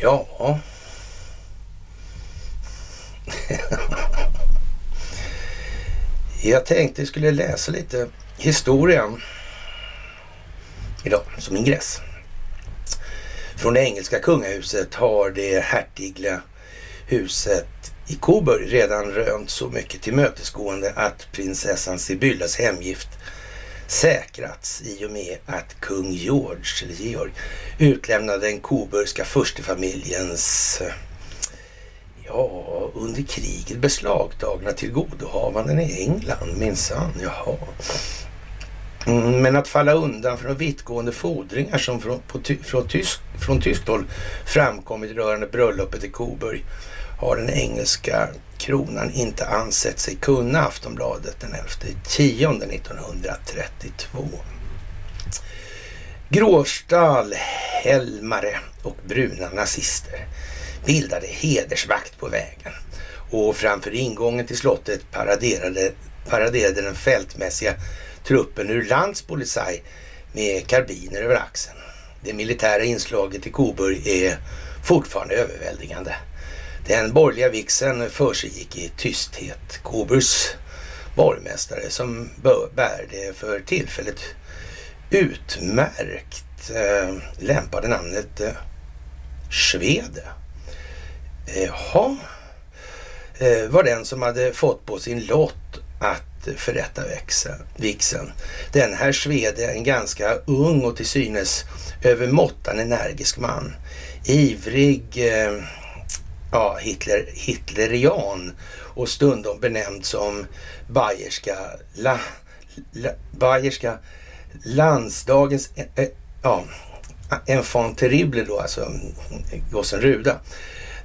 Ja. Jag tänkte jag skulle läsa lite historia idag som ingress. Från det engelska kungahuset har det hertigliga huset i Coburg redan rönt så mycket tillmötesgående att prinsessan Sibyllas hemgift säkrats i och med att kung George, eller Georg, utlämnade den koburgska furstefamiljens ja, under kriget beslagtagna tillgodohavanden i England minsann. Jaha. Men att falla undan för de vittgående fordringar som från, på, från, tysk, från tyskt håll framkommit rörande bröllopet i Coburg har den engelska kronan inte ansett sig kunna Aftonbladet den 11 10 1932. Gråstal, Helmare och bruna nazister bildade hedersvakt på vägen och framför ingången till slottet paraderade, paraderade den fältmässiga truppen ur landspolisaj med karbiner över axeln. Det militära inslaget i Coburg är fortfarande överväldigande. Den borgerliga vixen försiggick i tysthet. Kobus borgmästare som bär det för tillfället utmärkt eh, lämpade namnet eh, Svede. Eh, Jaha, eh, var den som hade fått på sin lott att förrätta vixen. Den här Svede, en ganska ung och till synes övermåttan energisk man. Ivrig eh, ja, Hitler, hitlerian och stundom benämnd som Bayerska, la, la, Bayerska landsdagens eh, eh ja, enfant terrible då, alltså gossen Ruda.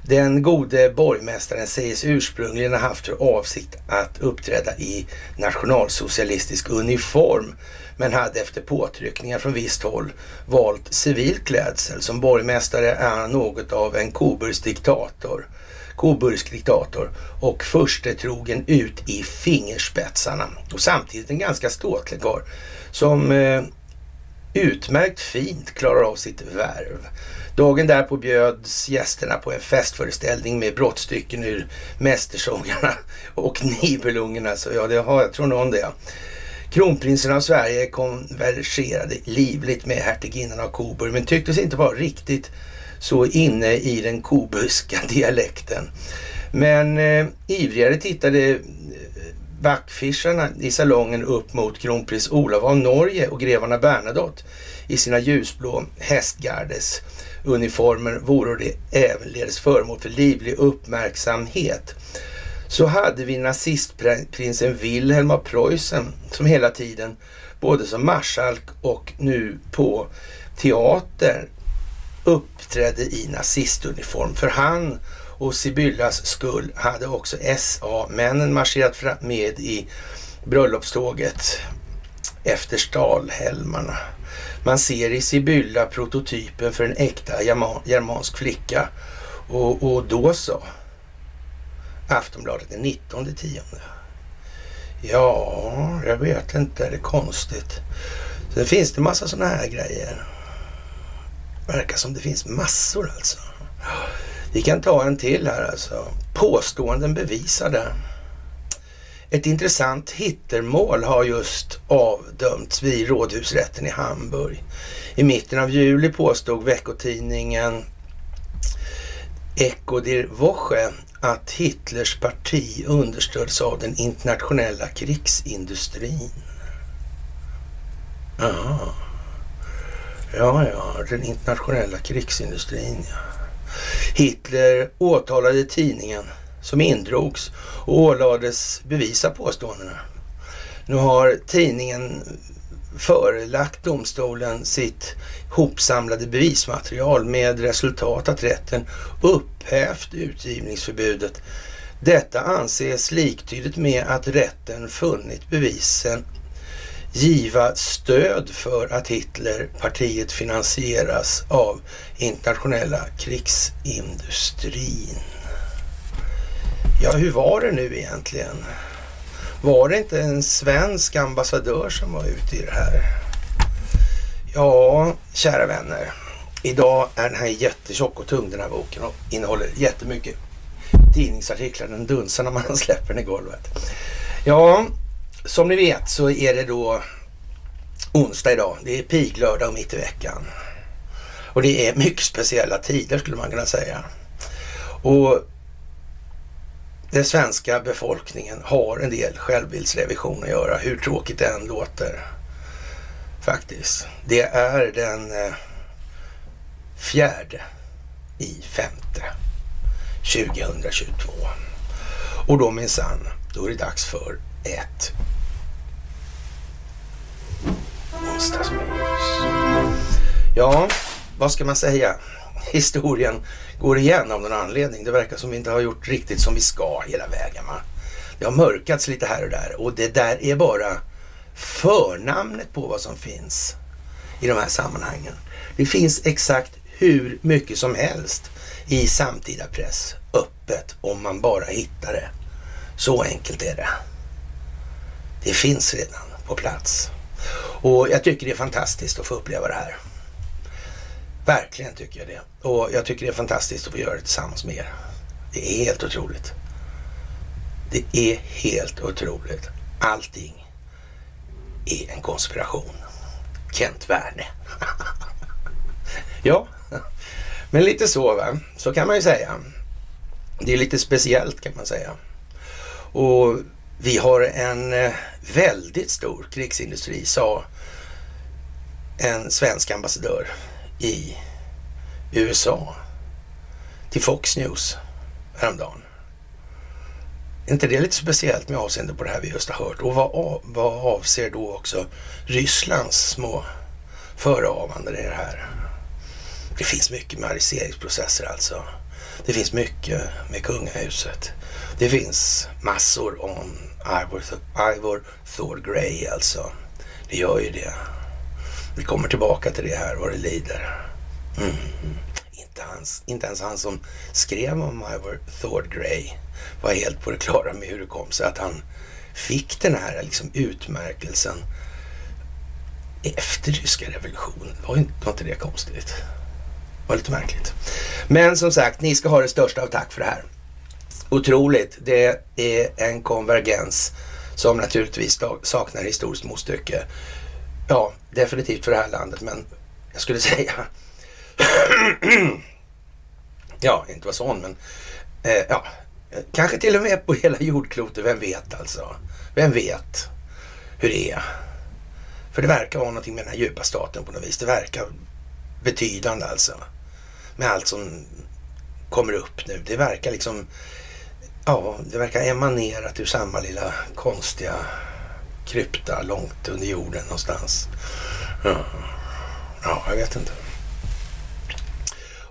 Den gode borgmästaren sägs ursprungligen ha haft för avsikt att uppträda i nationalsocialistisk uniform men hade efter påtryckningar från visst håll valt civil klädsel. Som borgmästare är han något av en koburgsdiktator. diktator. Diktator och förstetrogen ut i fingerspetsarna och samtidigt en ganska ståtlig karl som eh, utmärkt fint klarar av sitt värv. Dagen därpå bjöds gästerna på en festföreställning med brottstycken ur Mästersångarna och Nibelungarna. Så ja, det har, jag tror någon det. Kronprinsen av Sverige konverserade livligt med hertiginnan av Coburg men tycktes inte vara riktigt så inne i den kobuska dialekten. Men eh, ivrigare tittade eh, backfischarna i salongen upp mot kronprins Olav av Norge och grevarna Bernadotte i sina ljusblå hästgardes uniformer vore det ävenledes föremål för livlig uppmärksamhet så hade vi nazistprinsen Wilhelm av Preussen som hela tiden, både som marskalk och nu på teater, uppträdde i nazistuniform. För han och Sibyllas skull hade också SA-männen marscherat med i bröllopståget efter stalhelmarna. Man ser i Sibylla prototypen för en äkta germansk flicka. Och, och då så. Aftonbladet den 19 tionde. Ja, jag vet inte. Är Det är konstigt. Sen finns det massa sådana här grejer. Verkar som det finns massor alltså. Vi kan ta en till här alltså. Påståenden bevisade. Ett intressant hittermål har just avdömts vid rådhusrätten i Hamburg. I mitten av juli påstod veckotidningen Echo der Woche att Hitlers parti understöds av den internationella krigsindustrin. Aha. Ja, ja, den internationella krigsindustrin. Ja. Hitler åtalade tidningen som indrogs och ålades bevisa påståendena. Nu har tidningen förelagt domstolen sitt hopsamlade bevismaterial med resultat att rätten upphävt utgivningsförbudet. Detta anses liktydigt med att rätten funnit bevisen giva stöd för att Hitlerpartiet finansieras av internationella krigsindustrin. Ja, hur var det nu egentligen? Var det inte en svensk ambassadör som var ute i det här? Ja, kära vänner. Idag är den här jättetjock och tung den här boken och innehåller jättemycket tidningsartiklar. Den dunsar när man släpper den i golvet. Ja, som ni vet så är det då onsdag idag. Det är piglördag och mitt i veckan. Och det är mycket speciella tider skulle man kunna säga. Och den svenska befolkningen har en del självbildsrevision att göra, hur tråkigt det än låter. Faktiskt. Det är den eh, fjärde i femte 2022. Och då minsann, då är det dags för ett onsdagsmys. Ja, vad ska man säga? Historien går igen av någon anledning. Det verkar som vi inte har gjort riktigt som vi ska hela vägen. Va? Det har mörkats lite här och där och det där är bara förnamnet på vad som finns i de här sammanhangen. Det finns exakt hur mycket som helst i samtida press öppet om man bara hittar det. Så enkelt är det. Det finns redan på plats. Och jag tycker det är fantastiskt att få uppleva det här. Verkligen tycker jag det. Och jag tycker det är fantastiskt att få göra det tillsammans med er. Det är helt otroligt. Det är helt otroligt. Allting är en konspiration. Kent Werne. ja, men lite så va. Så kan man ju säga. Det är lite speciellt kan man säga. Och vi har en eh, väldigt stor krigsindustri, sa en svensk ambassadör i USA till Fox News häromdagen. Är inte det lite speciellt med avseende på det här vi just har hört? Och vad, vad avser då också Rysslands små förehavanden i det här? Det finns mycket med ariseringsprocesser alltså. Det finns mycket med kungahuset. Det finns massor om Ivor, Ivor Thor Grey alltså. Det gör ju det. Vi kommer tillbaka till det här vad det lider. Mm. Inte, hans, inte ens han som skrev om Ivor Thord Grey var helt på det klara med hur det kom sig att han fick den här liksom utmärkelsen efter ryska revolutionen. Var inte, var inte det konstigt? Det var lite märkligt. Men som sagt, ni ska ha det största av tack för det här. Otroligt. Det är en konvergens som naturligtvis saknar historiskt motstycke. Ja, definitivt för det här landet, men jag skulle säga ja, inte vara sån, men eh, ja, kanske till och med på hela jordklotet. Vem vet alltså? Vem vet hur det är? För det verkar vara någonting med den här djupa staten på något vis. Det verkar betydande alltså. Med allt som kommer upp nu. Det verkar liksom, ja, det verkar emanerat ur samma lilla konstiga krypta långt under jorden någonstans. Ja, ja jag vet inte.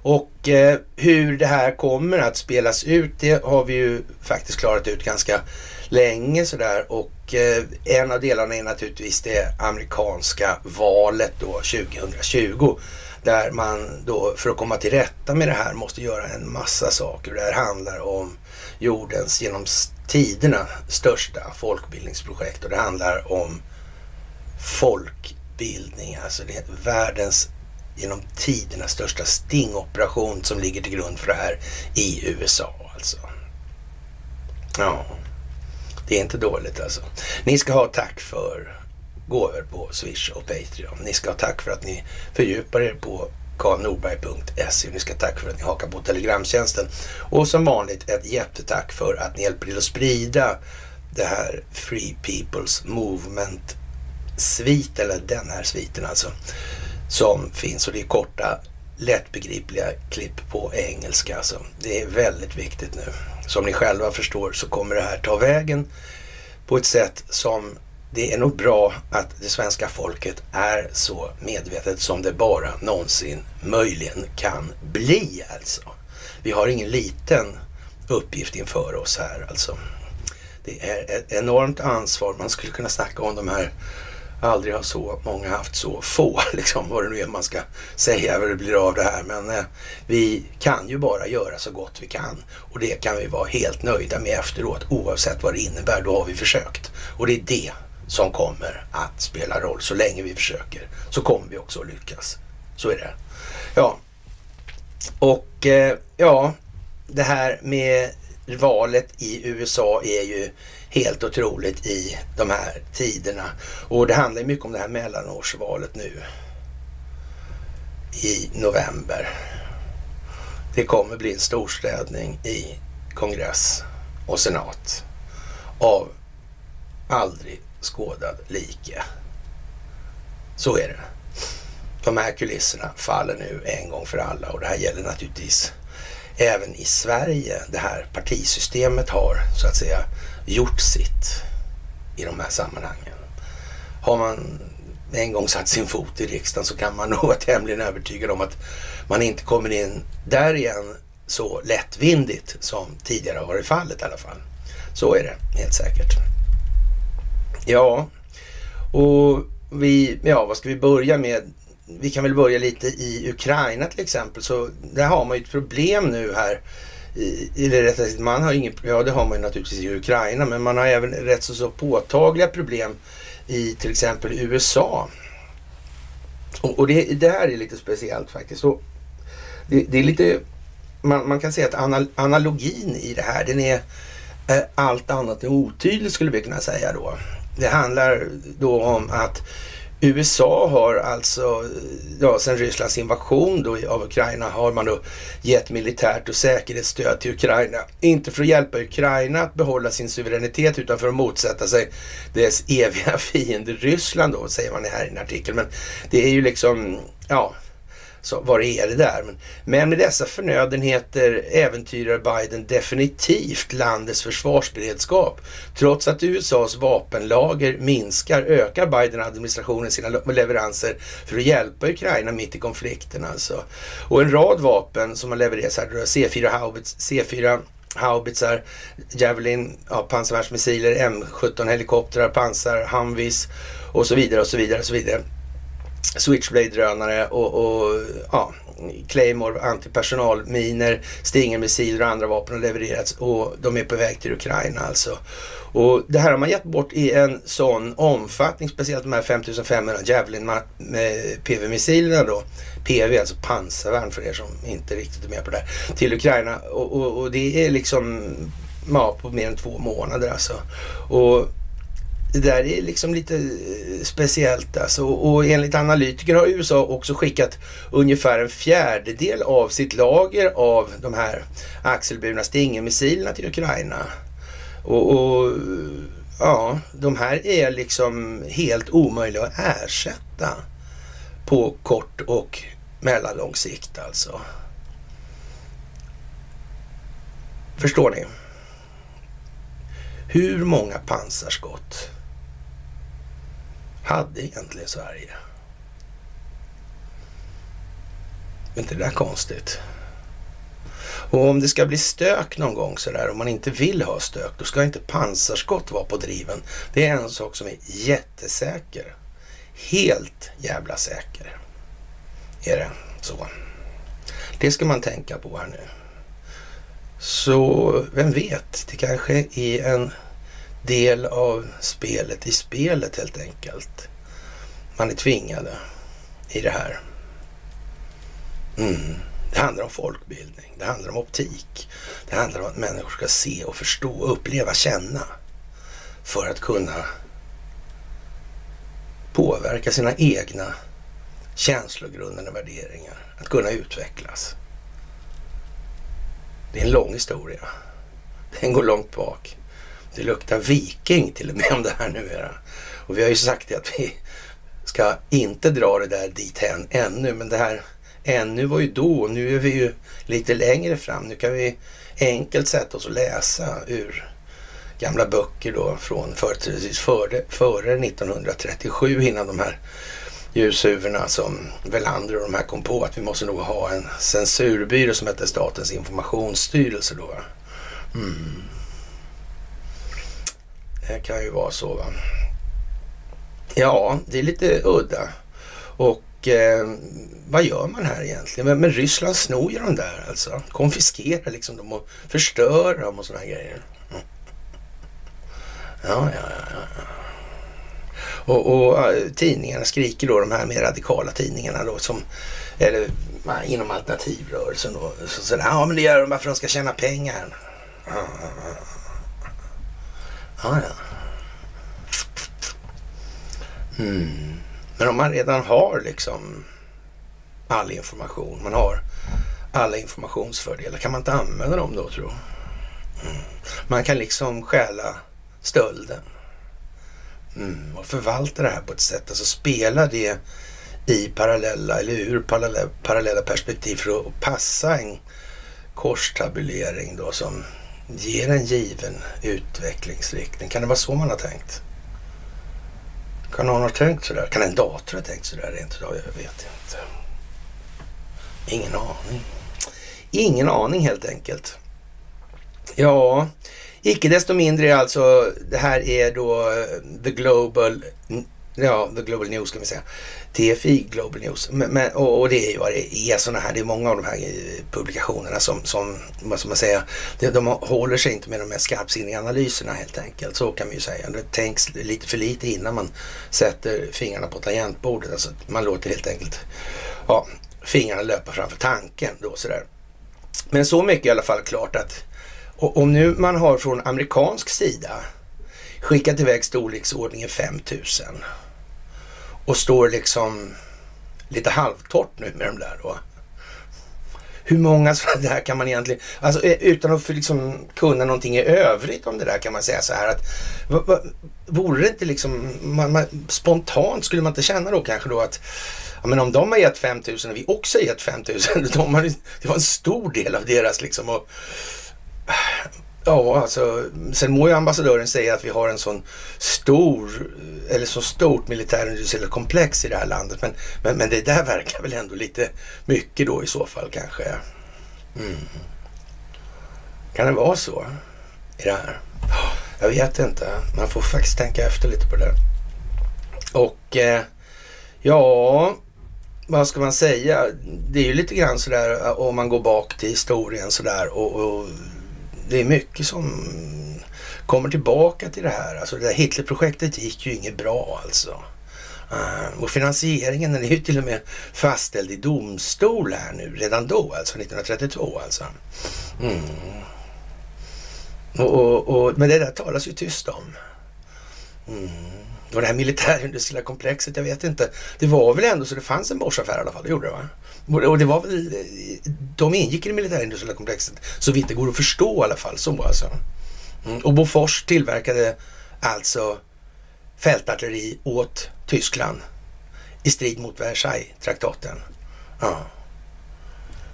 Och eh, hur det här kommer att spelas ut, det har vi ju faktiskt klarat ut ganska länge sådär. Och eh, en av delarna är naturligtvis det amerikanska valet då 2020. Där man då för att komma till rätta med det här måste göra en massa saker. Det här handlar om jordens genom tiderna största folkbildningsprojekt och det handlar om folkbildning, alltså det är världens genom tiderna största stingoperation som ligger till grund för det här i USA alltså. Ja, det är inte dåligt alltså. Ni ska ha tack för gåvor på Swish och Patreon. Ni ska ha tack för att ni fördjupar er på karlnorberg.se. Ni ska tacka för att ni hakar på Telegramtjänsten. Och som vanligt ett jättetack för att ni hjälper till att sprida det här Free People's Movement svit, eller den här sviten alltså som finns och det är korta lättbegripliga klipp på engelska. Alltså. Det är väldigt viktigt nu. Som ni själva förstår så kommer det här ta vägen på ett sätt som det är nog bra att det svenska folket är så medvetet som det bara någonsin möjligen kan bli alltså. Vi har ingen liten uppgift inför oss här alltså. Det är ett enormt ansvar. Man skulle kunna snacka om de här Aldrig har så många haft så få, liksom, vad det nu är man ska säga, vad det blir av det här. Men eh, vi kan ju bara göra så gott vi kan och det kan vi vara helt nöjda med efteråt oavsett vad det innebär. Då har vi försökt och det är det som kommer att spela roll. Så länge vi försöker så kommer vi också att lyckas. Så är det. Ja, och eh, ja, det här med valet i USA är ju helt otroligt i de här tiderna. Och det handlar mycket om det här mellanårsvalet nu i november. Det kommer bli en storstädning i kongress och senat av aldrig skådad like. Så är det. De här kulisserna faller nu en gång för alla och det här gäller naturligtvis även i Sverige. Det här partisystemet har så att säga gjort sitt i de här sammanhangen. Har man en gång satt sin fot i riksdagen så kan man nog vara tämligen övertygad om att man inte kommer in där igen så lättvindigt som tidigare har varit fallet i alla fall. Så är det helt säkert. Ja, och vi, ja vad ska vi börja med? Vi kan väl börja lite i Ukraina till exempel. Så där har man ju ett problem nu här eller rättare sagt, man har ingen, ja det har man ju naturligtvis i Ukraina, men man har även rätt så, så påtagliga problem i till exempel USA. Och, och det, det, här är lite speciellt faktiskt. Och det, det är lite, man, man, kan säga att anal, analogin i det här, den är eh, allt annat än otydlig skulle vi kunna säga då. Det handlar då om att USA har alltså, ja, sen Rysslands invasion då av Ukraina har man då gett militärt och säkerhetsstöd till Ukraina. Inte för att hjälpa Ukraina att behålla sin suveränitet utan för att motsätta sig dess eviga fiende Ryssland då, säger man här i en artikel. Men det är ju liksom, ja, så vad är det där? Men, men med dessa förnödenheter äventyrar Biden definitivt landets försvarsberedskap. Trots att USAs vapenlager minskar ökar Biden-administrationen sina leveranser för att hjälpa Ukraina mitt i konflikten. Alltså. Och en rad vapen som har levererats här, C4 Haubits, C4 haubitsar, Javelin, ja, pansarvärnsmissiler, M17 helikoptrar, pansar, Humvees och så vidare och så vidare och så vidare. Switchblade-drönare och, och ja, Claymore antipersonalminer, Stinger-missiler och andra vapen har levererats och de är på väg till Ukraina alltså. Och det här har man gett bort i en sån omfattning, speciellt de här 5500 Javelin PV-missilerna då. PV, alltså pansarvärn för er som inte riktigt är med på det här. Till Ukraina och, och, och det är liksom ja, på mer än två månader alltså. Och det där är liksom lite eh, speciellt alltså. Och enligt analytiker har USA också skickat ungefär en fjärdedel av sitt lager av de här axelburna Stinger-missilerna till Ukraina. Och, och, ja, de här är liksom helt omöjliga att ersätta på kort och mellanlång sikt alltså. Förstår ni? Hur många pansarskott hade egentligen Sverige? är inte det där konstigt? Och om det ska bli stök någon gång sådär, om man inte vill ha stök, då ska inte pansarskott vara på driven. Det är en sak som är jättesäker. Helt jävla säker. Är det så. Det ska man tänka på här nu. Så vem vet, det kanske är en del av spelet i spelet helt enkelt. Man är tvingade i det här. Mm. Det handlar om folkbildning, det handlar om optik. Det handlar om att människor ska se och förstå, uppleva, känna för att kunna påverka sina egna känslogrundande värderingar. Att kunna utvecklas. Det är en lång historia. Den går långt bak. Det luktar viking till och med om det här numera. Och vi har ju sagt det att vi ska inte dra det där dithän ännu. Men det här ännu var ju då. Nu är vi ju lite längre fram. Nu kan vi enkelt sätta oss och läsa ur gamla böcker då från företrädesvis före, före 1937 innan de här ljushuvudena som Velander och de här kom på att vi måste nog ha en censurbyrå som heter Statens informationsstyrelse då. Mm. Det kan ju vara så va. Ja, det är lite udda. Och eh, vad gör man här egentligen? Men, men Ryssland snor ju de där alltså. Konfiskerar liksom dem och förstör dem och sådana grejer. Mm. Ja, ja, ja. ja. Och, och tidningarna skriker då, de här mer radikala tidningarna då som, eller inom alternativrörelsen då. Så, så, ja men det gör de bara för att de ska tjäna pengar ja. ja. Mm. Men om man redan har liksom all information, man har alla informationsfördelar, kan man inte använda dem då tro? Mm. Man kan liksom stjäla stölden mm. och förvalta det här på ett sätt, alltså spela det i parallella eller ur parallella, parallella perspektiv för att passa en korstabulering då som ger en given utvecklingsriktning. Kan det vara så man har tänkt? Kan någon ha tänkt sådär? Kan en dator ha tänkt sådär rent utav? Jag vet inte. Ingen aning. Ingen aning helt enkelt. Ja, icke desto mindre alltså, det här är då eh, The Global, ja, The Global News kan vi säga. TFI Global News. Men, men, och, och, det är ju vad det är sådana här, det är många av de här eh, publikationerna som, som vad ska man säga, de, de håller sig inte med de mest skarpsinniga analyserna helt enkelt. Så kan vi ju säga. Det tänks lite för lite innan man sätter fingrarna på tangentbordet. Alltså man låter helt enkelt ja, fingrarna löpa framför tanken då sådär. Men så mycket i alla fall klart att om nu man har från amerikansk sida skickat iväg storleksordningen 5000 och står liksom lite halvtorrt nu med de där då. Hur många sådana där kan man egentligen, alltså eh, utan att liksom kunna någonting i övrigt om det där kan man säga så här att va, va, vore det inte liksom, man, man, spontant skulle man inte känna då kanske då att ja, men om de har gett 5000 och vi också har gett 5000, de har, det var en stor del av deras liksom och Ja, alltså sen må ju ambassadören säga att vi har en sån stor, eller så stort militärindustriellt komplex i det här landet. Men, men, men det där verkar väl ändå lite mycket då i så fall kanske. Mm. Kan det vara så i det här? Jag vet inte. Man får faktiskt tänka efter lite på det. Och eh, ja, vad ska man säga? Det är ju lite grann sådär om man går bak till historien sådär och, och det är mycket som kommer tillbaka till det här. Alltså det där Hitlerprojektet gick ju inget bra alltså. Eh, och finansieringen den är ju till och med fastställd i domstol här nu, redan då alltså, 1932 alltså. Mm. Och, och, och, men det där talas ju tyst om. Mm. Det var det här militärindustriella komplexet, jag vet inte. Det var väl ändå så det fanns en Boschaffär i alla fall, det gjorde det va? Och det var väl, de ingick i det militärindustriella komplexet så vitt det går att förstå i alla fall. Så alltså. Mm. Och Bofors tillverkade alltså fältartilleri åt Tyskland i strid mot Versailles-traktaten. Ja.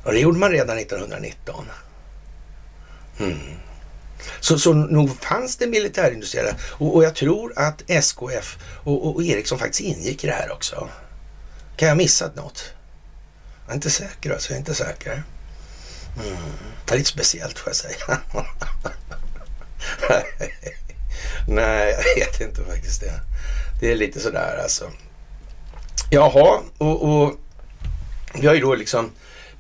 Och det gjorde man redan 1919. Mm. Så, så nog fanns det militärindustriella och, och jag tror att SKF och, och, och Ericsson faktiskt ingick i det här också. Kan jag ha missat något? Jag är inte säker alltså, jag är inte säker. Mm. Det är lite speciellt får jag säga. Nej, jag vet inte faktiskt det. Det är lite sådär alltså. Jaha, och, och vi har ju då liksom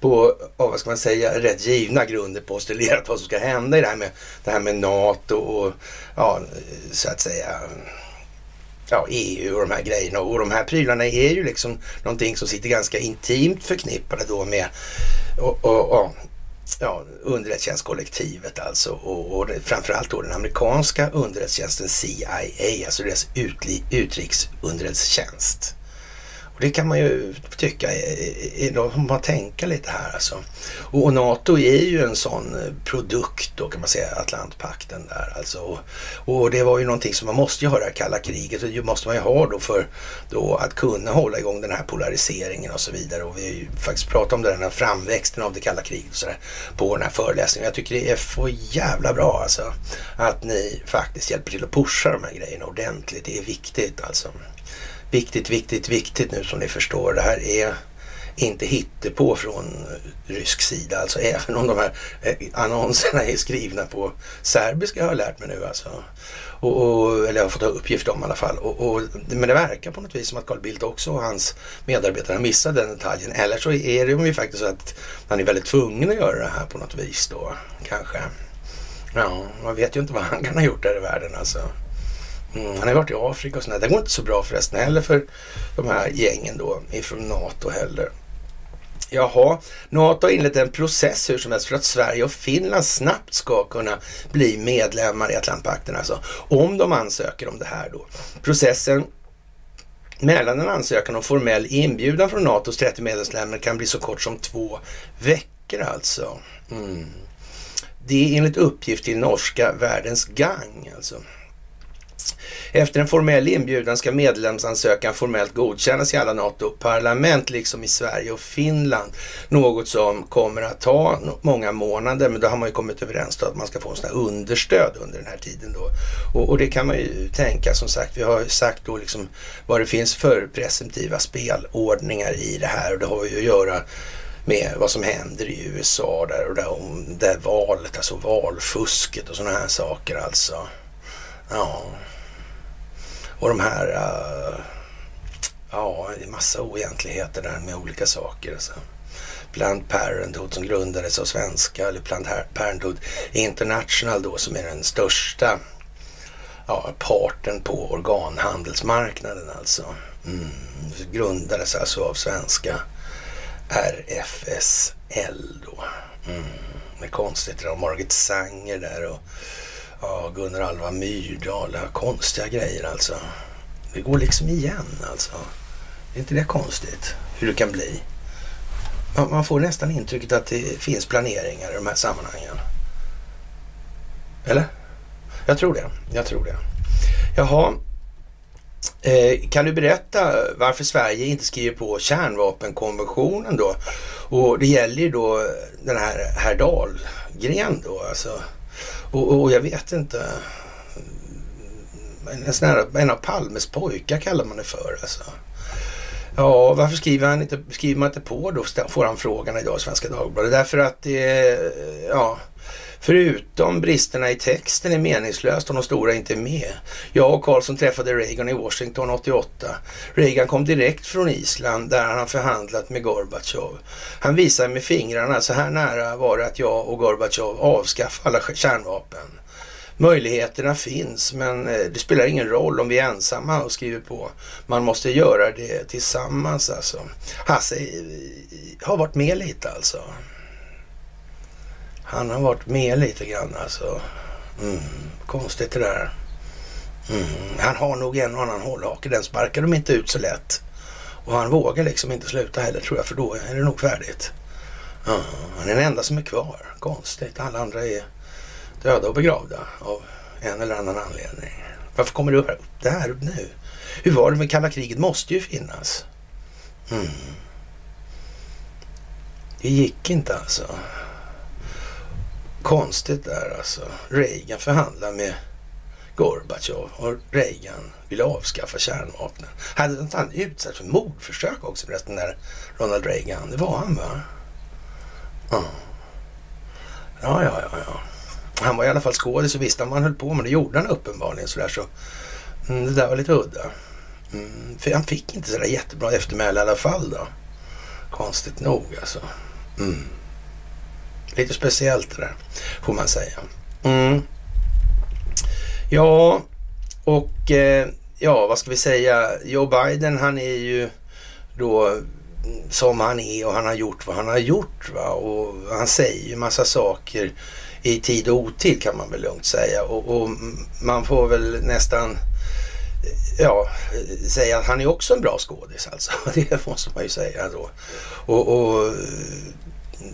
på, vad ska man säga, rätt givna grunder postulerat vad som ska hända i det här med, det här med NATO och ja, så att säga ja, EU och de här grejerna. Och de här prylarna är ju liksom någonting som sitter ganska intimt förknippade då med och, och, och ja, underrättelsetjänstkollektivet alltså och, och framförallt då den amerikanska underrättelsetjänsten CIA, alltså deras utrikesunderrättelsetjänst. Och det kan man ju tycka då får man tänka lite här alltså. Och, NATO är ju en sån eh, produkt då kan man säga, Atlantpakten där alltså. Och, och det var ju någonting som man måste ju ha det här kalla kriget och det måste man ju ha då för då att kunna hålla igång den här polariseringen och så vidare. Och vi har ju faktiskt pratat om den här framväxten av det kalla kriget och sådär på den här föreläsningen. Jag tycker det är för jävla bra alltså att ni faktiskt hjälper till att pusha de här grejerna ordentligt. Det är viktigt alltså viktigt, viktigt, viktigt nu som ni förstår. Det här är inte hittepå från rysk sida. Alltså även om de här eh, annonserna är skrivna på serbiska har jag lärt mig nu alltså. Och, och, eller jag har fått uppgift om i alla fall. Och, och, men det verkar på något vis som att Carl Bildt också och hans medarbetare har missat den detaljen. Eller så är det ju faktiskt så att man är väldigt tvungen att göra det här på något vis då kanske. Ja, man vet ju inte vad han kan ha gjort där i världen alltså. Mm, han har varit i Afrika och sådär. Det går inte så bra förresten heller för de här gängen då ifrån NATO heller. Jaha, NATO har inlett en process hur som helst för att Sverige och Finland snabbt ska kunna bli medlemmar i Atlantpakten. Alltså om de ansöker om det här då. Processen mellan en ansökan och formell inbjudan från NATOs 30 medlemsländer kan bli så kort som två veckor alltså. Mm. Det är enligt uppgift till norska Världens Gang alltså. Efter en formell inbjudan ska medlemsansökan formellt godkännas i alla NATO-parlament, liksom i Sverige och Finland. Något som kommer att ta många månader, men då har man ju kommit överens om att man ska få en sån här understöd under den här tiden då. Och, och, det kan man ju tänka, som sagt, vi har ju sagt då liksom vad det finns för presumtiva spelordningar i det här och det har ju att göra med vad som händer i USA där och där, om det valet, alltså valfusket och sådana här saker alltså. Ja. Och de här, uh, ja, det är massa oegentligheter där med olika saker. Alltså. Planned Parenthood som grundades av svenska, eller Planned Parenthood International då som är den största ja, parten på organhandelsmarknaden alltså. Mm. Grundades alltså av svenska RFSL då. Mm. Det är konstigt, det var Margit Sanger där och Ja, Gunnar Alva Myrdal. Konstiga grejer alltså. Det går liksom igen alltså. Är inte det konstigt? Hur det kan bli? Man, man får nästan intrycket att det finns planeringar i de här sammanhangen. Eller? Jag tror det. Jag tror det. Jaha. Eh, kan du berätta varför Sverige inte skriver på kärnvapenkonventionen då? Och det gäller ju då den här herr Dahlgren då, alltså och, och jag vet inte. En, en, här, en av Palmes pojkar kallar man det för. Alltså. Ja, varför skriver, han inte, skriver man inte på då? Får han frågan idag i Svenska Dagbladet. Därför att det ja, Förutom bristerna i texten är meningslöst om de stora inte är med. Jag och Carlson träffade Reagan i Washington 88. Reagan kom direkt från Island där han förhandlat med Gorbatjov. Han visade med fingrarna, så här nära var det att jag och Gorbatjov avskaffade alla kärnvapen. Möjligheterna finns, men eh, det spelar ingen roll om vi är ensamma och skriver på. Man måste göra det tillsammans alltså. Hasse har varit med lite alltså. Han har varit med lite grann alltså. Mm, konstigt det där. Mm, han har nog en och annan hållhake. Den sparkar de inte ut så lätt. Och han vågar liksom inte sluta heller tror jag, för då är det nog färdigt. Ja, han är den enda som är kvar. Konstigt. Alla andra är döda och begravda av en eller annan anledning. Varför kommer det upp det här upp nu? Hur var det med kalla kriget? måste ju finnas. Mm. Det gick inte alltså. Konstigt där alltså. Reagan förhandlar med Gorbatjov och Reagan ville avskaffa kärnvapnen. Hade inte han utsatts för mordförsök också förresten, där Ronald Reagan? Det var han va? Ja. Ja, ja, ja, ja. Han var i alla fall skådis och visste vad han höll på med. Det gjorde han uppenbarligen sådär så. Mm, det där var lite udda. Mm, för han fick inte sådär jättebra eftermäle i alla fall då. Konstigt nog alltså. Mm. Lite speciellt det där, får man säga. Mm. Ja, och eh, ja, vad ska vi säga? Joe Biden, han är ju då som han är och han har gjort vad han har gjort. Va? Och han säger ju massa saker i tid och otid kan man väl lugnt säga. Och, och man får väl nästan ja, säga att han är också en bra skådis alltså. Det måste man ju säga då. Och, och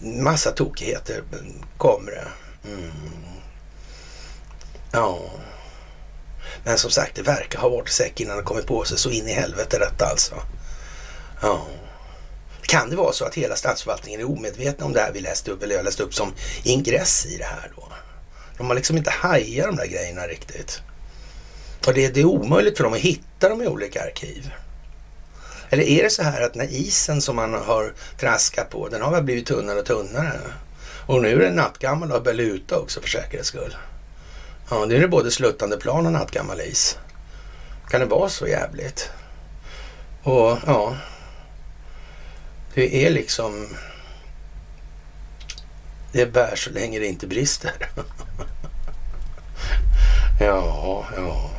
massa tokigheter kommer det. Mm. Ja. Men som sagt, det verkar ha varit säkert innan det kommit på sig så in i helvete detta alltså. Ja. Kan det vara så att hela statsförvaltningen är omedvetna om det här vi läste upp, eller jag läste upp som ingress i det här då? De har liksom inte hajat de där grejerna riktigt. Och det, det är omöjligt för dem att hitta dem i olika arkiv. Eller är det så här att den här isen som man har traskat på, den har väl blivit tunnare och tunnare? Och nu är den nattgammal och har luta också för säkerhets skull. Ja, nu är det både sluttande plan och nattgammal is. Kan det vara så jävligt? Och ja, det är liksom... Det bär så länge det inte brister. ja, ja.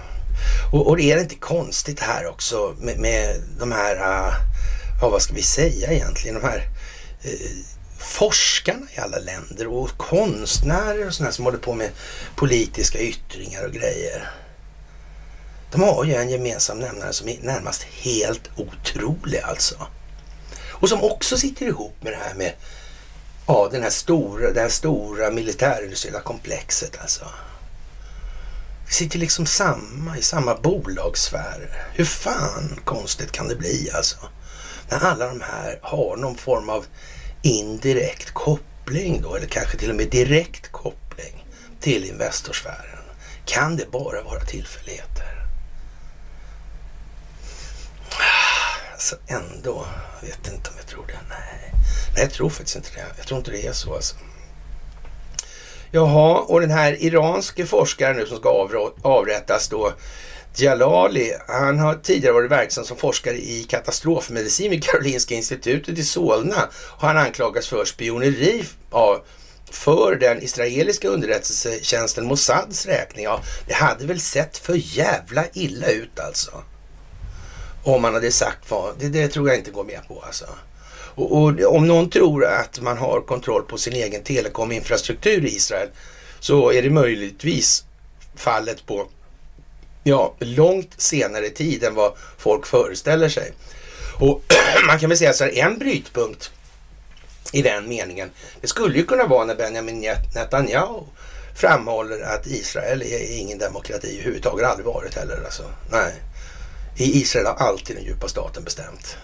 Och, och är det inte konstigt här också med, med de här, äh, ja vad ska vi säga egentligen, de här eh, forskarna i alla länder och konstnärer och sådana som håller på med politiska yttringar och grejer. De har ju en gemensam nämnare som är närmast helt otrolig alltså. Och som också sitter ihop med det här med ja, den här stora, det här stora militärindustriella komplexet alltså. Det sitter liksom samma i samma bolagssfär. Hur fan konstigt kan det bli alltså? När alla de här har någon form av indirekt koppling då, eller kanske till och med direkt koppling till Investorsfären. Kan det bara vara tillfälligheter? Alltså ändå, jag vet inte om jag tror det. Nej, Nej jag tror faktiskt inte det. Jag tror inte det är så alltså. Jaha, och den här iranske forskaren nu som ska avrättas då, Jalali, han har tidigare varit verksam som forskare i katastrofmedicin vid Karolinska institutet i Solna. Och han anklagas för spioneri av för den israeliska underrättelsetjänsten Mossads räkning. Ja, det hade väl sett för jävla illa ut alltså. Om man hade sagt vad, det, det tror jag inte går med på alltså. Och, och, om någon tror att man har kontroll på sin egen telekominfrastruktur i Israel så är det möjligtvis fallet på ja, långt senare tid än vad folk föreställer sig. Och man kan väl säga så här, en brytpunkt i den meningen, det skulle ju kunna vara när Benjamin Netanyahu framhåller att Israel är ingen demokrati överhuvudtaget, aldrig varit heller alltså. Nej. I Israel har alltid den djupa staten bestämt.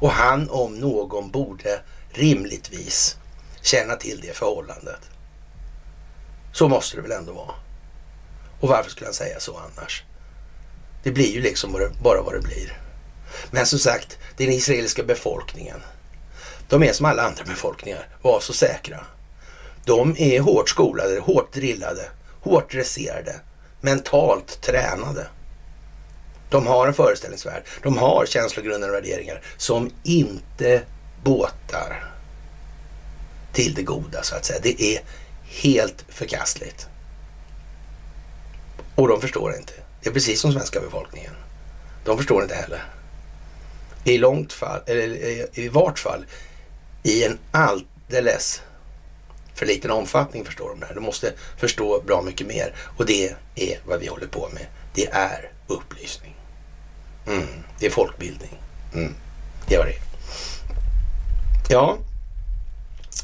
Och han om någon borde rimligtvis känna till det förhållandet. Så måste det väl ändå vara. Och varför skulle han säga så annars? Det blir ju liksom bara vad det blir. Men som sagt, den israeliska befolkningen, de är som alla andra befolkningar, var så säkra. De är hårt skolade, hårt drillade, hårt dresserade, mentalt tränade. De har en föreställningsvärld. De har känslogrundande värderingar som inte båtar till det goda så att säga. Det är helt förkastligt. Och de förstår inte. Det är precis som svenska befolkningen. De förstår inte heller. I långt fall, eller eh, i vart fall i en alldeles för liten omfattning förstår de det här. De måste förstå bra mycket mer. Och det är vad vi håller på med. Det är upplysning. Mm. Det är folkbildning. Mm. Det var det Ja,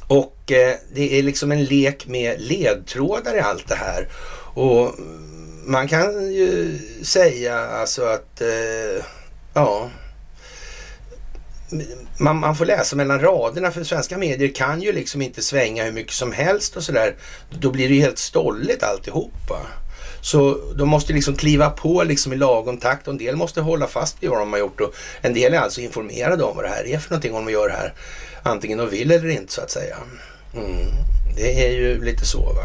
och eh, det är liksom en lek med ledtrådar i allt det här. Och man kan ju säga alltså att, eh, ja, man, man, får läsa mellan raderna för svenska medier kan ju liksom inte svänga hur mycket som helst och sådär. Då blir det ju helt stolligt alltihopa. Så de måste liksom kliva på liksom i lagom takt och en del måste hålla fast vid vad de har gjort och en del är alltså informerade om vad det här är för någonting om de gör det här. Antingen de vill eller inte så att säga. Mm. Det är ju lite så va.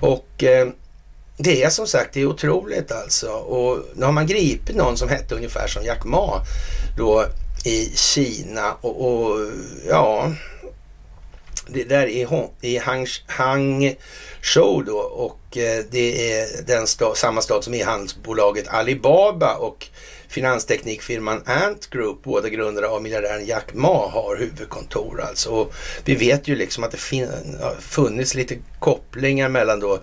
Och eh, det är som sagt, det är otroligt alltså. Och nu har man gripit någon som hette ungefär som Jack Ma då i Kina och, och ja, det där är Hang, Hangzhou då och eh, det är den sta, samma stad som e-handelsbolaget Alibaba och finansteknikfirman Ant Group, båda grundare av miljardären Jack Ma, har huvudkontor alltså. Och vi vet ju liksom att det fin- funnits lite kopplingar mellan då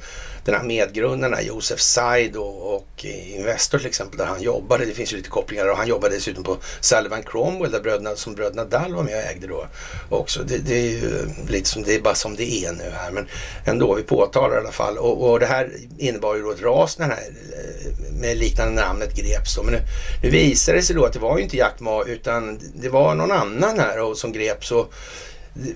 den här medgrundarna, Josef Said och, och Investor till exempel, där han jobbade. Det finns ju lite kopplingar och han jobbade dessutom på Sullivan Cromwell där bröderna, som bröderna Dall var med och ägde då också. Det, det, är ju lite som, det är bara som det är nu här, men ändå, vi påtalar i alla fall. Och, och det här innebar ju då ett ras när den här eh, med liknande namnet greps då. Men nu, nu visade det sig då att det var ju inte Jack Ma utan det var någon annan här och, som greps. Och,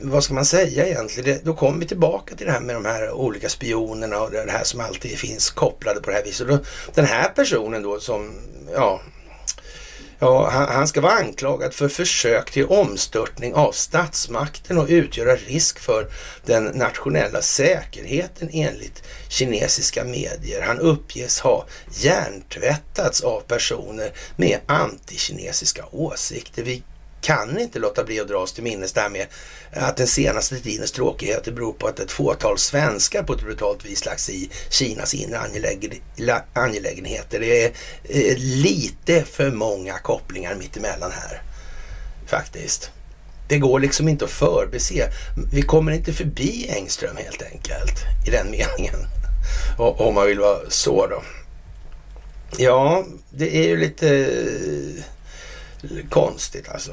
vad ska man säga egentligen? Det, då kommer vi tillbaka till det här med de här olika spionerna och det här som alltid finns kopplade på det här viset. Då, den här personen då som, ja, Ja, han, han, ska vara anklagad för försök till omstörtning av statsmakten och utgöra risk för den nationella säkerheten enligt kinesiska medier. Han uppges ha hjärntvättats av personer med antikinesiska åsikter. Vi kan inte låta bli att dra oss till minnes det här med att den senaste tidens tråkigheter beror på att ett fåtal svenskar på ett brutalt vis lagt sig i Kinas inre angelägenheter. Det är eh, lite för många kopplingar mittemellan här faktiskt. Det går liksom inte att förbise. Vi kommer inte förbi Engström helt enkelt i den meningen. Om man vill vara så då. Ja, det är ju lite eh, konstigt alltså.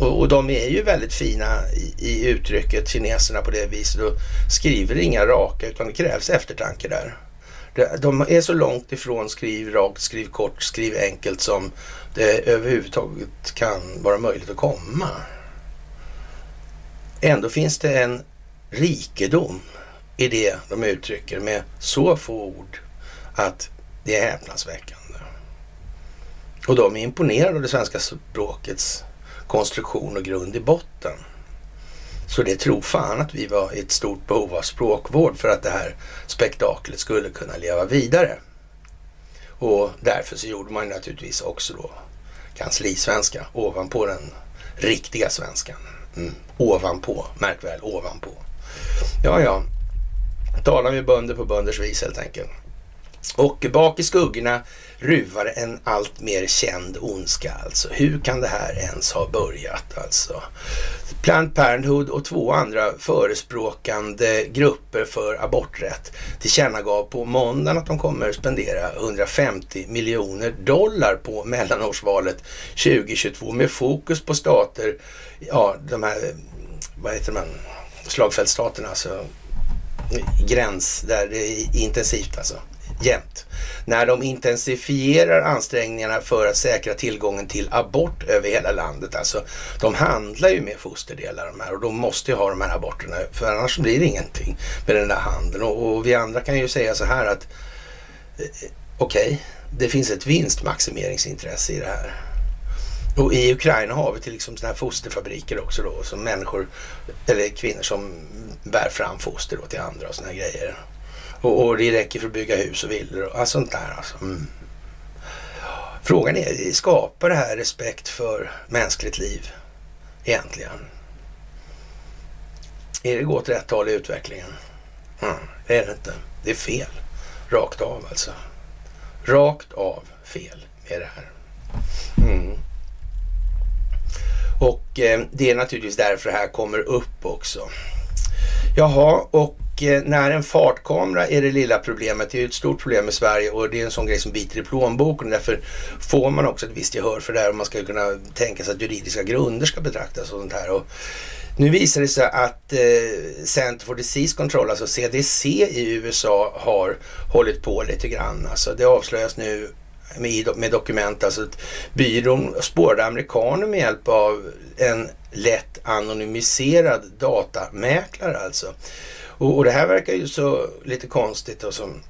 Och, och, de är ju väldigt fina i, i uttrycket, kineserna på det viset och skriver inga raka utan det krävs eftertanke där. De är så långt ifrån skriv rakt, skriv kort, skriv enkelt som det överhuvudtaget kan vara möjligt att komma. Ändå finns det en rikedom i det de uttrycker med så få ord att det är häpnadsväckande. Och de är imponerade av det svenska språkets konstruktion och grund i botten. Så det tror fan att vi var i ett stort behov av språkvård för att det här spektaklet skulle kunna leva vidare. Och därför så gjorde man naturligtvis också då kanslisvenska ovanpå den riktiga svenskan. Mm. Ovanpå, märk väl ovanpå. Ja, ja. Talar vi bönder på bönders vis helt enkelt. Och bak i skuggorna ruvar en allt mer känd ondska alltså. Hur kan det här ens ha börjat alltså? Planned Parenthood och två andra förespråkande grupper för aborträtt tillkännagav på måndagen att de kommer spendera 150 miljoner dollar på mellanårsvalet 2022 med fokus på stater, ja de här, vad heter man, Slagfältsstaterna, alltså gräns där det är intensivt alltså jämt. När de intensifierar ansträngningarna för att säkra tillgången till abort över hela landet. Alltså, de handlar ju med fosterdelar de här och de måste ju ha de här aborterna för annars blir det ingenting med den där handeln. Och, och vi andra kan ju säga så här att eh, okej, okay, det finns ett vinstmaximeringsintresse i det här. Och i Ukraina har vi till liksom sådana här fosterfabriker också då, som människor, eller kvinnor som bär fram foster då till andra och sådana här grejer. Och, och, det räcker för att bygga hus och villor och allt sånt där. Alltså. Mm. Frågan är, skapar det här respekt för mänskligt liv egentligen? Är det gå åt rätt håll i utvecklingen? Mm, det är det inte. Det är fel. Rakt av alltså. Rakt av fel är det här. Mm. Och eh, det är naturligtvis därför det här kommer upp också. Jaha, och Eh, när en fartkamera är det lilla problemet, det är ju ett stort problem i Sverige och det är en sån grej som biter i plånboken. Därför får man också ett visst gehör för det här och man ska kunna tänka sig att juridiska grunder ska betraktas och sånt här. Och nu visar det sig att eh, Center for Disease Control, alltså CDC i USA, har hållit på lite grann. Alltså det avslöjas nu med, med dokument, alltså att byrån spårade amerikaner med hjälp av en lätt anonymiserad datamäklare alltså. Och, och det här verkar ju så lite konstigt då. som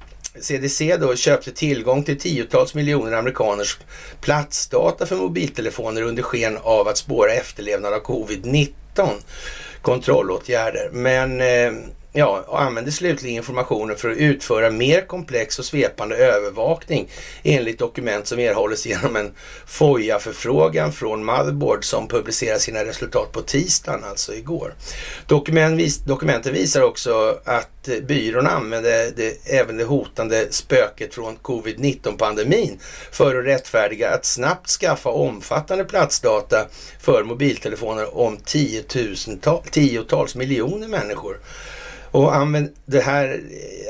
CDC då köpte tillgång till tiotals miljoner amerikaners platsdata för mobiltelefoner under sken av att spåra efterlevnad av covid-19 kontrollåtgärder. Men eh, Ja, och använder slutligen informationen för att utföra mer komplex och svepande övervakning enligt dokument som erhålls genom en FOIA-förfrågan från Motherboard som publicerar sina resultat på tisdagen, alltså igår. Dokument vis dokumenten visar också att byrån använde det, även det hotande spöket från covid-19-pandemin för att rättfärdiga att snabbt skaffa omfattande platsdata för mobiltelefoner om tiotals miljoner människor. Och använd, det här,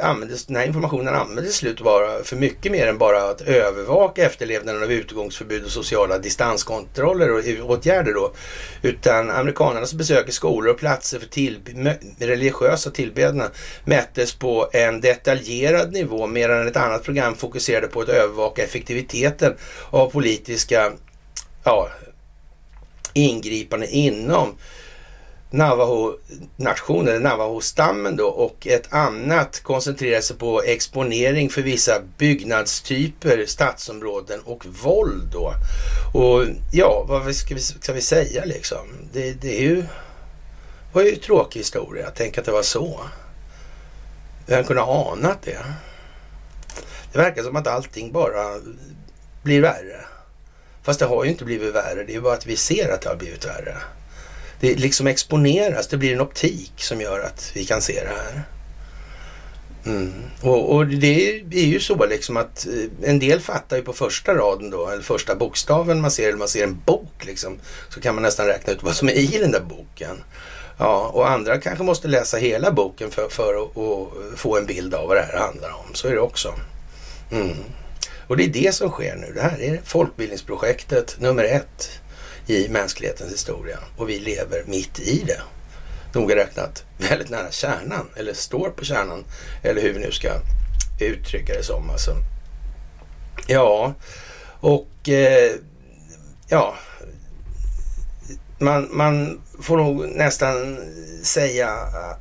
användes, den här informationen användes till slut bara för mycket mer än bara att övervaka efterlevnaden av utgångsförbud och sociala distanskontroller och åtgärder då. Utan amerikanernas besök i skolor och platser för till, religiösa tillbedjan mättes på en detaljerad nivå medan ett annat program fokuserade på att övervaka effektiviteten av politiska ja, ingripanden inom Navajo-nationen, Navajo-stammen då och ett annat koncentrerar sig på exponering för vissa byggnadstyper, stadsområden och våld då. Och ja, vad ska vi, ska vi säga liksom? Det, det är ju, var ju en tråkig historia. Tänk att det var så. Vem kunde ha anat det. Det verkar som att allting bara blir värre. Fast det har ju inte blivit värre. Det är ju bara att vi ser att det har blivit värre. Det liksom exponeras. Det blir en optik som gör att vi kan se det här. Mm. Och, och, det är ju så liksom att eh, en del fattar ju på första raden då, eller första bokstaven man ser, eller man ser en bok liksom, så kan man nästan räkna ut vad som är i den där boken. Ja, och andra kanske måste läsa hela boken för, för att, och få en bild av vad det här handlar om. Så är det också. Mm. Och det är det som sker nu. Det här är folkbildningsprojektet nummer ett i mänsklighetens historia. Och vi lever mitt i det. Noga räknat väldigt nära kärnan, eller står på kärnan, eller hur vi nu ska uttrycka det som. Alltså. Ja, och eh, ja, man, man får nog nästan säga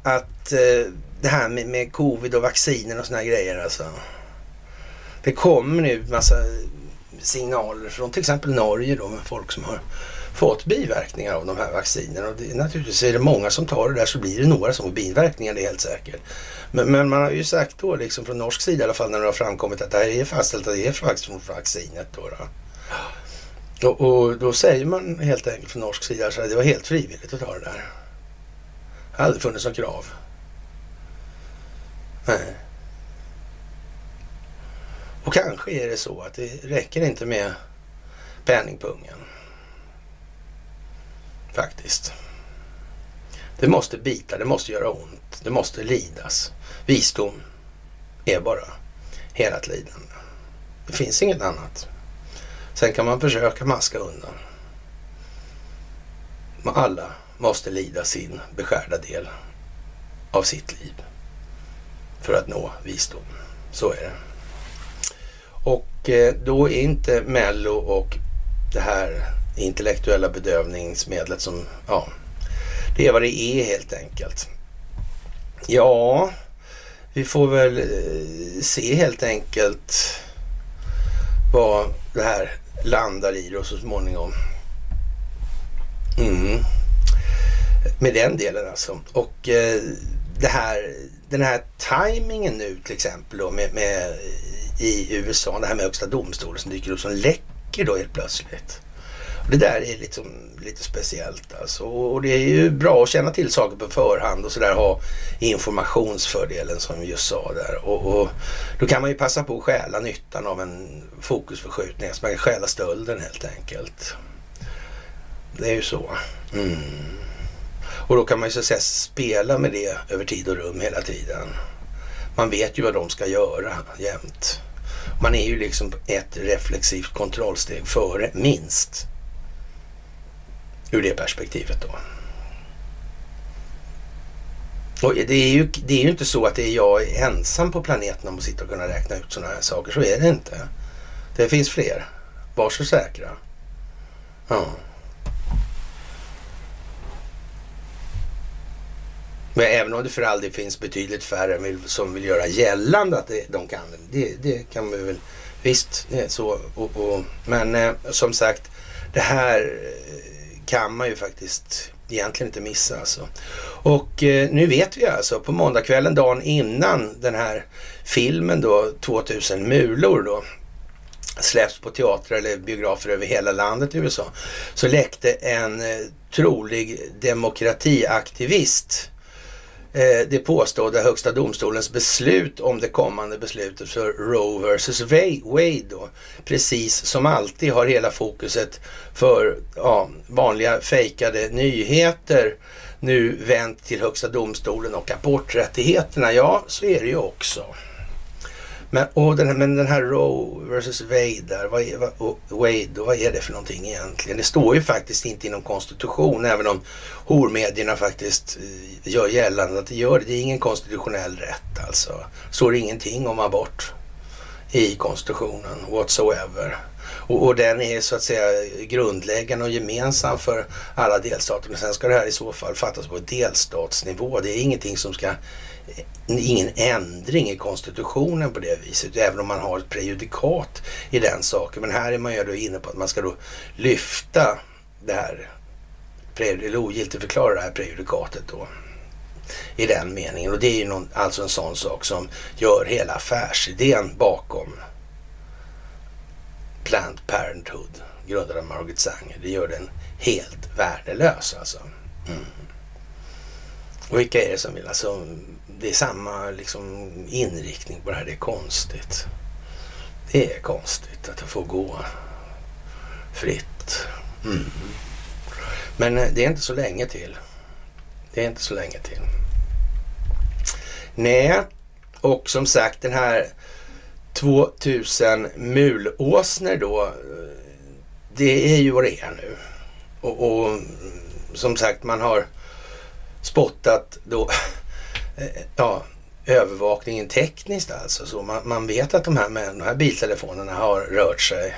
att eh, det här med, med covid och vaccinen och såna här grejer alltså. Det kommer nu massa signaler från till exempel Norge då med folk som har fått biverkningar av de här vaccinerna. Och det, naturligtvis är det många som tar det där så blir det några som får biverkningar, det är helt säkert. Men, men, man har ju sagt då, liksom från norsk sida i alla fall, när det har framkommit att det här är fastställt att det är faktiskt från vaccinet. Då, då. Och, och, då säger man helt enkelt från norsk sida att det var helt frivilligt att ta det där. Det har aldrig funnits något krav. Nej. Och kanske är det så att det räcker inte med penningpungen. Faktiskt. Det måste bita, det måste göra ont, det måste lidas. Visdom är bara helat lidande. Det finns inget annat. Sen kan man försöka maska undan. Men alla måste lida sin beskärda del av sitt liv för att nå visdom. Så är det. Och eh, då är inte Mello och det här intellektuella bedövningsmedlet som, ja, det är vad det är helt enkelt. Ja, vi får väl eh, se helt enkelt vad det här landar i då så småningom. Mm. Med den delen alltså. Och eh, det här, den här tajmingen nu till exempel då med, med i USA, det här med högsta domstolen som dyker upp som läcker då helt plötsligt. Det där är liksom lite speciellt alltså. Och det är ju bra att känna till saker på förhand och sådär ha informationsfördelen som vi just sa där. Och, och, då kan man ju passa på att stjäla nyttan av en fokusförskjutning. Alltså man kan stjäla stölden helt enkelt. Det är ju så. Mm. Och då kan man ju så att säga spela med det över tid och rum hela tiden. Man vet ju vad de ska göra jämt. Man är ju liksom ett reflexivt kontrollsteg före, minst. Ur det perspektivet då. Och det är, ju, det är ju inte så att det är jag ensam på planeten om att sitta och kunna räkna ut sådana här saker. Så är det inte. Det finns fler. Var så säkra. Ja. Men även om det för all del finns betydligt färre som vill göra gällande att det, de kan det. Det kan vi väl visst, det är så. Och, och, men eh, som sagt, det här eh, kan man ju faktiskt egentligen inte missa alltså. Och eh, nu vet vi alltså på måndagskvällen, dagen innan den här filmen då, 2000 mulor då, släpps på teatrar eller biografer över hela landet i USA, så läckte en eh, trolig demokratiaktivist eh, Eh, det påstådda högsta domstolens beslut om det kommande beslutet för Roe vs Wade då. Precis som alltid har hela fokuset för ja, vanliga fejkade nyheter nu vänt till högsta domstolen och aborträttigheterna. Ja, så är det ju också. Men, och den här, men den här Roe versus Wade där, vad är, vad, Wade, vad är det för någonting egentligen? Det står ju faktiskt inte inom konstitution, även om hormedierna faktiskt eh, gör gällande att det gör det. Det är ingen konstitutionell rätt alltså. Det står ingenting om abort i konstitutionen whatsoever. Och, och, den är så att säga grundläggande och gemensam för alla delstater. Men sen ska det här i så fall fattas på delstatsnivå. Det är ingenting som ska ingen ändring i konstitutionen på det viset, även om man har ett prejudikat i den saken. Men här är man ju då inne på att man ska då lyfta det här, eller ogiltigförklara det här prejudikatet då i den meningen. Och det är ju någon, alltså en sån sak som gör hela affärsidén bakom Planned Parenthood, grundad av Margaret Sanger. Det gör den helt värdelös alltså. Mm. Och vilka är det som vill? Alltså, det är samma liksom, inriktning på det här. Det är konstigt. Det är konstigt att det får gå fritt. Mm. Men eh, det är inte så länge till. Det är inte så länge till. Nej, och som sagt den här 2000 mulåsner då. Eh, det är ju vad det är nu. Och, och mm, som sagt man har spottat då Eh, ja, övervakningen tekniskt alltså. Så man, man vet att de här, de här biltelefonerna har rört sig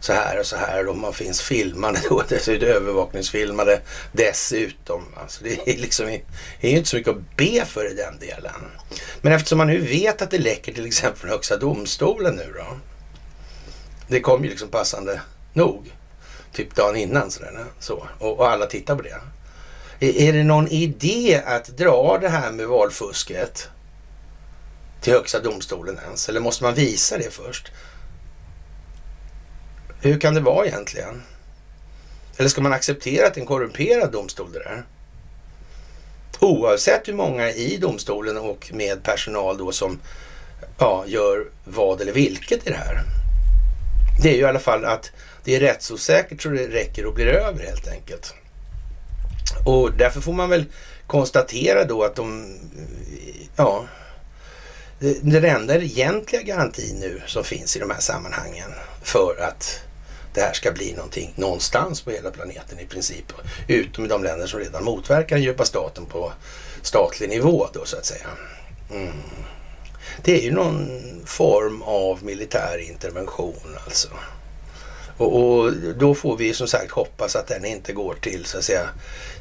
så här och så här och man finns filmade då, dessutom övervakningsfilmade dessutom. Alltså det är liksom det är inte så mycket att be för i den delen. Men eftersom man nu vet att det läcker till exempel från Högsta domstolen nu då. Det kom ju liksom passande nog. Typ dagen innan sådär, så. Och, och alla tittar på det. Är, det någon idé att dra det här med valfusket till Högsta domstolen ens? Eller måste man visa det först? Hur kan det vara egentligen? Eller ska man acceptera att det är en korrumperad domstol det där? Oavsett hur många i domstolen och med personal då som ja, gör vad eller vilket i det här. Det är ju i alla fall att det är rättsosäkert så det räcker och blir över helt enkelt. Och därför får man väl konstatera då att de, ja, den enda egentliga garantin nu som finns i de här sammanhangen för att det här ska bli någonting någonstans på hela planeten i princip. Utom i de länder som redan motverkar den djupa staten på statlig nivå då så att säga. Mm. Det är ju någon form av militär intervention alltså. Och, och, då får vi som sagt hoppas att den inte går till så att säga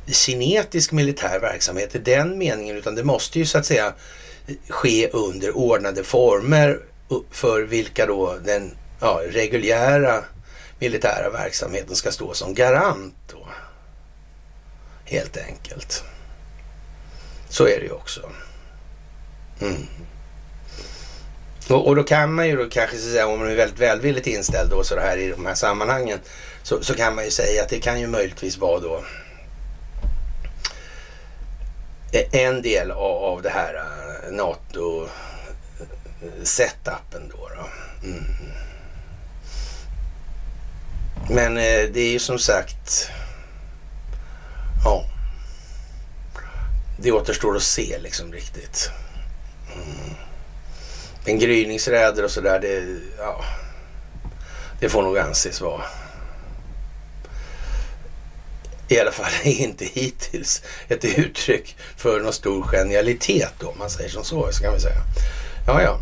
kinetisk militär verksamhet i den meningen utan det måste ju så att säga ske under ordnade former för vilka då den ja, reguljära militära verksamheten ska stå som garant då. Helt enkelt. Så är det ju också. Mm. Och, och, då kan man ju då kanske säga, om man är väldigt välvilligt inställd då så här i de här sammanhangen, så, så kan man ju säga att det kan ju möjligtvis vara då en del av, av det här eh, NATO-setupen då. då. Mm. Men eh, det är ju som sagt... Ja. Det återstår att se liksom riktigt. Mm. Men gryningsräder och sådär, det, ja, det får nog anses vara i alla fall inte hittills ett uttryck för någon stor genialitet då, om man säger som så, så kan vi säga. Ja, ja.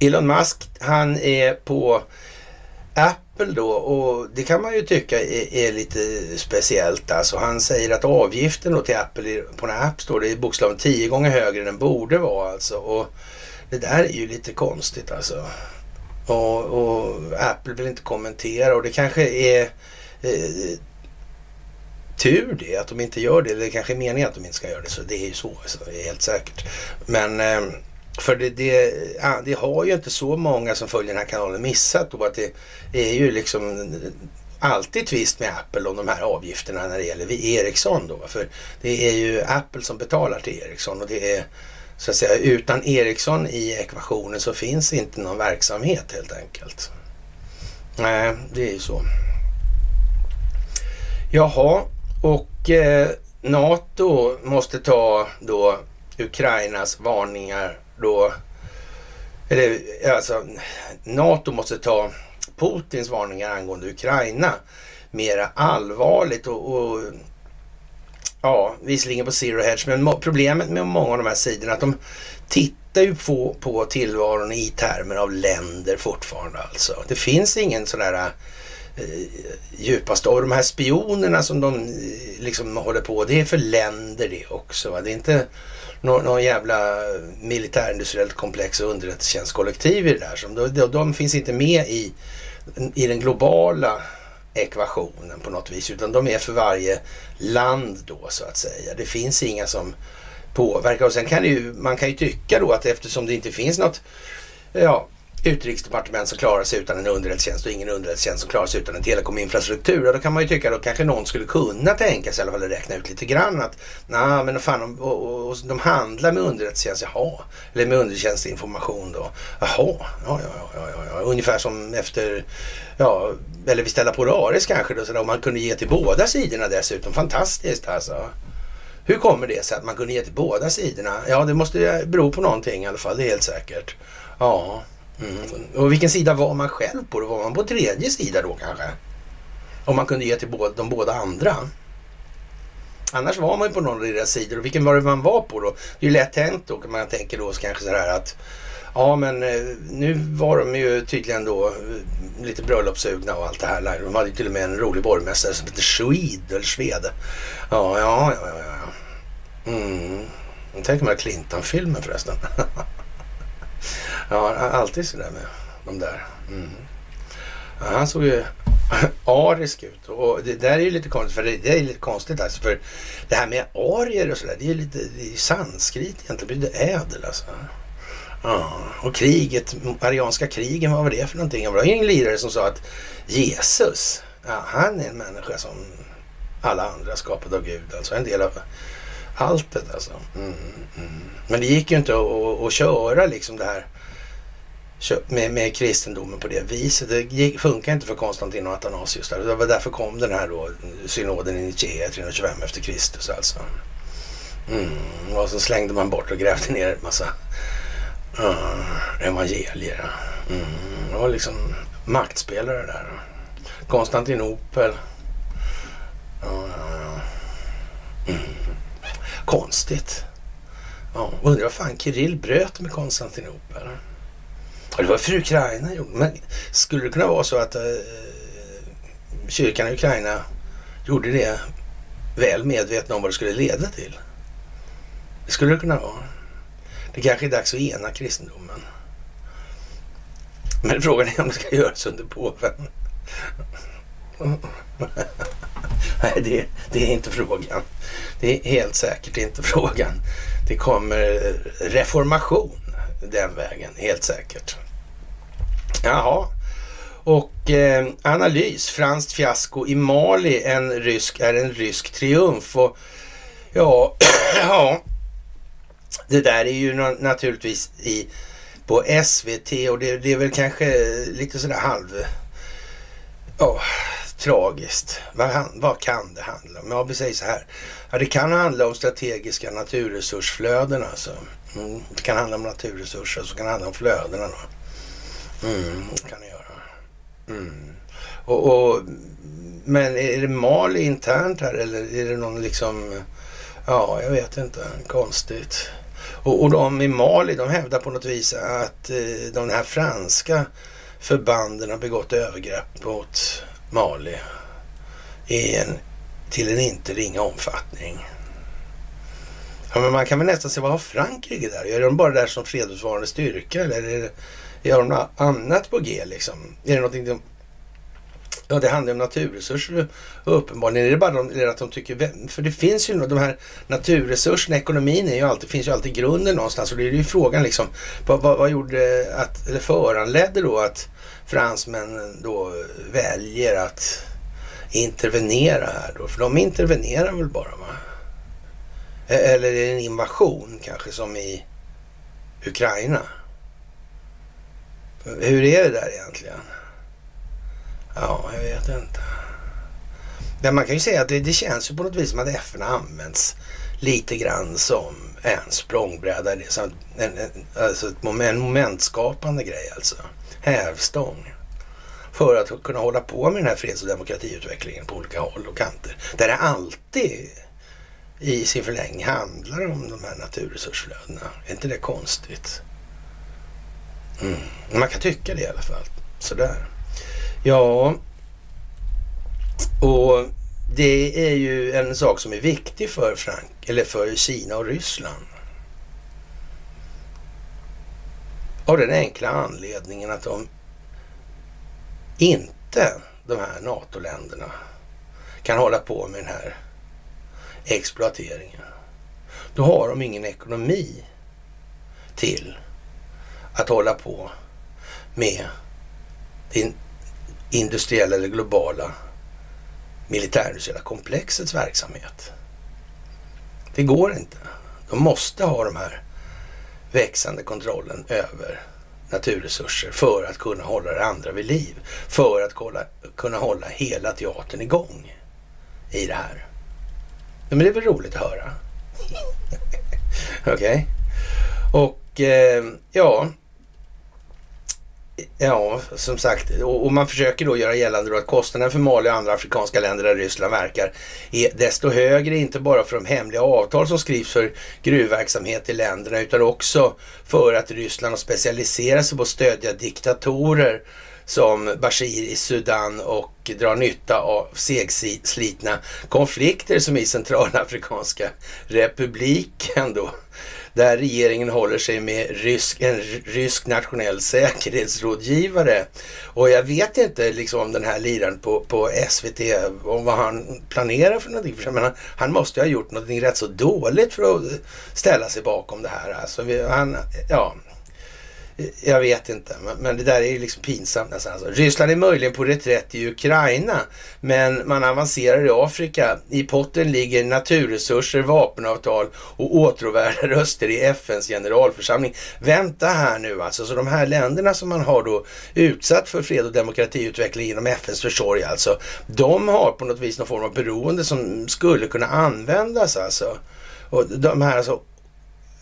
Elon Musk, han är på Apple då och det kan man ju tycka är, är, lite speciellt. Alltså han säger att avgiften då till Apple på en app står det är bokstaven tio gånger högre än den borde vara alltså. Och det där är ju lite konstigt alltså. Och, och Apple vill inte kommentera och det kanske är eh, tur det att de inte gör det. Eller det kanske är meningen att de inte ska göra det. Så det är ju så, alltså, det är helt säkert. Men eh, för det, det, det, har ju inte så många som följer den här kanalen missat då att det är ju liksom alltid tvist med Apple om de här avgifterna när det gäller Ericsson då. För det är ju Apple som betalar till Ericsson och det är så att säga utan Ericsson i ekvationen så finns inte någon verksamhet helt enkelt. Nej, det är ju så. Jaha, och eh, NATO måste ta då Ukrainas varningar då, eller alltså NATO måste ta Putins varningar angående Ukraina mera allvarligt och, och ja, visserligen på zero hedge, men problemet med många av de här sidorna är att de tittar ju på, på tillvaron i termer av länder fortfarande alltså. Det finns ingen sån där eh, djupaste av de här spionerna som de eh, liksom håller på, det är för länder det också. Va? Det är inte någon, någon jävla militärindustriellt komplex och underrättelsetjänstkollektiv i det där. Som, de, de finns inte med i, i den globala ekvationen på något vis, utan de är för varje land då så att säga. Det finns inga som påverkar och sen kan ju, man kan ju tycka då att eftersom det inte finns något ja, utrikesdepartement som klarar sig utan en underrättelsetjänst och ingen underrättelsetjänst som klarar sig utan en telekominfrastruktur. Då kan man ju tycka att kanske någon skulle kunna tänka sig, i alla fall räkna ut lite grann att nej men fan, och, och, och, de handlar med underrättelsetjänst, jaha. Eller med underrättelsetjänstinformation då. Jaha, ja, ja, ja, ja, ja. Ungefär som efter, ja, eller vi ställer på Raris kanske då, så om man kunde ge till båda sidorna dessutom. Fantastiskt alltså. Hur kommer det sig att man kunde ge till båda sidorna? Ja, det måste bero på någonting i alla fall, det är helt säkert. Ja, Mm. Och vilken sida var man själv på? Var man på tredje sida då kanske? Om man kunde ge till de båda andra. Annars var man ju på någon av deras sidor. Och vilken var det man var på då? Det är ju lätt hänt då. Man tänker då kanske sådär att Ja men eh, nu var de ju tydligen då eh, lite bröllopssugna och allt det här. De hade ju till och med en rolig borgmästare som hette Swede eller Svede. Ja, ja, ja, ja. Mm. Tänk om mig Clinton-filmen förresten. Ja, alltid sådär med de där. Mm. Ja, han såg ju arisk ut och det där är ju lite konstigt för det, det är lite konstigt alltså för det här med arier och sådär det är ju lite det är sanskrit egentligen, det blir ädel alltså. Ja, och kriget, arianska krigen, vad var det för någonting? Det var en lirare som sa att Jesus, ja, han är en människa som alla andra skapade av Gud, alltså en del av alltet alltså. Mm, mm. Men det gick ju inte att, att, att köra liksom det här med, med kristendomen på det viset. Det gick, funkar inte för Konstantin och Athanasius. Där. Det var därför kom den här då, synoden i Nicea 325 efter Kristus alltså. Mm. Och så slängde man bort och grävde ner en massa uh, evangelier. Mm. Det var liksom maktspelare där. Konstantinopel. Uh, mm. Konstigt. Ja, undrar vad fan Kirill bröt med Konstantinopel. Det var för Ukraina gjorde. Men skulle det kunna vara så att eh, kyrkan i Ukraina gjorde det väl medvetna om vad det skulle leda till? Det skulle det kunna vara. Det kanske är dags att ena kristendomen. Men frågan är om det ska göras under påven. Nej, det, det, är inte frågan. Det är helt säkert inte frågan. Det kommer reformation den vägen, helt säkert. Jaha. Och eh, analys, franskt fiasko i Mali en rysk, är en rysk triumf. Och, ja, ja, det där är ju naturligtvis i, på SVT och det, det är väl kanske lite sådär halv... Ja, tragiskt. Vad, vad kan det handla om? Ja, vi säger så här. Ja, det kan handla om strategiska naturresursflöden alltså. Mm, det kan handla om naturresurser, så kan det handla om flödena då. Mm, det kan det göra. Mm. Och, och, men är det Mali internt här eller är det någon liksom, ja jag vet inte, konstigt. Och, och de i Mali de hävdar på något vis att eh, de här franska förbanden har begått övergrepp mot Mali i en, till en inte ringa omfattning. Ja, men man kan väl nästan se, vad har Frankrike där? Är de bara där som fredsbevarande styrka eller är det, har de något annat på G liksom? Är det någonting de... Ja, det handlar om naturresurser uppenbarligen. Är det bara de, att de tycker... För det finns ju de här naturresurserna, ekonomin är ju alltid, finns ju alltid grunden någonstans. Och det är ju frågan liksom, vad, vad, vad gjorde att, eller föranledde då att fransmännen då väljer att intervenera här då? För de intervenerar väl bara va? Eller är det en invasion kanske som i Ukraina? Hur är det där egentligen? Ja, jag vet inte. Men man kan ju säga att det, det känns ju på något vis som att FN används lite grann som en språngbräda. Det alltså, är en, en, alltså ett moment, en momentskapande grej alltså. Hävstång. För att kunna hålla på med den här freds och demokratiutvecklingen på olika håll och kanter. Där det alltid i sin förlängning handlar om de här naturresursflödena. Är inte det konstigt? Mm. Man kan tycka det i alla fall. Sådär. Ja, och det är ju en sak som är viktig för, Frank, eller för Kina och Ryssland. Av den enkla anledningen att de inte, de här NATO-länderna, kan hålla på med den här exploateringen. Då har de ingen ekonomi till att hålla på med det industriella eller globala militärindustriella komplexets verksamhet. Det går inte. De måste ha de här växande kontrollen över naturresurser för att kunna hålla det andra vid liv. För att kolla, kunna hålla hela teatern igång i det här. Ja, men det är väl roligt att höra. Okej. Okay. Och eh, ja, Ja, som sagt, och, man försöker då göra gällande då att kostnaden för Mali och andra afrikanska länder där Ryssland verkar är desto högre, inte bara för de hemliga avtal som skrivs för gruvverksamhet i länderna, utan också för att Ryssland har specialiserat sig på att stödja diktatorer som Bashir i Sudan och drar nytta av segslitna konflikter som i Centralafrikanska republiken då där regeringen håller sig med rysk, en rysk nationell säkerhetsrådgivare. Och jag vet inte liksom om den här liraren på, på SVT, om vad han planerar för någonting. För han, han måste ha gjort någonting rätt så dåligt för att ställa sig bakom det här. Alltså, han, ja, jag vet inte, men det där är ju liksom pinsamt nästan. Alltså. Ryssland är möjligen på reträtt i Ukraina, men man avancerar i Afrika. I potten ligger naturresurser, vapenavtal och åtråvärda röster i FNs generalförsamling. Vänta här nu alltså, så de här länderna som man har då utsatt för fred och demokratiutveckling genom FNs försorg alltså, de har på något vis någon form av beroende som skulle kunna användas alltså. Och de här alltså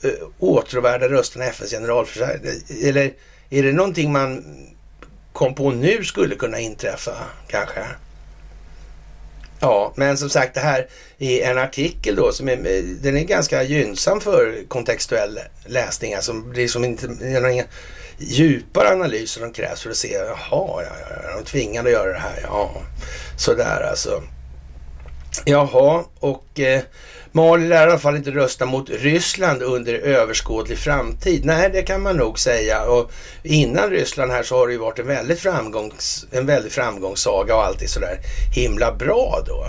Eh, åtråvärda rösterna i FNs generalförsamling? Eller är det någonting man kom på nu skulle kunna inträffa kanske? Ja, men som sagt det här är en artikel då som är, den är ganska gynnsam för kontextuell läsning. Alltså det är som inte några djupare analyser som krävs för att se, jaha, ja, ja, de tvingade att göra det här, ja, sådär alltså. Jaha, och eh, Mali lär i alla fall inte rösta mot Ryssland under överskådlig framtid. Nej, det kan man nog säga. Och innan Ryssland här så har det ju varit en väldigt, framgångs, en väldigt framgångssaga och allt är sådär himla bra då.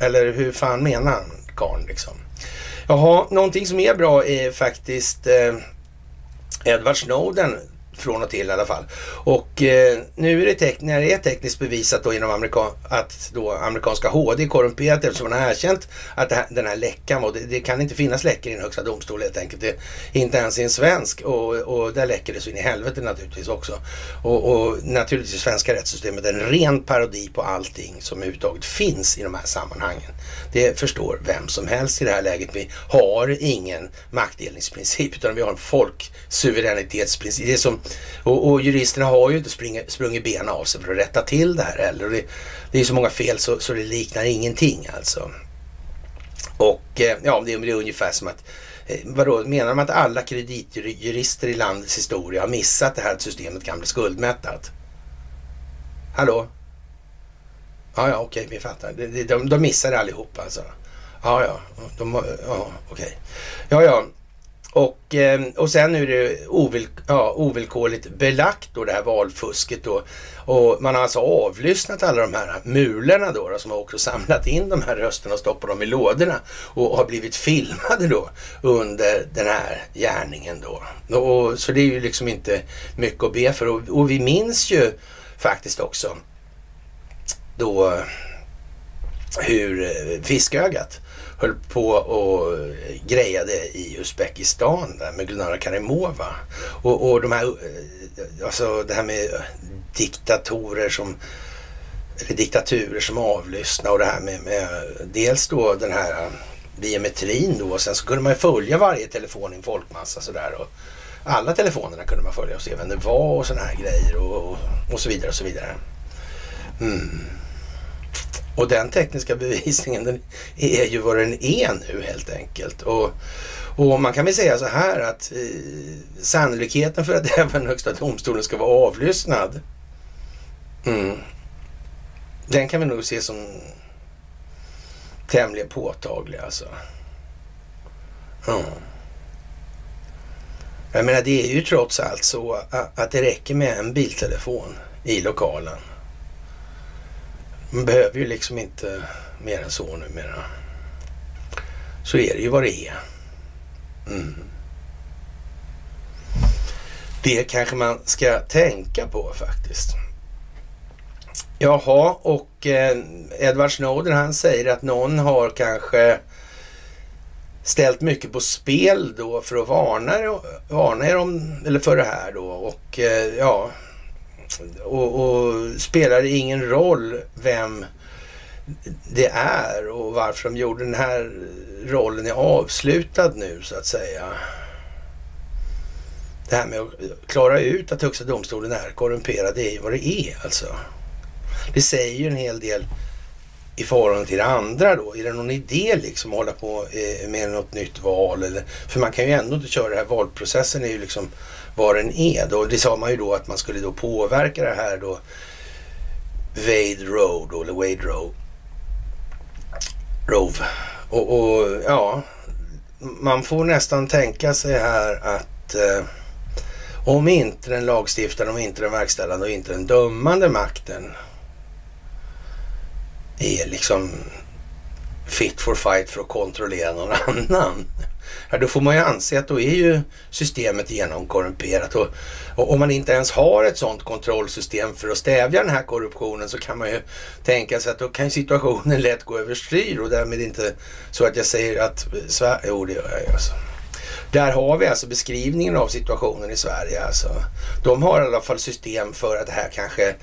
Eller hur fan menar han, karln liksom? Jaha, någonting som är bra är faktiskt eh, Edward Snowden från och till i alla fall. Och eh, nu är det, tek- när det är tekniskt bevisat då genom amerika- att då amerikanska HD är korrumperat eftersom man har erkänt att här, den här läckan var, det, det, kan inte finnas läckor i en högsta domstol helt enkelt. Det, inte ens i en svensk och, och där läcker det så in i helvete naturligtvis också. Och, och naturligtvis svenska rättssystemet är en ren parodi på allting som överhuvudtaget finns i de här sammanhangen. Det förstår vem som helst i det här läget. Vi har ingen maktdelningsprincip utan vi har en folksuveränitetsprincip. Det är som och, och juristerna har ju inte sprungit, sprungit benen av sig för att rätta till det här heller. Det, det är så många fel så, så det liknar ingenting alltså. Och eh, ja, det, det är ungefär som att eh, Vadå, menar de att alla kreditjurister i landets historia har missat det här att systemet kan bli skuldmättat? Hallå? Ja, ja, okej, vi fattar. De, de, de missar det allihop alltså. Ja, ja, de, ja okej. Ja, ja, och, ehm, och sen är det ovill, ja, ovillkorligt belagt då det här valfusket då. Och man har alltså avlyssnat alla de här mulorna då, då som har också samlat in de här rösterna och stoppat dem i lådorna och har blivit filmade då under den här gärningen då. Och, så det är ju liksom inte mycket att be för. Och, och vi minns ju faktiskt också då hur eh, Fiskögat höll på och eh, grejade i Uzbekistan där med Gulnara Karimova. Och, och de här, eh, alltså det här med eh, diktatorer som eller diktaturer som avlyssnar och det här med, med dels då den här biometrin då och sen så kunde man ju följa varje telefon i en folkmassa sådär. Och alla telefonerna kunde man följa och se vem det var och sådana här grejer och, och, och så vidare och så vidare. Mm. Och den tekniska bevisningen den är ju vad den är nu helt enkelt. Och, och man kan väl säga så här att eh, sannolikheten för att även Högsta domstolen ska vara avlyssnad mm, den kan vi nog se som tämligen påtaglig alltså. Mm. Jag menar det är ju trots allt så att det räcker med en biltelefon i lokalen. Man behöver ju liksom inte mer än så numera. Så är det ju vad det är. Mm. Det kanske man ska tänka på faktiskt. Jaha, och eh, Edward Snowden han säger att någon har kanske ställt mycket på spel då för att varna, varna er om, eller för det här då. Och eh, ja, och, och spelar det ingen roll vem det är och varför de gjorde den här rollen är avslutad nu så att säga. Det här med att klara ut att Högsta domstolen är korrumperad, det är ju vad det är alltså. Det säger ju en hel del i förhållande till det andra då? Är det någon idé liksom att hålla på eh, med något nytt val? Eller, för man kan ju ändå inte köra det här valprocessen är ju liksom vad den är då. Det sa man ju då att man skulle då påverka det här då Wade Road eller Wade Road. Rove. Och, och, ja, man får nästan tänka sig här att eh, om inte den lagstiftande, om inte den verkställande och inte den dömande makten är liksom fit for fight för att kontrollera någon annan. Ja, då får man ju anse att då är ju systemet genomkorrumperat och, och om man inte ens har ett sådant kontrollsystem för att stävja den här korruptionen så kan man ju tänka sig att då kan situationen lätt gå överstyr och därmed inte så att jag säger att Sverige, jo det gör jag ju alltså. Där har vi alltså beskrivningen av situationen i Sverige alltså. De har i alla fall system för att det här kanske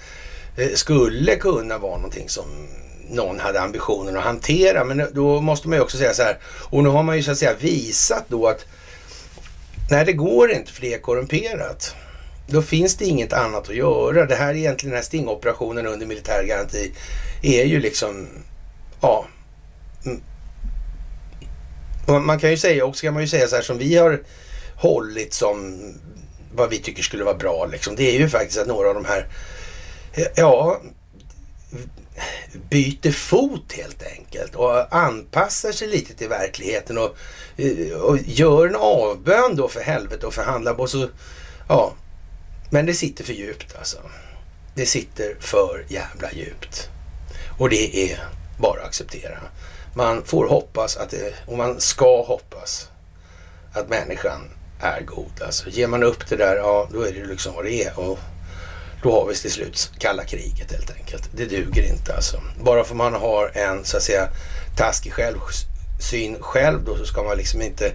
eh, skulle kunna vara någonting som någon hade ambitionen att hantera. Men då måste man ju också säga så här, och nu har man ju så att säga visat då att nej, det går inte för det är korrumperat. Då finns det inget annat att göra. Det här egentligen, den här stingoperationen under militär garanti är ju liksom, ja. Mm. Man kan ju säga, också kan man ju säga så här som vi har hållit som vad vi tycker skulle vara bra liksom. Det är ju faktiskt att några av de här, eh, ja, byter fot helt enkelt och anpassar sig lite till verkligheten och, eh, och gör en avbön då för helvete och förhandlar och så, ja. Men det sitter för djupt alltså. Det sitter för jävla djupt. Och det är bara att acceptera. Man får hoppas att det, och man ska hoppas att människan är god. Alltså ger man upp det där, ja då är det liksom vad det är. Och då har vi till slut kalla kriget helt enkelt. Det duger inte alltså. Bara för man har en så att säga taskig självsyn själv då så ska man liksom inte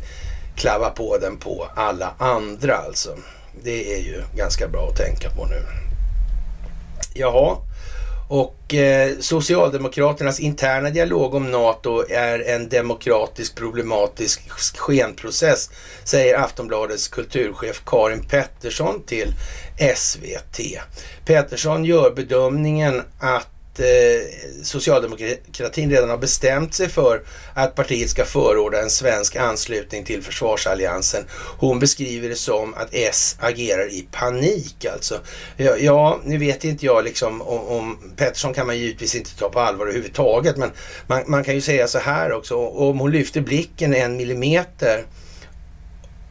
klava på den på alla andra alltså. Det är ju ganska bra att tänka på nu. Jaha, och eh, Socialdemokraternas interna dialog om NATO är en demokratisk problematisk skenprocess, säger Aftonbladets kulturchef Karin Pettersson till SVT. Pettersson gör bedömningen att eh, socialdemokratin redan har bestämt sig för att partiet ska förorda en svensk anslutning till försvarsalliansen. Hon beskriver det som att S agerar i panik alltså. Ja, ja nu vet inte jag liksom om, om Pettersson kan man givetvis inte ta på allvar överhuvudtaget men man, man kan ju säga så här också. Om hon lyfter blicken en millimeter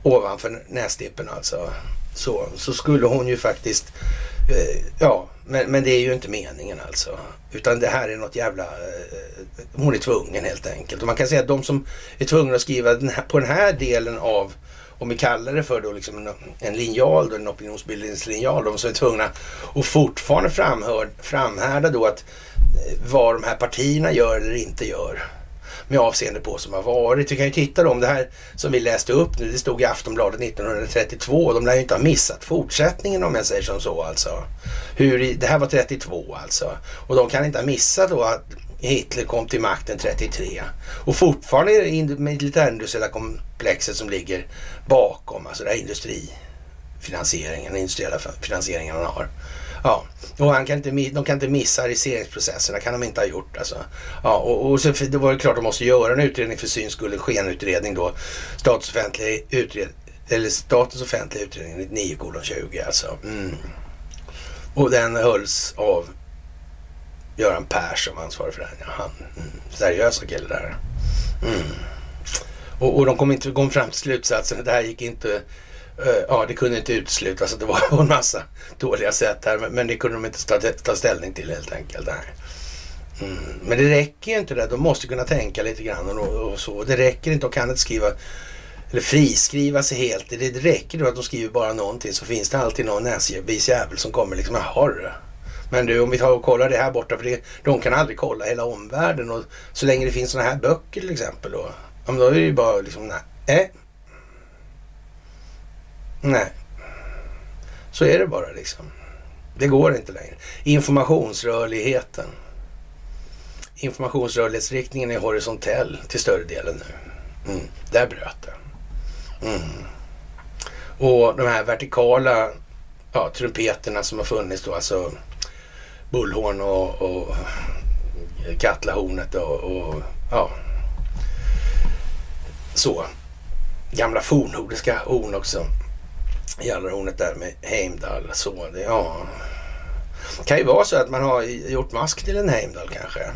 ovanför nästippen alltså så, så skulle hon ju faktiskt eh, ja, men, men det är ju inte meningen alltså. Utan det här är något jävla... Eh, eh, hon är tvungen helt enkelt. Och man kan säga att de som är tvungna att skriva den här, på den här delen av, om vi kallar det för då liksom en, en linjal, då, en opinionsbildningslinjal, de som är tvungna att fortfarande framhör, framhärda då att eh, vad de här partierna gör eller inte gör med avseende på som har varit. Vi kan ju titta då om det här som vi läste upp nu, det stod i Aftonbladet 1932. De lär ju inte ha missat fortsättningen om jag säger som så alltså. Hur, det här var 32 alltså. Och de kan inte ha missat då att Hitler kom till makten 33. Och fortfarande är det militärindustriella komplexet som ligger bakom, alltså det här industrifinansieringen, den industriella finansieringen han har. Ja, och han kan inte, de kan inte missa ariseringsprocesserna, kan de inte ha gjort alltså. Ja, och, och så det var det klart att de måste göra en utredning för syns skull, en skenutredning då. Statens offentliga utredning, eller Statens offentliga utredning 99 20 alltså. Mm. Och den hölls av Göran Persson som ansvarig för den. Ja, han, mm, seriösa kille där. Mm. Och, och de kom inte kom fram till slutsatsen att det här gick inte Eh, ja, det kunde inte uteslutas att det var en massa dåliga sätt här, men det kunde de inte ta, ta ställning till helt enkelt. Nej. Mm. Men det räcker ju inte det. De måste kunna tänka lite grann och, och så. Det räcker inte. De kan inte skriva eller friskriva sig helt. Det, räcker då att de skriver bara någonting så finns det alltid någon näsvis jävel som kommer liksom, jaha du. Men du, om vi tar och kollar det här borta, för det, de kan aldrig kolla hela omvärlden och så länge det finns sådana här böcker till exempel då, ja, då är det ju bara liksom, nej, eh, Nej. Så är det bara liksom. Det går inte längre. Informationsrörligheten. Informationsrörlighetsriktningen är horisontell till större delen nu. Mm. Där bröt det. Mm. Och de här vertikala ja, trumpeterna som har funnits då, alltså bullhorn och, och katlahornet och, och ja, så. Gamla fornnordiska horn också. Jallarhornet där med Heimdall. Så det, ja. Det kan ju vara så att man har gjort mask till en Heimdall kanske.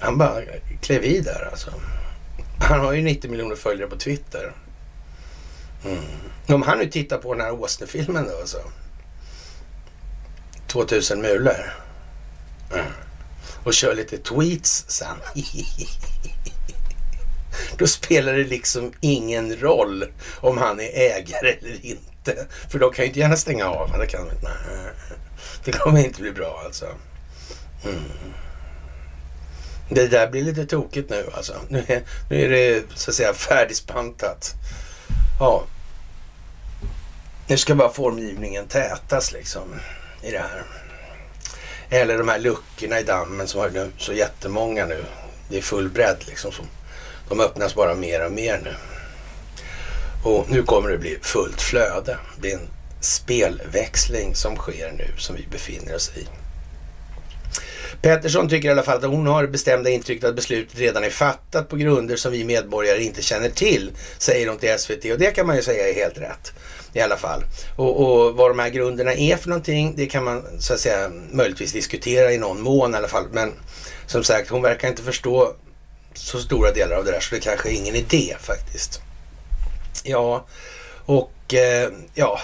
Han bara klev i där alltså. Han har ju 90 miljoner följare på Twitter. Mm. Om han nu tittar på den här Åsne-filmen då alltså. 2000 mulor. Mm. Och kör lite tweets sen. Då spelar det liksom ingen roll om han är ägare eller inte. För de kan ju inte gärna stänga av. Det, kan, nej, det kommer inte bli bra alltså. Mm. Det där blir lite tokigt nu alltså. Nu är, nu är det så att säga färdigspantat. Ja. Nu ska bara formgivningen tätas liksom i det här. Eller de här luckorna i dammen som har så jättemånga nu. Det är full bredd liksom som de öppnas bara mer och mer nu. Och nu kommer det bli fullt flöde. Det är en spelväxling som sker nu som vi befinner oss i. Pettersson tycker i alla fall att hon har bestämda intrycket att beslutet redan är fattat på grunder som vi medborgare inte känner till, säger hon till SVT. Och det kan man ju säga är helt rätt i alla fall. Och, och vad de här grunderna är för någonting, det kan man så att säga möjligtvis diskutera i någon mån i alla fall. Men som sagt, hon verkar inte förstå så stora delar av det där så det kanske är ingen idé faktiskt. Ja, och eh, ja,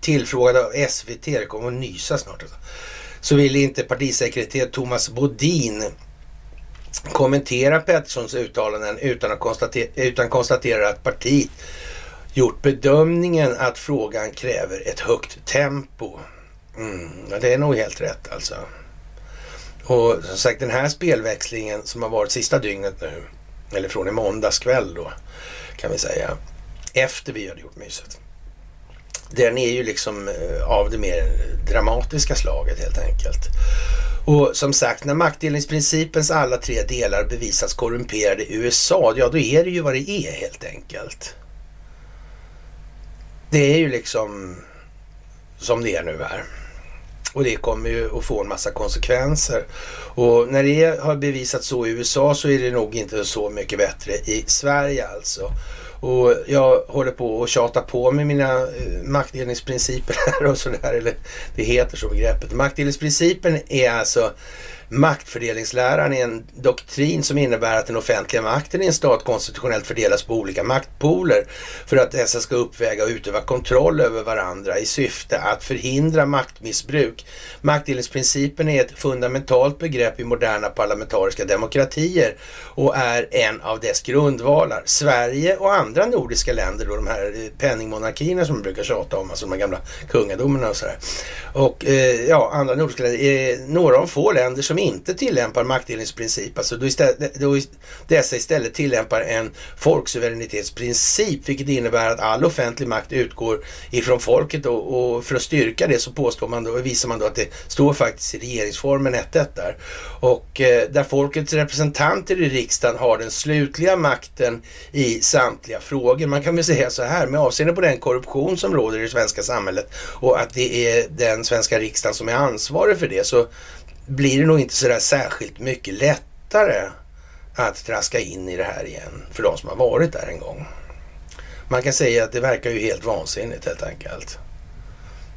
tillfrågad av SVT, det kommer att nysa snart. Alltså. Så ville inte partisekreterare Thomas Bodin kommentera Petterssons uttalanden utan att konstatera, utan konstaterar att partiet gjort bedömningen att frågan kräver ett högt tempo. Mm, det är nog helt rätt alltså. Och som sagt den här spelväxlingen som har varit sista dygnet nu, eller från i måndags kväll då kan vi säga, efter vi hade gjort myset. Den är ju liksom eh, av det mer dramatiska slaget helt enkelt. Och som sagt, när maktdelningsprincipens alla tre delar bevisas korrumperade i USA, ja då är det ju vad det är helt enkelt. Det är ju liksom som det är nu här. Och det kommer ju att få en massa konsekvenser. Och när det har bevisats så i USA så är det nog inte så mycket bättre i Sverige alltså. Och jag håller på att tjata på med mina eh, maktdelningsprinciper här och sådär. Eller det heter så begreppet. Maktdelningsprincipen är alltså Maktfördelningsläran är en doktrin som innebär att den offentliga makten i en stat konstitutionellt fördelas på olika maktpoler för att dessa ska uppväga och utöva kontroll över varandra i syfte att förhindra maktmissbruk. Maktdelningsprincipen är ett fundamentalt begrepp i moderna parlamentariska demokratier och är en av dess grundvalar. Sverige och andra nordiska länder, då de här eh, penningmonarkierna som man brukar tjata om, alltså de här gamla kungadomarna och sådär. Och eh, ja, andra nordiska länder, är några av få länder som som inte tillämpar maktdelningsprincip, alltså då, istället, då dessa istället tillämpar en folksuveränitetsprincip, vilket innebär att all offentlig makt utgår ifrån folket och, och för att styrka det så påstår man då, visar man då att det står faktiskt i regeringsformen 1.1 där. Och eh, där folkets representanter i riksdagen har den slutliga makten i samtliga frågor. Man kan väl säga så här med avseende på den korruption som råder i det svenska samhället och att det är den svenska riksdagen som är ansvarig för det så blir det nog inte sådär särskilt mycket lättare att traska in i det här igen för de som har varit där en gång. Man kan säga att det verkar ju helt vansinnigt helt enkelt.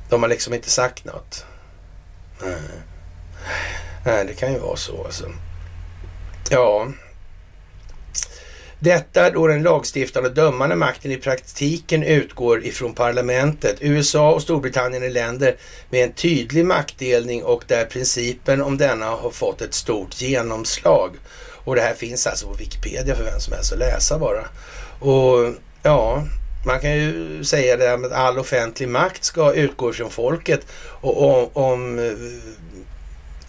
De har liksom inte sagt något. Nej, Nej det kan ju vara så alltså. Ja. Detta då den lagstiftande och dömande makten i praktiken utgår ifrån parlamentet. USA och Storbritannien är länder med en tydlig maktdelning och där principen om denna har fått ett stort genomslag. Och det här finns alltså på Wikipedia för vem som helst att läsa bara. Och ja, man kan ju säga det att all offentlig makt ska utgå från folket och om, om eh,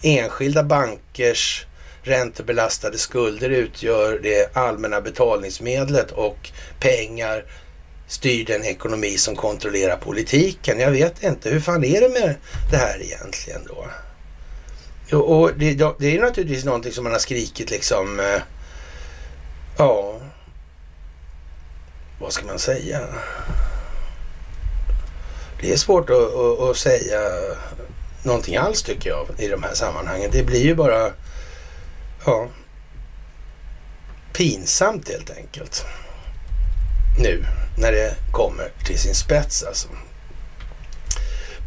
enskilda bankers räntebelastade skulder utgör det allmänna betalningsmedlet och pengar styr den ekonomi som kontrollerar politiken. Jag vet inte, hur fan är det med det här egentligen då? Och det, det är naturligtvis någonting som man har skrikit liksom, eh, ja, vad ska man säga? Det är svårt att, att, att, säga någonting alls tycker jag i de här sammanhangen. Det blir ju bara ja, pinsamt helt enkelt. Nu när det kommer till sin spets alltså.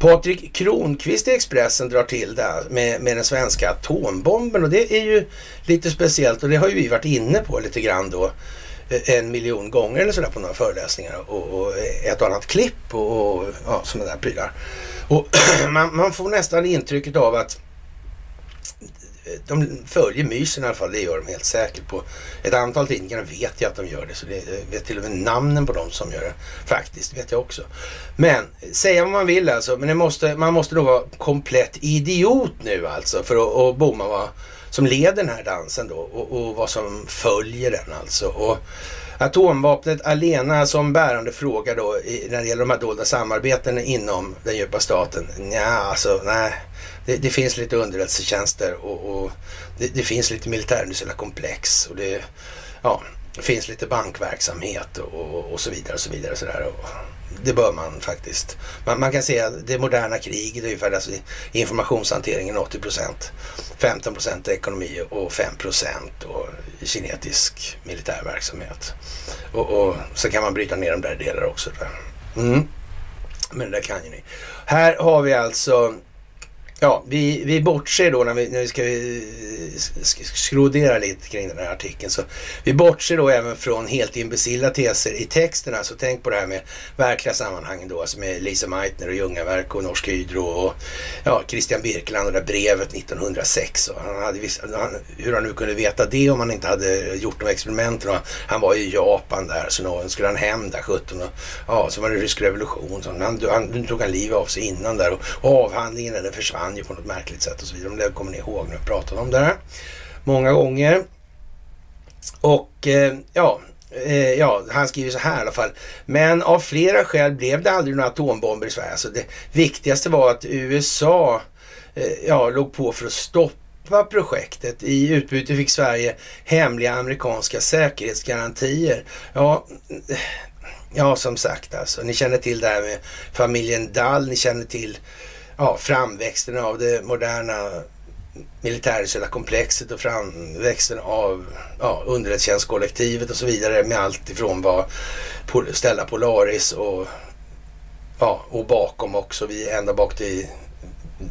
Patrik Kronqvist i Expressen drar till det med, med den svenska atombomben och det är ju lite speciellt och det har ju vi varit inne på lite grann då eh, en miljon gånger eller sådär på några föreläsningar och, och ett och annat klipp och, och ja, sådana där prylar. Och man, man, får nästan intrycket av att de följer mysen i alla fall, det gör de helt säkert. På ett antal tidningar vet jag att de gör det, så det vet till och med namnen på de som gör det. Faktiskt, vet jag också. Men säga vad man vill alltså, men måste, man måste nog vara komplett idiot nu alltså för att och bomma vad som leder den här dansen då och, och vad som följer den alltså. Och, Atomvapnet alena som bärande fråga då i, när det gäller de här dolda samarbeten inom den djupa staten? Ja, alltså nej det, det, finns lite underrättelsetjänster och, och det, det, finns lite militärindustriella komplex och det, ja, det finns lite bankverksamhet och, och så vidare och så vidare. Och så där. Och det bör man faktiskt. Man, man kan säga att det moderna kriget är ungefär alltså informationshanteringen 80 procent. 15 procent ekonomi och 5 procent kinetisk militär verksamhet. Och, och, så kan man bryta ner de där delar också. Där. Mm. Men det där kan ju ni. Här har vi alltså Ja, vi, vi bortser då när vi, när vi ska skrodera lite kring den här artikeln. Så vi bortser då även från helt imbecilla teser i texterna. Så tänk på det här med verkliga sammanhangen då, alltså med Lisa Meitner och Ljungaverk och Norsk Hydro och ja, Christian Birkeland och det där brevet 1906. Och han hade viss, han, hur han nu kunde veta det om han inte hade gjort de experimenten. Och han var i Japan där, så nu skulle han hem där 17 och ja, så var det rysk revolution. Så han, han, nu tog han livet av sig innan där och, och avhandlingen den försvann ju på något märkligt sätt och så vidare. Det kommer ni ihåg när vi pratade om det här många gånger. Och eh, ja, eh, ja, han skriver så här i alla fall. Men av flera skäl blev det aldrig några atombomber i Sverige. Alltså det viktigaste var att USA eh, ja, låg på för att stoppa projektet. I utbyte fick Sverige hemliga amerikanska säkerhetsgarantier. Ja, eh, ja som sagt alltså. Ni känner till det här med familjen Dall. Ni känner till ja, framväxten av det moderna militärindustriella komplexet och framväxten av ja, underrättelsetjänstkollektivet och så vidare med allt ifrån vad Stella Polaris och, ja, och bakom också, vi ända bak till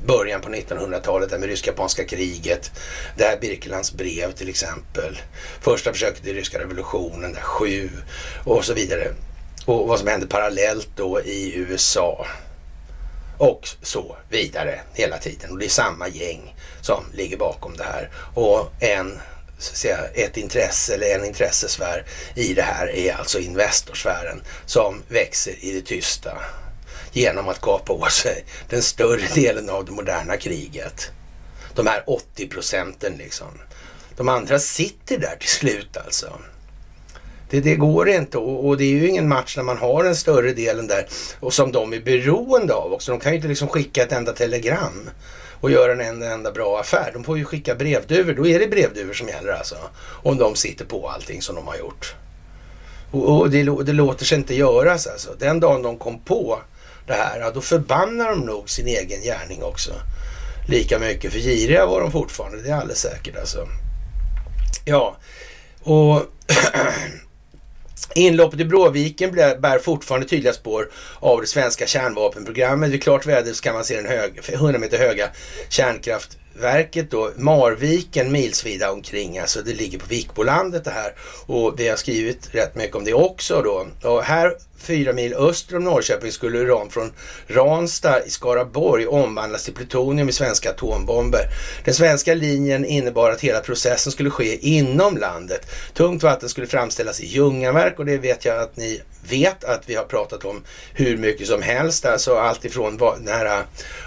början på 1900-talet med rysk-japanska kriget. Det här Birkelands brev till exempel. Första försöket i ryska revolutionen, där sju och så vidare. Och vad som hände parallellt då i USA och så vidare hela tiden. Och det är samma gäng som ligger bakom det här. Och en, så säga, ett intresse eller en intressesfär i det här är alltså Investorsfären som växer i det tysta genom att kapa på sig den större delen av det moderna kriget. De här 80 procenten liksom. De andra sitter där till slut alltså. Det, det går inte och, och, det är ju ingen match när man har den större delen där och som de är beroende av också. De kan ju inte liksom skicka ett enda telegram och göra en enda, enda bra affär. De får ju skicka brevduvor. Då är det brevduvor som gäller alltså. Om de sitter på allting som de har gjort. Och, och det, det, låter sig inte göras alltså. Den dagen de kom på det här, ja, då förbannar de nog sin egen gärning också. Lika mycket. För giriga var de fortfarande, det är alldeles säkert alltså. Ja, och Inloppet i Bråviken bär fortfarande tydliga spår av det svenska kärnvapenprogrammet. Vid klart väder så kan man se den hög, 100 meter höga kärnkraft verket då, Marviken milsvida omkring, alltså det ligger på Vikbolandet det här. Och vi har skrivit rätt mycket om det också då. Och här fyra mil öster om Norrköping skulle uran från Ranstad i Skaraborg omvandlas till plutonium i svenska atombomber. Den svenska linjen innebar att hela processen skulle ske inom landet. Tungt vatten skulle framställas i Ljungaverk och det vet jag att ni vet att vi har pratat om hur mycket som helst. Alltså allt ifrån den här eh,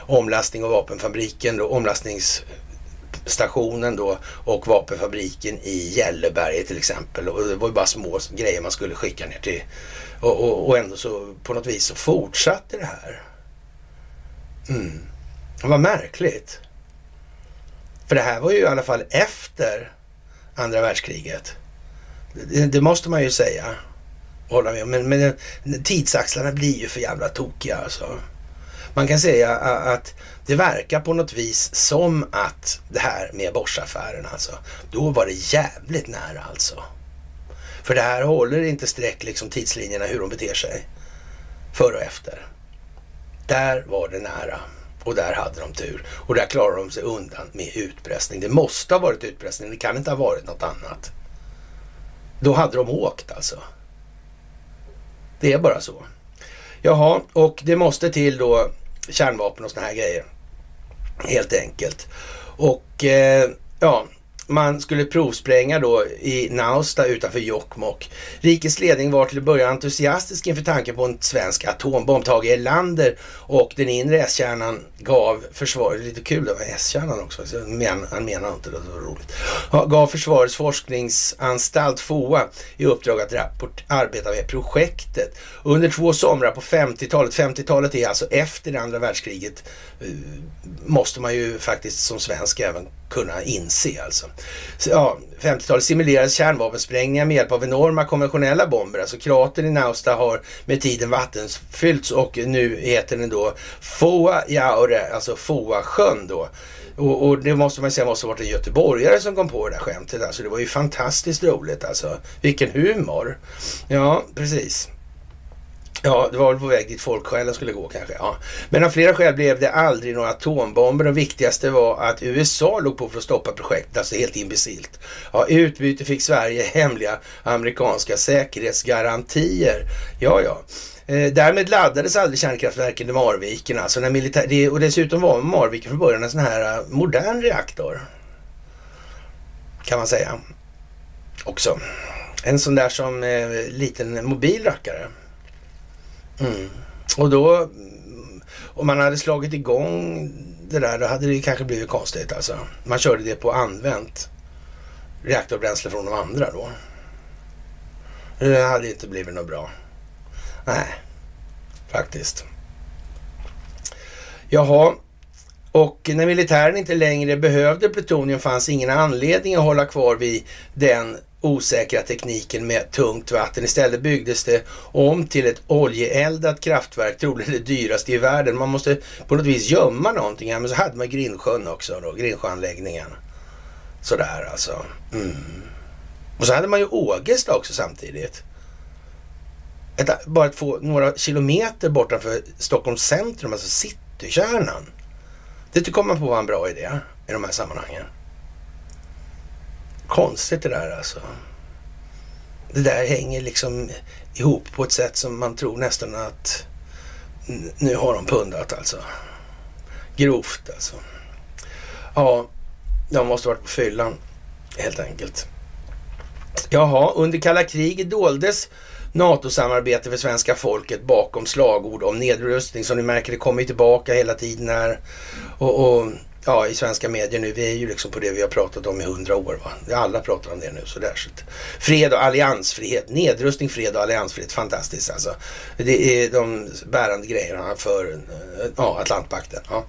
omlastning och vapenfabriken, då, omlastningsstationen då och vapenfabriken i Gälleberget till exempel. Och det var ju bara små grejer man skulle skicka ner till och, och, och ändå så på något vis så fortsatte det här. Mm. Vad märkligt. För det här var ju i alla fall efter andra världskriget. Det, det måste man ju säga. Hålla med Men, men tidsaxlarna blir ju för jävla tokiga alltså. Man kan säga att det verkar på något vis som att det här med Boschaffären alltså. Då var det jävligt nära alltså. För det här håller inte streck liksom tidslinjerna hur de beter sig. Före och efter. Där var det nära. Och där hade de tur. Och där klarade de sig undan med utpressning. Det måste ha varit utpressning. Det kan inte ha varit något annat. Då hade de åkt alltså. Det är bara så. Jaha, och det måste till då kärnvapen och såna här grejer. Helt enkelt. Och eh, ja, man skulle provspränga då i Nausta utanför Jokkmokk. Rikets ledning var till att börja entusiastisk inför tanken på en svensk atombomb. Tage Erlander och den inre S-kärnan gav försvaret, lite kul det var S-kärnan också, men, han menar inte det, det var roligt. Gav Försvarets forskningsanstalt FOA i uppdrag att rapport, arbeta med projektet. Under två somrar på 50-talet, 50-talet är alltså efter det andra världskriget, eh, måste man ju faktiskt som svensk även kunna inse alltså. Så, ja, 50-talet simulerades kärnvapensprängningar med hjälp av enorma konventionella bomber. Alltså kratern i Nausta har med tiden vattenfyllts och nu heter den då Foa Jaure, alltså Foa sjön då. Och, och, det måste man säga måste ha varit en göteborgare som kom på det där skämtet. Alltså det var ju fantastiskt roligt alltså. Vilken humor. Ja, precis. Ja, det var väl på väg dit folksjälen skulle gå kanske. Ja. Men av flera skäl blev det aldrig några atombomber. Det viktigaste var att USA låg på för att stoppa projektet, alltså helt imbecilt. Ja, utbyte fick Sverige hemliga amerikanska säkerhetsgarantier. Ja, ja. Eh, därmed laddades aldrig kärnkraftverken i Marviken. Alltså när militär, det, och dessutom var Marviken från början en sån här eh, modern reaktor. Kan man säga. Också. En sån där som eh, liten mobil rackare. Mm. Och då, om man hade slagit igång det där, då hade det kanske blivit konstigt alltså. Man körde det på använt reaktorbränsle från de andra då. Det hade inte blivit något bra. Nej, faktiskt. Jaha, och när militären inte längre behövde plutonium fanns ingen anledning att hålla kvar vid den osäkra tekniken med tungt vatten. Istället byggdes det om till ett oljeeldat kraftverk, troligen det dyraste i världen. Man måste på något vis gömma någonting här, men så hade man Grindsjön också då, Grindsjöanläggningen. Sådär alltså. Mm. Och så hade man ju Ågesta också samtidigt. Ett, bara att få några kilometer bortanför Stockholms centrum, alltså citykärnan. Det kom man på var en bra idé i de här sammanhangen. Konstigt det där alltså. Det där hänger liksom ihop på ett sätt som man tror nästan att nu har de pundat alltså. Grovt alltså. Ja, de måste varit på fyllan helt enkelt. Jaha, under kalla kriget doldes NATO-samarbete för svenska folket bakom slagord om nedrustning. Som ni märker, det kommer tillbaka hela tiden här. Och, och ja, i svenska medier nu. Vi är ju liksom på det vi har pratat om i hundra år. Va? Alla pratar om det nu. Så där, så fred och alliansfrihet. Nedrustning, fred och alliansfrihet. Fantastiskt alltså. Det är de bärande grejerna för eh, ja, Atlantpakten. Ja.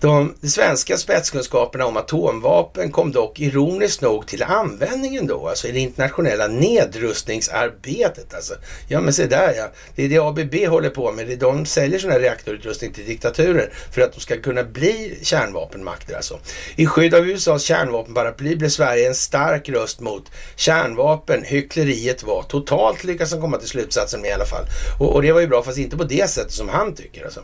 De, de svenska spetskunskaperna om atomvapen kom dock ironiskt nog till användningen då. Alltså i det internationella nedrustningsarbetet. Alltså. Ja men se där ja. Det är det ABB håller på med. De säljer sån här reaktorutrustning till diktaturer för att de ska kunna bli kärnvapenmakt stormakter alltså. I skydd av USAs kärnvapenparaply blev Sverige en stark röst mot kärnvapen. Hyckleriet var totalt, lyckas han komma till slutsatsen med i alla fall. Och, och, det var ju bra, fast inte på det sättet som han tycker. Alltså.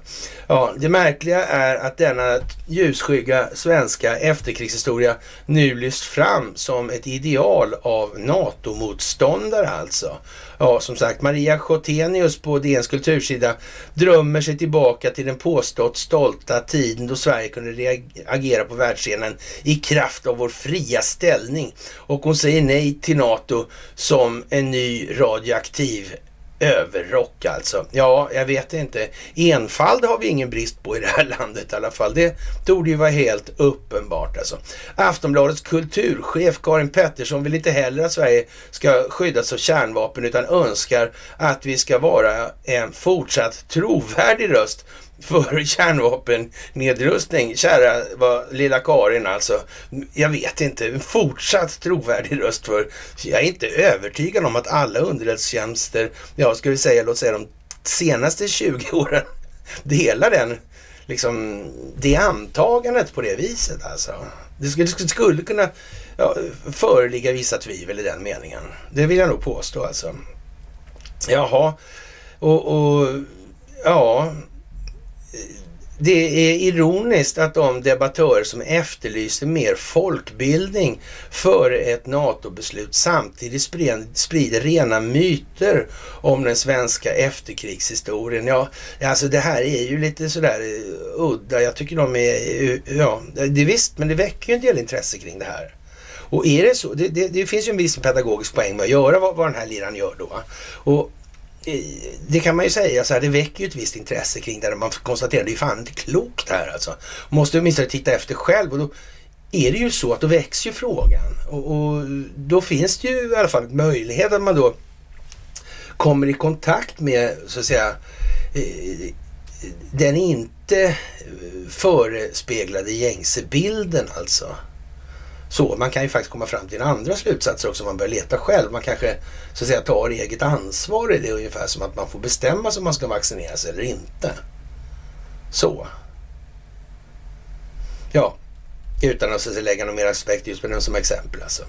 Ja, det märkliga är att denna ljusskygga svenska efterkrigshistoria nu lyfts fram som ett ideal av NATO-motståndare alltså ja, som sagt, Maria Schottenius på DNs kultursida drömmer sig tillbaka till den påstått stolta tiden då Sverige kunde agera på världsscenen i kraft av vår fria ställning. Och hon säger nej till NATO som en ny radioaktiv överrock alltså. Ja, jag vet inte. Enfald har vi ingen brist på i det här landet i alla fall. Det torde ju vara helt uppenbart alltså. Aftonbladets kulturchef Karin Pettersson vill inte heller att Sverige ska skyddas av kärnvapen utan önskar att vi ska vara en fortsatt trovärdig röst för kärnvapennedrustning. Kära vad, lilla Karin alltså. Jag vet inte, en fortsatt trovärdig röst för. Jag är inte övertygad om att alla underrättelsetjänster, ja ska vi säga, låt säga de senaste 20 åren delar den, liksom det antagandet på det viset alltså. Det skulle, det skulle kunna ja, föreligga vissa tvivel i den meningen. Det vill jag nog påstå alltså. Jaha, och, och ja, det är ironiskt att de debattörer som efterlyser mer folkbildning före ett NATO-beslut samtidigt sprider rena myter om den svenska efterkrigshistorien. Ja, alltså det här är ju lite sådär eh, udda. Jag tycker de är, eh, ja, det är visst, men det väcker ju en del intresse kring det här. Och är det så, det, det, det finns ju en viss pedagogisk poäng med att göra vad, vad den här liran gör då. Och Eh, det kan man ju säga så här, det väcker ju ett visst intresse kring det. Man konstaterar att det är fan inte klokt det här alltså. Måste åtminstone titta efter själv och då är det ju så att då väcks ju frågan. Och, och då finns det ju i alla fall möjlighet att man då kommer i kontakt med så att säga eh, den inte förespeglade gängse bilden alltså. Så man kan ju faktiskt komma fram till andra slutsatser också om man börjar leta själv. Man kanske så att säga tar eget ansvar i det ungefär som att man får bestämma sig om man ska vaccinera sig eller inte. Så. Ja, utan att så att säga, lägga någon mer aspekt just på den som exempel alltså.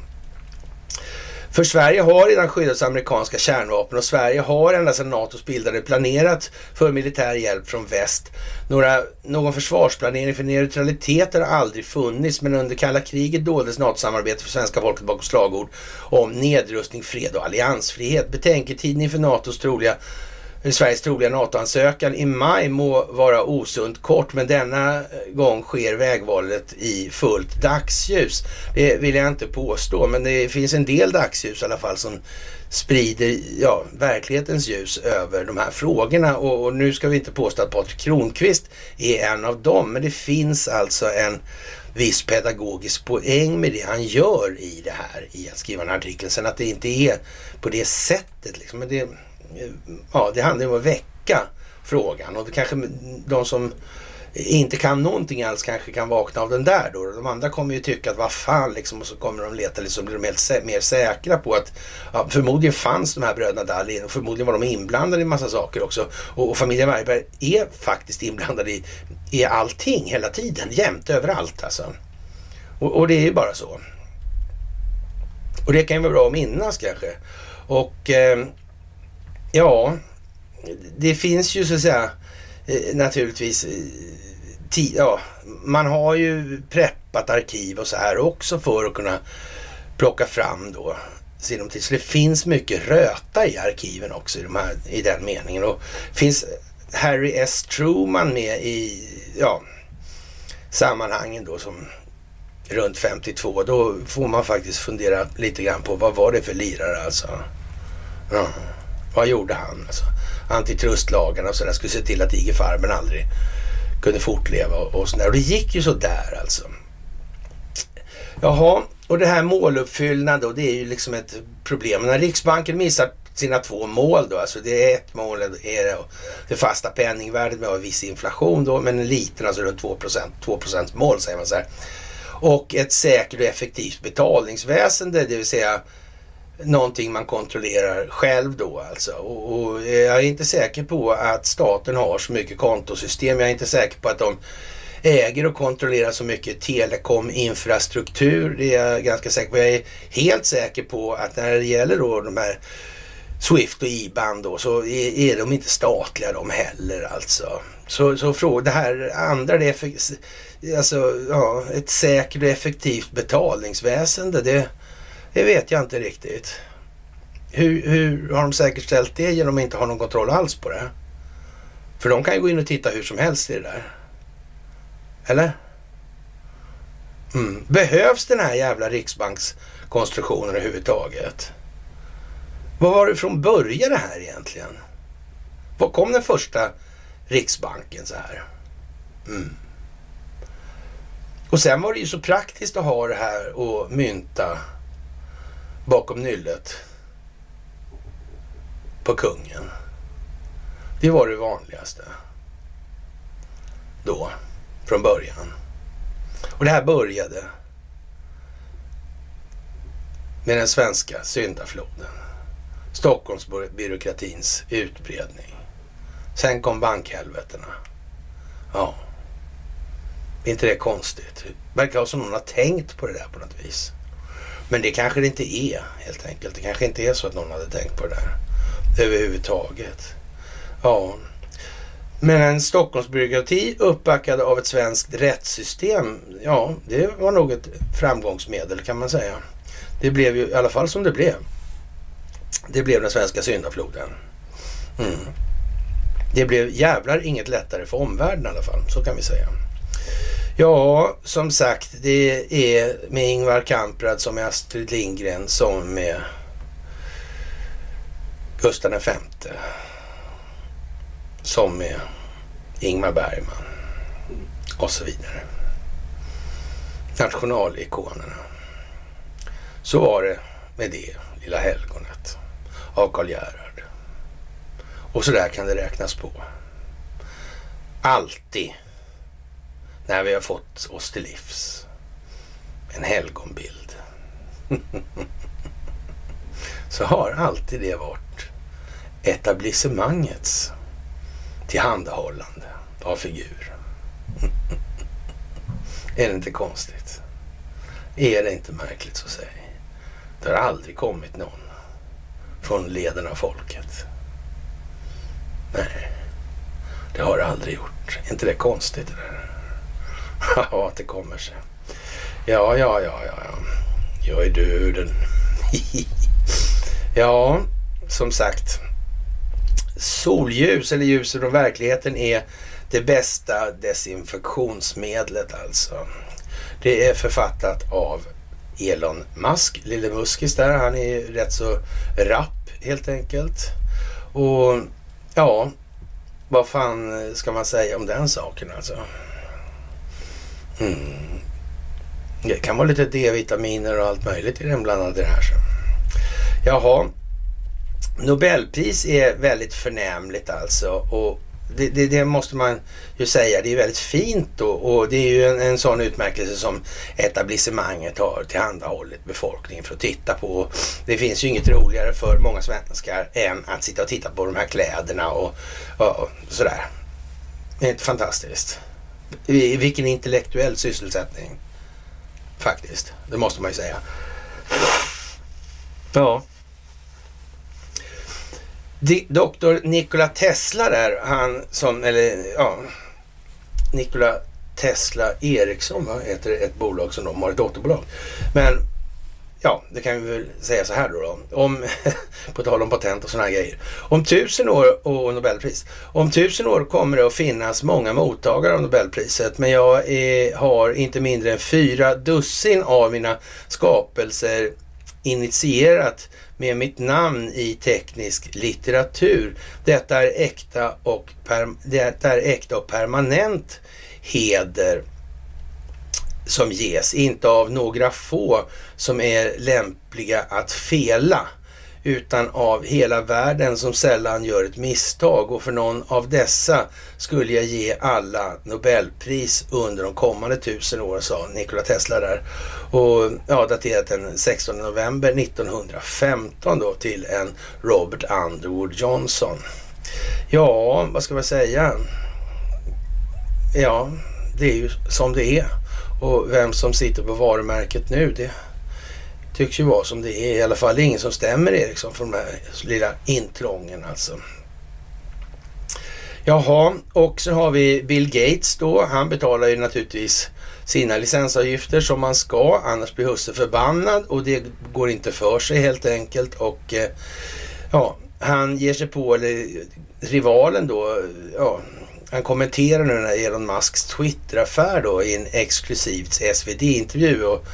För Sverige har redan skyddats amerikanska kärnvapen och Sverige har ända sedan NATOs bildande planerat för militär hjälp från väst. Några, någon försvarsplanering för neutralitet har aldrig funnits men under kalla kriget doldes NATO-samarbetet för svenska folket bakom slagord om nedrustning, fred och alliansfrihet. Betänketiden inför NATOs troliga Sveriges troliga NATO-ansökan i maj må vara osunt kort, men denna gång sker vägvalet i fullt dagsljus. Det vill jag inte påstå, men det finns en del dagsljus i alla fall som sprider ja, verklighetens ljus över de här frågorna. Och, och nu ska vi inte påstå att Patrik Kronqvist är en av dem, men det finns alltså en viss pedagogisk poäng med det han gör i det här, i att skriva den här artikeln. Sen att det inte är på det sättet. Liksom. Men det, ja, det handlar om att väcka frågan och det kanske de som inte kan någonting alls kanske kan vakna av den där då. De andra kommer ju tycka att vad fan liksom och så kommer de leta liksom, blir de helt mer säkra på att ja, förmodligen fanns de här bröderna Dahlin och förmodligen var de inblandade i massa saker också. Och, och familjen Wargberg är faktiskt inblandade i, i allting hela tiden, jämt överallt alltså. Och, och det är ju bara så. Och det kan ju vara bra att minnas kanske. Och eh, Ja, det finns ju så att säga eh, naturligtvis eh, ja, man har ju preppat arkiv och så här också för att kunna plocka fram då sinom tid. Så det finns mycket röta i arkiven också i, de här, i den meningen. Och finns Harry S. Truman med i ja, sammanhangen då som runt 52. Då får man faktiskt fundera lite grann på vad var det för lirare alltså. Ja. Vad gjorde han? Alltså, antitrustlagarna och sådär skulle se till att IG Farben aldrig kunde fortleva och, och sådär. Och det gick ju sådär alltså. Jaha, och det här måluppfyllnad då, det är ju liksom ett problem. När Riksbanken missar sina två mål då, alltså det är ett mål är det, det fasta penningvärdet med viss inflation då, men en liten, alltså runt 2 2% mål säger man så här. Och ett säkert och effektivt betalningsväsende, det vill säga någonting man kontrollerar själv då alltså. Och, och, jag är inte säker på att staten har så mycket kontosystem. Jag är inte säker på att de äger och kontrollerar så mycket telekominfrastruktur. Det är jag ganska säker på. Jag är helt säker på att när det gäller då de här Swift och IBAN då så är, är de inte statliga de heller alltså. Så, så fråga, det här andra, det är alltså, ja, ett säkert och effektivt betalningsväsende. Det, det vet jag inte riktigt. Hur, hur har de säkerställt det genom att inte ha någon kontroll alls på det? För de kan ju gå in och titta hur som helst i det där. Eller? Mm. Behövs den här jävla riksbankskonstruktionen överhuvudtaget? Vad var det från början det här egentligen? Var kom den första Riksbanken så här? Mm. Och sen var det ju så praktiskt att ha det här och mynta bakom nyllet på kungen. Det var det vanligaste då, från början. Och det här började med den svenska syndafloden. Stockholmsbyråkratins utbredning. Sen kom bankhelvetena. Ja. Är inte det konstigt? Det verkar som någon har tänkt på det där på något vis. Men det kanske det inte är helt enkelt. Det kanske inte är så att någon hade tänkt på det där överhuvudtaget. Ja. Men en Stockholmsbyråkrati uppbackad av ett svenskt rättssystem, ja, det var nog ett framgångsmedel kan man säga. Det blev ju i alla fall som det blev. Det blev den svenska syndafloden. Mm. Det blev jävlar inget lättare för omvärlden i alla fall, så kan vi säga. Ja, som sagt, det är med Ingvar Kamprad som med Astrid Lindgren som med Gustav V. Som med Ingmar Bergman och så vidare. Nationalikonerna. Så var det med det lilla helgonet av Karl Gerhard. Och så där kan det räknas på. Alltid när vi har fått oss till livs en helgonbild. så har alltid det varit etablissemangets tillhandahållande av figur. är det inte konstigt? Är det inte märkligt så säg? Det har aldrig kommit någon från leden av folket. Nej, det har det aldrig gjort. Är inte det konstigt det där? Ja, att det kommer sig. Ja, ja, ja, ja, ja. Jag är döden. ja, som sagt. Solljus eller ljus från verkligheten är det bästa desinfektionsmedlet alltså. Det är författat av Elon Musk, lille Muskis där. Han är rätt så rapp helt enkelt. Och ja, vad fan ska man säga om den saken alltså? Mm. Det kan vara lite D-vitaminer och allt möjligt i den blandade här. Så. Jaha. Nobelpris är väldigt förnämligt alltså. Och det, det, det, måste man ju säga. Det är väldigt fint och, och det är ju en, en sån utmärkelse som etablissemanget har tillhandahållit befolkningen för att titta på. Det finns ju inget roligare för många svenskar än att sitta och titta på de här kläderna och, och sådär. Det är inte fantastiskt. Vilken intellektuell sysselsättning. Faktiskt. Det måste man ju säga. Ja. Doktor Nikola Tesla där, han som, eller ja, Nikola Tesla Ericsson va, heter ett bolag som de har, ett dotterbolag. Men ja, det kan vi väl säga så här då. då. Om, på tal om patent och sådana här grejer. Om tusen år och Nobelpris. Om tusen år kommer det att finnas många mottagare av Nobelpriset. Men jag är, har inte mindre än fyra dussin av mina skapelser initierat med mitt namn i teknisk litteratur. Detta är äkta och, per, detta är äkta och permanent heder som ges, inte av några få som är lämpliga att fela, utan av hela världen som sällan gör ett misstag och för någon av dessa skulle jag ge alla Nobelpris under de kommande tusen åren sa Nikola Tesla där. Och ja, daterat den 16 november 1915 då till en Robert Underwood Johnson. Ja, vad ska man säga? Ja, det är ju som det är. Och vem som sitter på varumärket nu, det tycks ju vara som det är. I alla fall det är ingen som stämmer Eriksson för de här lilla intrången alltså. Jaha, och så har vi Bill Gates då. Han betalar ju naturligtvis sina licensavgifter som man ska, annars blir husse förbannad och det går inte för sig helt enkelt. Och eh, ja, han ger sig på, eller rivalen då, ja, han kommenterar nu den här Elon Musks Twitter-affär då i en exklusivt SvD-intervju. Och,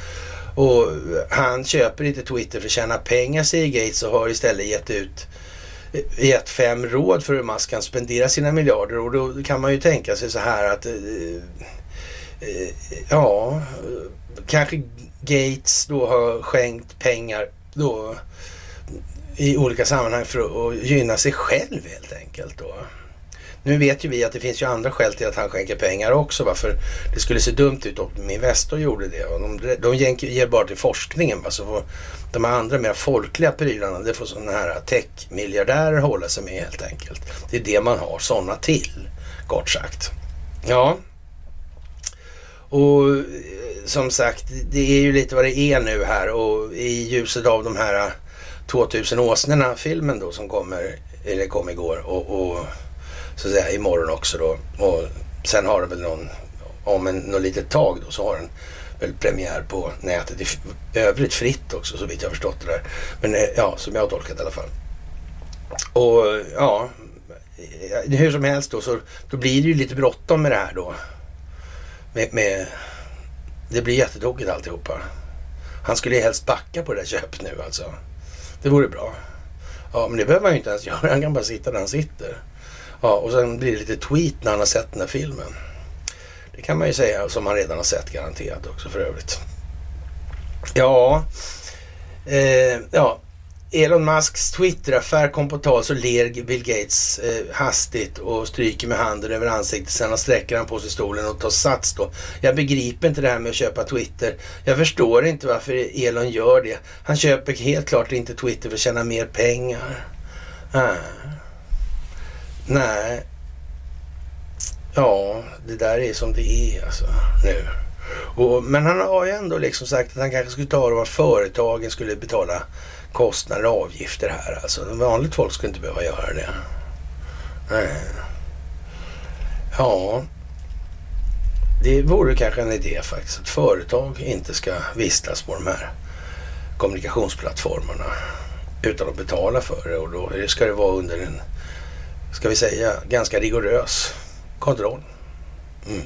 och han köper inte Twitter för att tjäna pengar säger Gates och har istället gett ut gett fem råd för hur Musk kan spendera sina miljarder och då kan man ju tänka sig så här att eh, eh, ja, kanske Gates då har skänkt pengar då i olika sammanhang för att gynna sig själv helt enkelt då. Nu vet ju vi att det finns ju andra skäl till att han skänker pengar också. Varför det skulle se dumt ut om Investor gjorde det. Och de, de ger bara till forskningen. Va? Så får de andra mer folkliga prylarna, det får sådana här tech-miljardärer hålla sig med helt enkelt. Det är det man har sådana till, kort sagt. Ja. Och eh, som sagt, det är ju lite vad det är nu här och i ljuset av de här 2000 åsnorna filmen då som kommer, eller kom igår och, och så att säga imorgon också då. Och sen har det väl någon, om en, något litet tag då så har den väl premiär på nätet i övrigt fritt också så vitt jag förstått det där. Men eh, ja, som jag har tolkat i alla fall. Och ja, eh, hur som helst då så då blir det ju lite bråttom med det här då. Med, med det blir jättetokigt alltihopa. Han skulle ju helst backa på det där köpet nu alltså. Det vore bra. Ja, men det behöver han ju inte ens göra. Han kan bara sitta där han sitter. Ja, och sen blir det lite tweet när han har sett den här filmen. Det kan man ju säga som han redan har sett garanterat också för övrigt. Ja, eh, ja. Elon Musks Twitter-affär kom på tal så ler Bill Gates eh, hastigt och stryker med handen över ansiktet. Sen sträcker han på sig stolen och tar sats då. Jag begriper inte det här med att köpa Twitter. Jag förstår inte varför Elon gör det. Han köper helt klart inte Twitter för att tjäna mer pengar. Ah. Nej. Ja, det där är som det är alltså nu. Och, men han har ju ändå liksom sagt att han kanske skulle ta det vad företagen skulle betala kostnader och avgifter här. Alltså vanligt folk skulle inte behöva göra det. Nej. Ja, det vore kanske en idé faktiskt. Att företag inte ska vistas på de här kommunikationsplattformarna utan att betala för det. Och då ska det vara under en ska vi säga, ganska rigorös kontroll. Mm.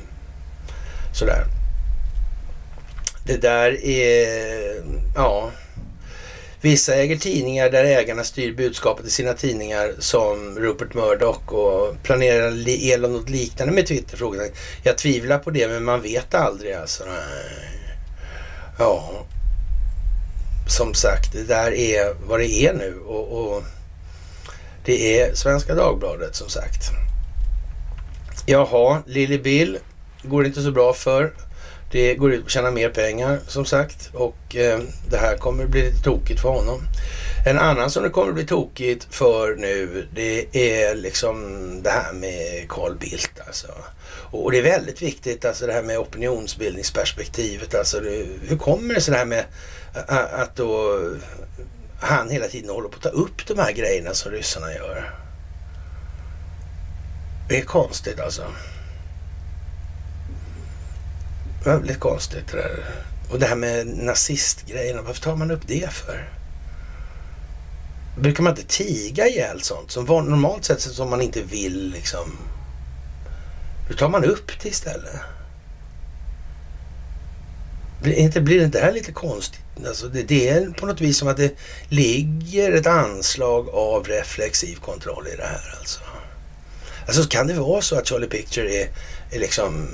Sådär. Det där är, ja. Vissa äger tidningar där ägarna styr budskapet i sina tidningar som Rupert Murdoch och planerar Elon något liknande med Twitter? Frågan. Jag tvivlar på det men man vet aldrig alltså. Ja. Som sagt, det där är vad det är nu och, och det är Svenska Dagbladet som sagt. Jaha, Lille Bill går det inte så bra för. Det går ut på att tjäna mer pengar som sagt och eh, det här kommer bli lite tokigt för honom. En annan som det kommer bli tokigt för nu det är liksom det här med Carl Bildt alltså. Och det är väldigt viktigt alltså det här med opinionsbildningsperspektivet. Alltså det, hur kommer det sig det här med att då han hela tiden håller på att ta upp de här grejerna som ryssarna gör. Det är konstigt alltså. Väldigt konstigt det där. Och det här med nazistgrejerna, varför tar man upp det för? Brukar man inte tiga ihjäl sånt som normalt sett som man inte vill liksom? Då tar man upp det istället. Blir inte, blir inte det här lite konstigt? Alltså det, det, är på något vis som att det ligger ett anslag av reflexiv kontroll i det här alltså. Alltså kan det vara så att Charlie Picture är, är liksom...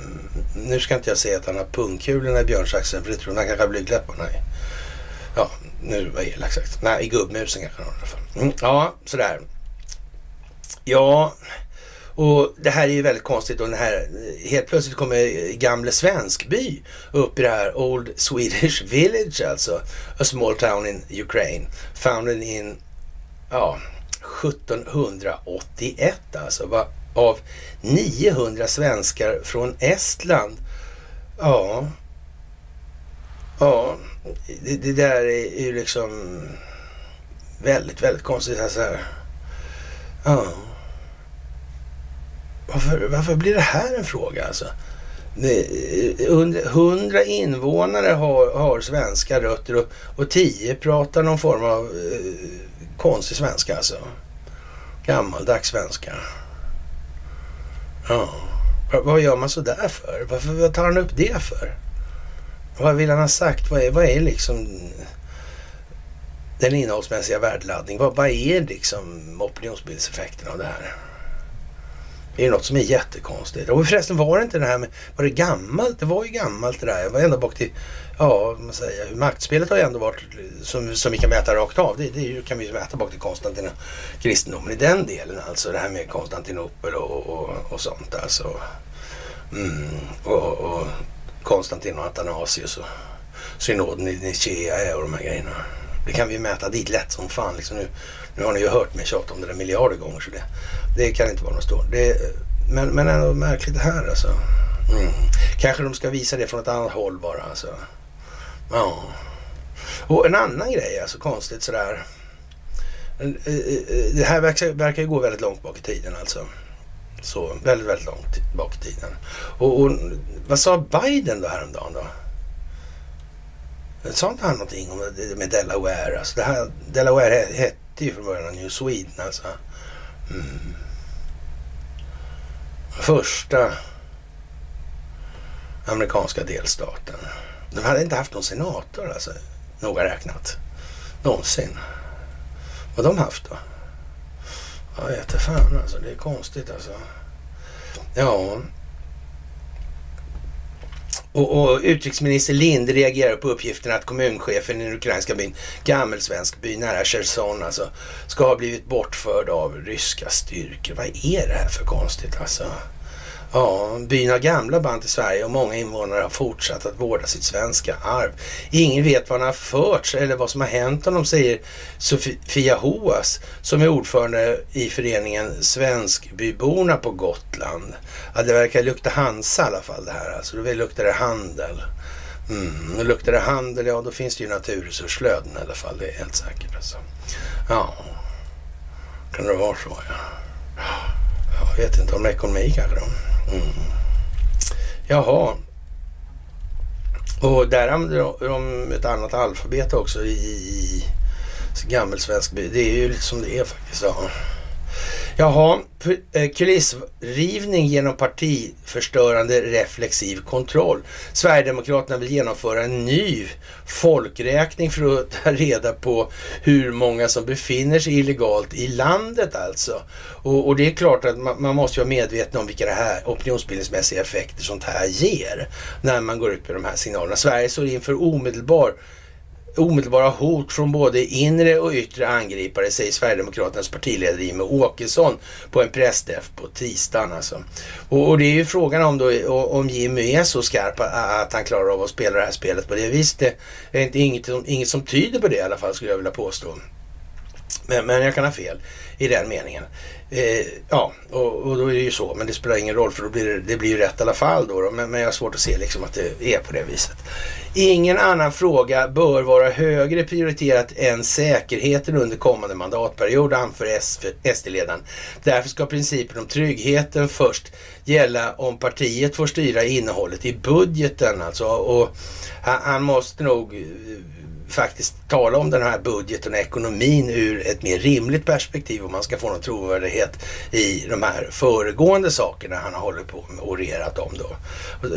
Nu ska inte jag säga att han har pungkulorna i björnsaxen för det tror jag han kanske har blygdläpparna i. Ja, nu var elakt sagt. Nej, i gubbmusen kanske han har i alla fall. Mm, ja, sådär. Ja, och det här är ju väldigt konstigt och den här, helt plötsligt kommer Gamle Svenskby upp i det här Old Swedish Village alltså. A small town in Ukraine. Founded in, ja, 1781 alltså. Av 900 svenskar från Estland. Ja, ja, det, det där är ju liksom väldigt, väldigt konstigt. Alltså. Ja. Varför, varför blir det här en fråga alltså? Hundra invånare har, har svenska rötter och, och tio pratar någon form av eh, konstig svenska alltså. Gammaldags svenska. Ja. Vad gör man sådär för? Varför vad tar han upp det för? Vad vill han ha sagt? Vad är, vad är liksom den innehållsmässiga värdeladdning? Vad, vad är liksom opinionsbildseffekten av det här? Det är något som är jättekonstigt. Och förresten var det inte det här med, var det gammalt? Det var ju gammalt det där. Jag var ända bak till, ja, man säger, maktspelet har ju ändå varit, som, som vi kan mäta rakt av, det, det kan vi mäta bak till Konstantin kristendomen i den delen alltså. Det här med Konstantinopel och, och, och sånt alltså. Mm, och, och Konstantin och Athanasius och synoden i Nicea och de här grejerna. Det kan vi mäta dit lätt som fan. Liksom nu, nu har ni ju hört mig tjata om det där miljarder gånger så det, det kan inte vara något stort. Det, men, men ändå märkligt det här alltså. Mm. Kanske de ska visa det från ett annat håll bara alltså. Ja. Och en annan grej alltså konstigt sådär. Eh, eh, det här verkar, verkar ju gå väldigt långt bak i tiden alltså. Så väldigt, väldigt långt bak i tiden. Och, och vad sa Biden då häromdagen då? Sa inte han någonting om det med Delaware? Alltså det här, Delaware hette ju från början New Sweden alltså. Mm. Första amerikanska delstaten. De hade inte haft någon senator alltså, noga räknat. Någonsin. Vad de haft då? Jag vete fan alltså. Det är konstigt alltså. Ja. Och, och utrikesminister Lind reagerar på uppgiften att kommunchefen i den ukrainska byn Gammelsvensk by nära Cherson alltså ska ha blivit bortförd av ryska styrkor. Vad är det här för konstigt alltså? Ja, byn har gamla band till Sverige och många invånare har fortsatt att vårda sitt svenska arv. Ingen vet vad han har förts eller vad som har hänt honom, säger Sofia Hoas som är ordförande i föreningen Svenskbyborna på Gotland. Ja, det verkar lukta Hansa i alla fall det här. Alltså, då luktar det handel. Mm, och luktar det handel, ja då finns det ju naturresursflöden i alla fall. Det är helt säkert alltså. Ja, kan det vara så ja. Jag vet inte om ekonomi kanske då. Mm. Jaha. Och där använder de ett annat alfabet också i, i gammelsvensk by. Det är ju lite som det är faktiskt. Ja. Jaha, eh, kulissrivning genom partiförstörande reflexiv kontroll. Sverigedemokraterna vill genomföra en ny folkräkning för att ta reda på hur många som befinner sig illegalt i landet alltså. Och, och det är klart att man, man, måste vara medveten om vilka det här opinionsbildningsmässiga effekter sånt här ger när man går ut med de här signalerna. Sverige står inför omedelbar omedelbara hot från både inre och yttre angripare, säger Sverigedemokraternas partiledare Jimmie Åkesson på en pressträff på tisdagen. Alltså. Och, och, det är ju frågan om, då, om Jimmy är så skarp att han klarar av att spela det här spelet på det viset. Det är inte, inget, inget som tyder på det i alla fall skulle jag vilja påstå. Men, men jag kan ha fel i den meningen. Eh, ja, och, och, då är det ju så. Men det spelar ingen roll för då blir det, det blir ju rätt i alla fall. Då, då. Men, men, jag har svårt att se liksom att det är på det viset. Ingen annan fråga bör vara högre prioriterat än säkerheten under kommande mandatperiod, anför SD-ledaren. Därför ska principen om tryggheten först gälla om partiet får styra innehållet i budgeten. Alltså, och han, han måste nog eh, faktiskt tala om den här budgeten och ekonomin ur ett mer rimligt perspektiv om man ska få någon trovärdighet i de här föregående sakerna han har hållit på med och orerat om då.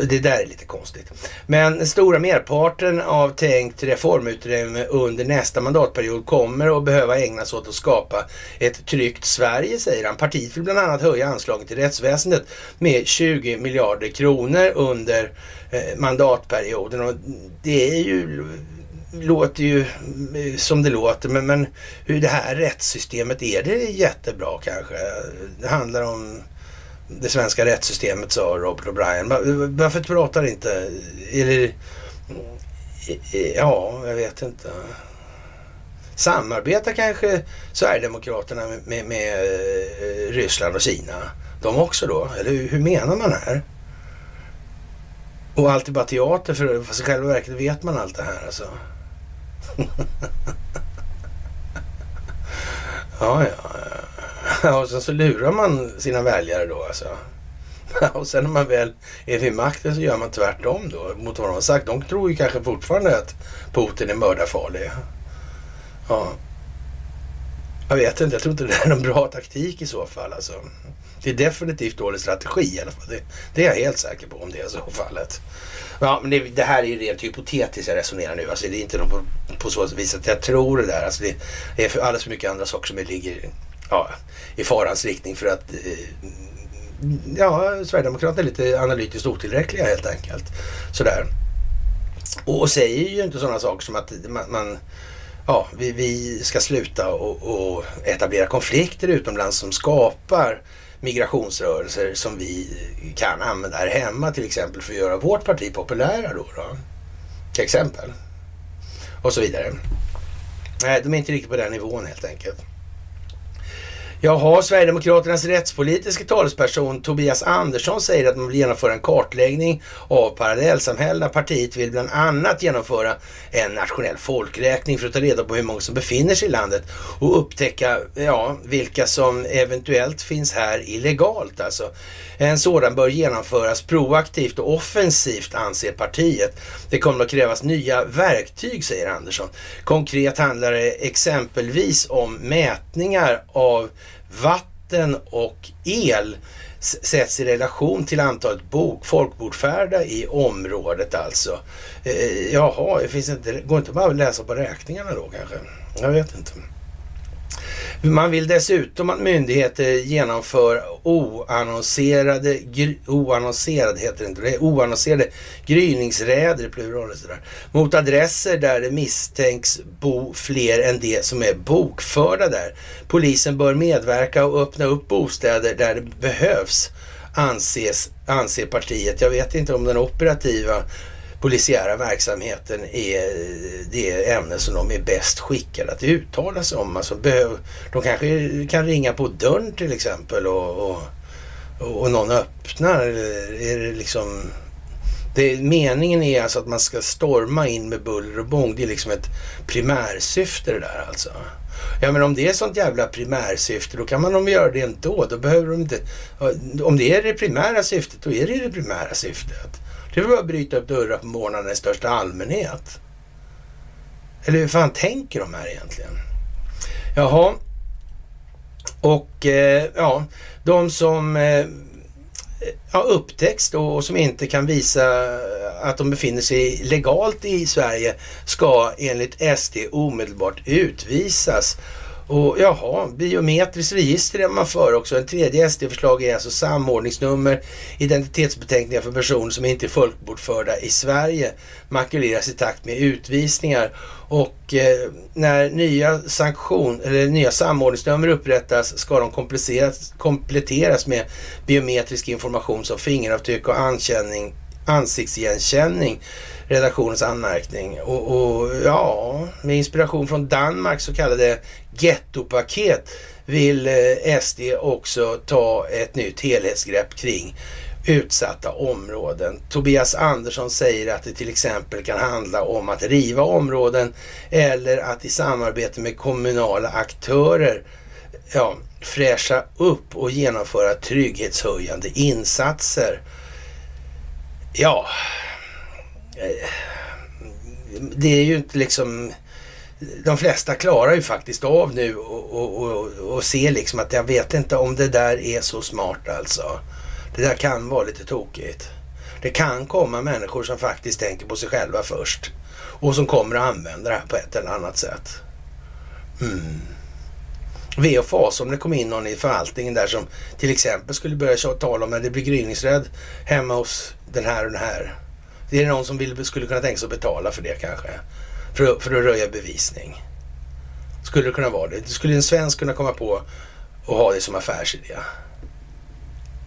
Det där är lite konstigt. Men den stora merparten av tänkt reformutrymme under nästa mandatperiod kommer att behöva ägnas åt att skapa ett tryggt Sverige, säger han. Partiet vill bland annat höja anslagen till rättsväsendet med 20 miljarder kronor under eh, mandatperioden. Och det är ju låter ju eh, som det låter, men, men hur det här rättssystemet är det jättebra kanske? Det handlar om det svenska rättssystemet, sa Robert O'Brien. Varför pratar inte, eller eh, eh, ja, jag vet inte. Samarbetar kanske Sverigedemokraterna med, med, med Ryssland och Kina? De också då? Eller hur, hur menar man här? Och allt är bara teater för, i själva verket vet man allt det här alltså ja, ja, ja. Och sen så lurar man sina väljare då alltså. Och sen när man väl är vid makten så gör man tvärtom då mot vad de har sagt. De tror ju kanske fortfarande att Putin är mördarfarlig. Ja. Jag vet inte, jag tror inte det är någon bra taktik i så fall alltså. Det är definitivt dålig strategi i alla fall. Det, det, är jag helt säker på om det är så fallet. Ja, men det, det, här är ju rent hypotetiskt jag resonerar nu. Alltså, det är inte någon på, på så vis att jag tror det där. Alltså, det är för alldeles för mycket andra saker som ligger ja, i farans riktning för att eh, ja, Sverigedemokraterna är lite analytiskt otillräckliga helt enkelt. Sådär. Och, och säger ju inte sådana saker som att man, man ja, vi, vi, ska sluta och, och, etablera konflikter utomlands som skapar migrationsrörelser som vi kan använda här hemma till exempel för att göra vårt parti populära då. då. Till exempel. Och så vidare. Nej, de är inte riktigt på den nivån helt enkelt. Jaha, Sverigedemokraternas rättspolitiska talesperson Tobias Andersson säger att man vill genomföra en kartläggning av parallellsamhällena. Partiet vill bland annat genomföra en nationell folkräkning för att ta reda på hur många som befinner sig i landet och upptäcka ja, vilka som eventuellt finns här illegalt. Alltså. En sådan bör genomföras proaktivt och offensivt anser partiet. Det kommer att krävas nya verktyg, säger Andersson. Konkret handlar det exempelvis om mätningar av vatten och el sätts i relation till antalet bok, folkbordfärda i området alltså. Eh, eh, jaha, det finns inte, går inte bara att läsa på räkningarna då kanske? Jag vet inte. Man vill dessutom att myndigheter genomför oannonserade, oannonserade heter det inte, det oannonserade gryningsräder, plural sådär, mot adresser där det misstänks bo fler än det som är bokförda där. Polisen bör medverka och öppna upp bostäder där det behövs, anses, anser partiet. Jag vet inte om den operativa polisiära verksamheten är det ämne som de är bäst skickade att uttala sig om. Alltså, de kanske kan ringa på dörren till exempel och, och, och någon öppnar. Är det liksom... Det, meningen är alltså att man ska storma in med buller och bång. Det är liksom ett primärsyfte det där alltså. Ja men om det är sånt jävla primärsyfte då kan man de göra det ändå. Då behöver de inte... Om det är det primära syftet då är det det primära syftet. Det är väl bara att bryta upp dörrar på morgnarna i största allmänhet. Eller hur fan tänker de här egentligen? Jaha. Och eh, ja, de som eh, ja, upptäcks då och som inte kan visa att de befinner sig legalt i Sverige ska enligt SD omedelbart utvisas och jaha, biometriskt register är man för också. En tredje SD-förslag är alltså samordningsnummer, identitetsbeteckningar för personer som inte är folkbordförda i Sverige makuleras i takt med utvisningar. Och eh, när nya sanktion eller nya samordningsnummer upprättas ska de kompletteras med biometrisk information som fingeravtryck och ankänning, ansiktsigenkänning redaktionens anmärkning. Och, och, ja, med inspiration från Danmark så kallade gettopaket vill eh, SD också ta ett nytt helhetsgrepp kring utsatta områden. Tobias Andersson säger att det till exempel kan handla om att riva områden eller att i samarbete med kommunala aktörer ja, fräscha upp och genomföra trygghetshöjande insatser. Ja, eh, det är ju inte liksom de flesta klarar ju faktiskt av nu och, och, och, och ser liksom att jag vet inte om det där är så smart alltså. Det där kan vara lite tokigt. Det kan komma människor som faktiskt tänker på sig själva först och som kommer att använda det här på ett eller annat sätt. Mm. Ve och fas om det kom in någon i förvaltningen där som till exempel skulle börja tala om att det blir gryningsrädd hemma hos den här och den här. Det är någon som vill, skulle kunna tänka sig att betala för det kanske. För, att, för att röja bevisning. Skulle det kunna vara det? Skulle en svensk kunna komma på och ha det som affärsidé?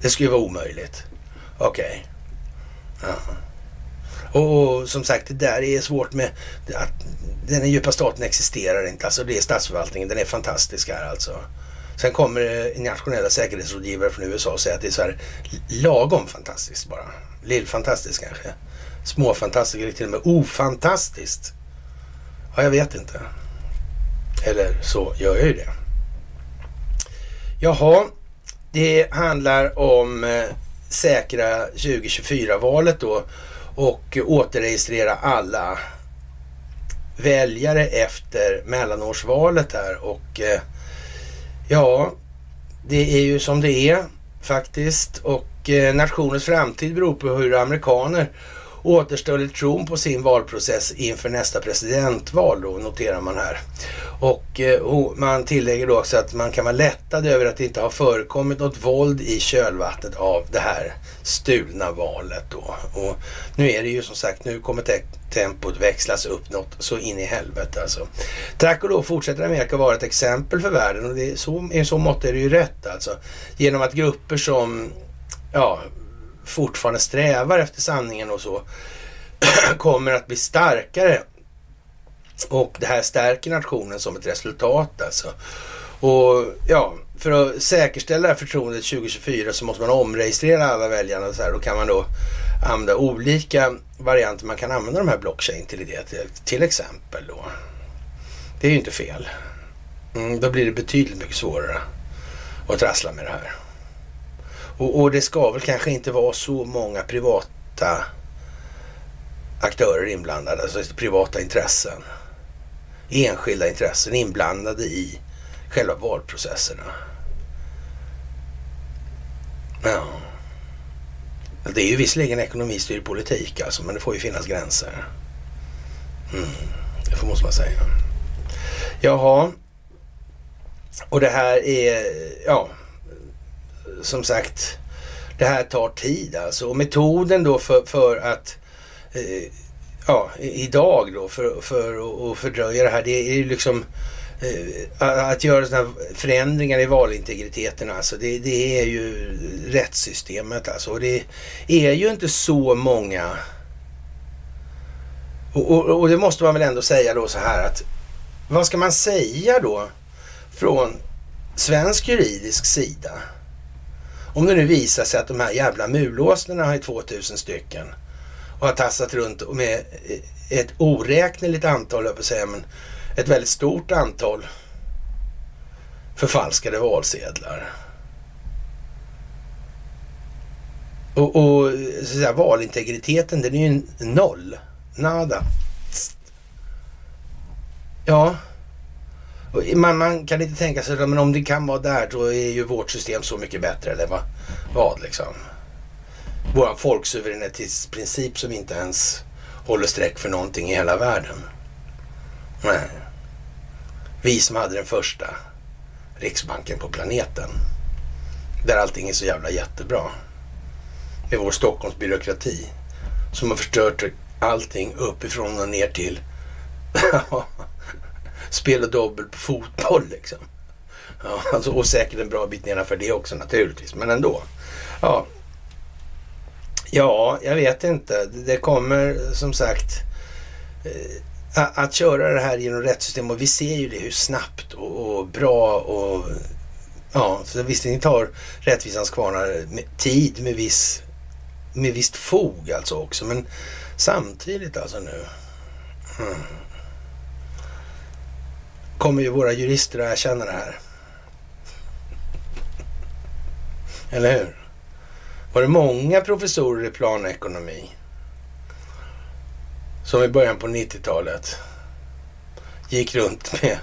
Det skulle ju vara omöjligt. Okej. Okay. Ja. Och, och, som sagt, det där är svårt med att den djupa staten existerar inte. Alltså det är statsförvaltningen, den är fantastisk här alltså. Sen kommer nationella säkerhetsrådgivare från USA och säger att det är så här lagom fantastiskt bara. Lill-fantastiskt kanske. Småfantastiskt eller till och med ofantastiskt. Ja, jag vet inte. Eller så gör jag ju det. Jaha, det handlar om eh, säkra 2024-valet då och återregistrera alla väljare efter mellanårsvalet här och eh, ja, det är ju som det är faktiskt och eh, nationens framtid beror på hur amerikaner återställer tron på sin valprocess inför nästa presidentval då, noterar man här. Och eh, man tillägger då också att man kan vara lättad över att det inte har förekommit något våld i kölvattnet av det här stulna valet då. Och nu är det ju som sagt, nu kommer te tempot växlas upp något så in i helvete alltså. Tack och lov fortsätter Amerika vara ett exempel för världen och det är så, i så mått är det ju rätt alltså. Genom att grupper som ja, fortfarande strävar efter sanningen och så kommer att bli starkare. Och det här stärker nationen som ett resultat alltså. Och ja, för att säkerställa det här förtroendet 2024 så måste man omregistrera alla väljarna. Så här. Då kan man då använda olika varianter. Man kan använda de här blockchain till det till, till exempel då. Det är ju inte fel. Mm, då blir det betydligt mycket svårare att trassla med det här. Och, och, det ska väl kanske inte vara så många privata aktörer inblandade, alltså privata intressen. Enskilda intressen inblandade i själva valprocesserna. Ja. Alltså, det är ju visserligen ekonomistyrd politik alltså, men det får ju finnas gränser. Mm, det måste man säga. Jaha. Och det här är, ja, som sagt, det här tar tid alltså. Och metoden då för, för att eh, ja, idag då för, för att fördröja det här, det är ju liksom eh, att göra sådana här förändringar i valintegriteten alltså. Det, det är ju rättssystemet alltså. Och det är ju inte så många och, och, och, det måste man väl ändå säga då så här att vad ska man säga då från svensk juridisk sida? Om det nu visar sig att de här jävla mulåsnorna har 2000 stycken och har tassat runt med ett oräkneligt antal, jag säga, men ett väldigt stort antal förfalskade valsedlar. Och, och så säga, valintegriteten den är ju noll. Nada. Ja, man, man, kan inte tänka sig, men om det kan vara där då är ju vårt system så mycket bättre. Eller vad, vad liksom? Vår folksuveränitetsprincip som inte ens håller streck för någonting i hela världen. Nej. Vi som hade den första Riksbanken på planeten. Där allting är så jävla jättebra. Med vår Stockholmsbyråkrati. Som har förstört allting uppifrån och ner till spela dobbel på fotboll liksom. Ja, alltså, och säkert en bra bit nedanför det också naturligtvis, men ändå. Ja, ja jag vet inte. Det kommer som sagt eh, att köra det här genom rättssystem och vi ser ju det hur snabbt och, och bra och ja, så visst ni tar rättvisans kvarnar tid med viss med visst fog alltså också, men samtidigt alltså nu. Mm kommer ju våra jurister att erkänna det här. Eller hur? Var det många professorer i planekonomi som i början på 90-talet gick runt med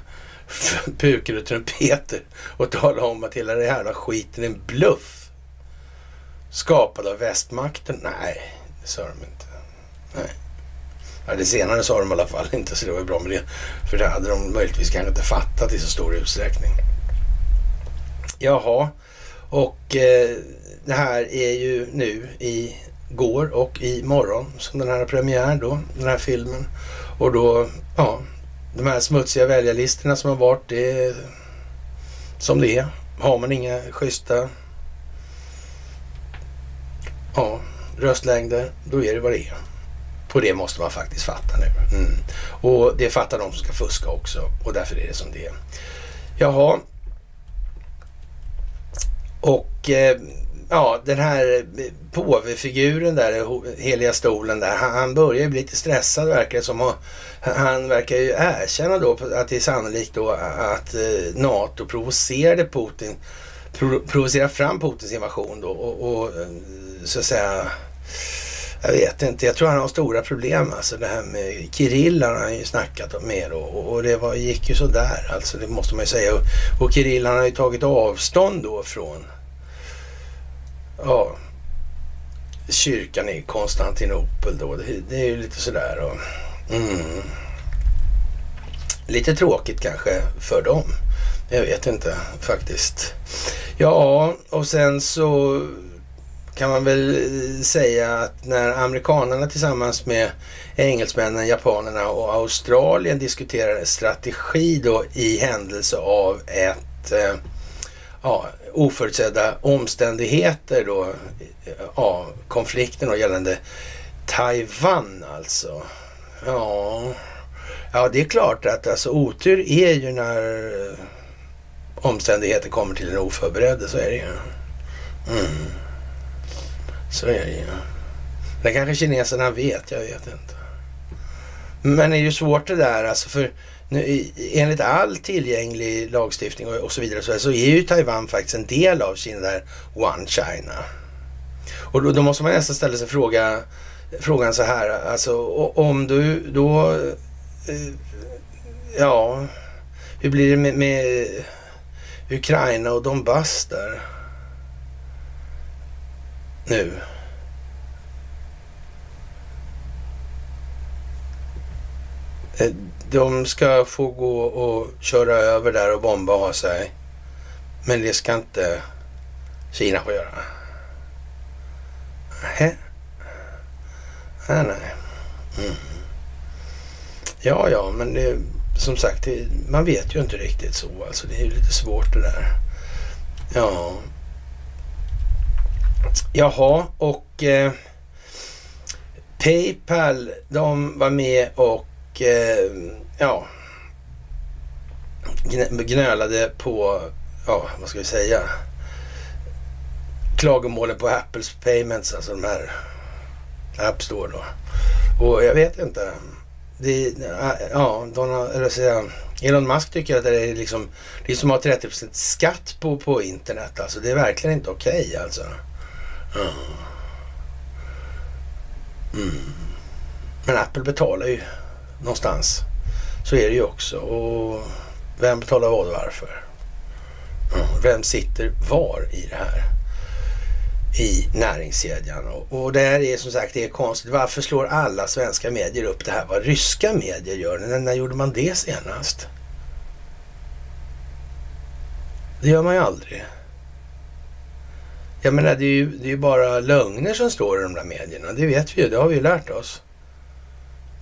pukor och trumpeter och talade om att hela den här skiten är en bluff. Skapad av västmakten? Nej, det sa de inte. Nej. Ja, det senare sa de i alla fall inte, så det var bra med det. För det hade de möjligtvis kanske inte fattat i så stor utsträckning. Jaha, och eh, det här är ju nu i går och i morgon som den här premiär då, den här filmen. Och då, ja, de här smutsiga väljarlistorna som har varit, det är som det är. Har man inga schyssta ja, röstlängder, då är det vad det är. På det måste man faktiskt fatta nu. Mm. Och det fattar de som ska fuska också och därför är det som det är. Jaha. Och eh, ja, den här eh, påvefiguren där, heliga stolen där, han börjar ju bli lite stressad verkar det som. Och han verkar ju erkänna då att det är sannolikt då att eh, NATO provocerade Putin, provocerade fram Putins invasion då och, och eh, så att säga jag vet inte, jag tror han har stora problem alltså. Det här med Kirill har han ju snackat med och, och det var, gick ju sådär alltså. Det måste man ju säga. Och, och Kirill han har ju tagit avstånd då från ja, kyrkan i Konstantinopel då. Det, det är ju lite sådär. Och, mm, lite tråkigt kanske för dem. Jag vet inte faktiskt. Ja, och sen så kan man väl eh, säga att när amerikanerna tillsammans med engelsmännen, japanerna och Australien diskuterade strategi då i händelse av ett eh, ja, oförutsedda omständigheter då, eh, ja, konflikten och gällande Taiwan alltså. Ja, ja, det är klart att alltså otur är ju när eh, omständigheter kommer till en oförberedd, så är det ju. Mm. Så är det ju. Det kanske kineserna vet, jag vet inte. Men det är ju svårt det där alltså för nu, enligt all tillgänglig lagstiftning och, och så vidare så, så, är ju Taiwan faktiskt en del av Kina där One China. Och då, då, måste man nästan ställa sig fråga, frågan så här, alltså om du då, eh, ja, hur blir det med, med Ukraina och Donbass där? Nu. Eh, de ska få gå och köra över där och bomba och ha sig. Men det ska inte Kina få göra. Nej. Nej, ah, nej. Mm. Ja, ja, men det, som sagt, det, man vet ju inte riktigt så. Alltså, det är ju lite svårt det där. Ja, Jaha, och eh, Paypal, de var med och eh, ja, gnölade på, ja, vad ska vi säga, klagomålen på Apples payments, alltså de här App Store då. Och jag vet inte. Det, ja, Donald, eller säga, Elon Musk tycker att det är liksom, det är som att ha 30% skatt på, på internet. Alltså det är verkligen inte okej okay, alltså. Mm. Men Apple betalar ju någonstans. Så är det ju också. Och vem betalar vad och varför? Mm. Vem sitter var i det här? I näringskedjan. Och, och det här är som sagt det är konstigt. Varför slår alla svenska medier upp det här? Vad ryska medier gör? När, när gjorde man det senast? Det gör man ju aldrig. Jag menar, det är ju det är bara lögner som står i de där medierna. Det vet vi ju, det har vi ju lärt oss.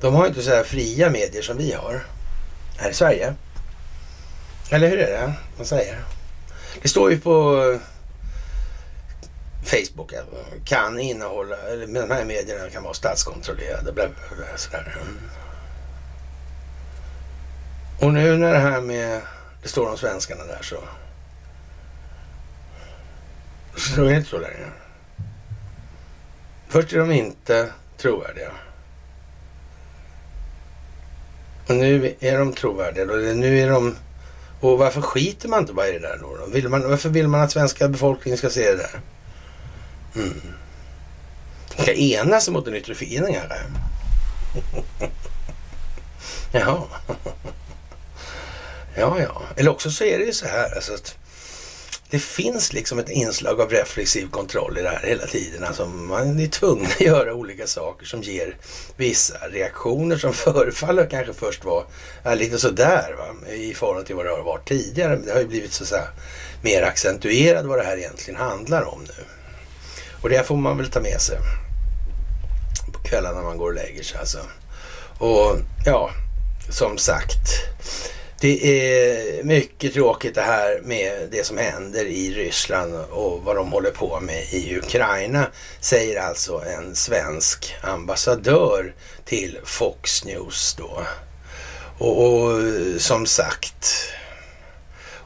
De har ju inte så här fria medier som vi har här i Sverige. Eller hur är det man säger? Det står ju på Facebook att kan innehålla, eller de här medierna kan vara statskontrollerade. Bla, bla, bla, sådär. Och nu när det här med, det står om svenskarna där så så är det inte så längre. Först är de inte trovärdiga. Och nu är de trovärdiga. Nu är de... Och varför skiter man inte bara i det där då? Vill man, varför vill man att svenska befolkningen ska se det där? Mm. De ska enas mot en yttre fienden kanske. Jaha. Ja, ja. Eller också så är det ju så här alltså att det finns liksom ett inslag av reflexiv kontroll i det här hela tiden. Alltså man är tvungen att göra olika saker som ger vissa reaktioner som förefaller kanske först vara lite sådär va? i förhållande till vad det har varit tidigare. Men det har ju blivit så att säga mer accentuerat vad det här egentligen handlar om nu. Och det får man väl ta med sig på kvällarna när man går och lägger sig alltså. Och ja, som sagt. Det är mycket tråkigt det här med det som händer i Ryssland och vad de håller på med i Ukraina, säger alltså en svensk ambassadör till Fox News då. Och, och som sagt,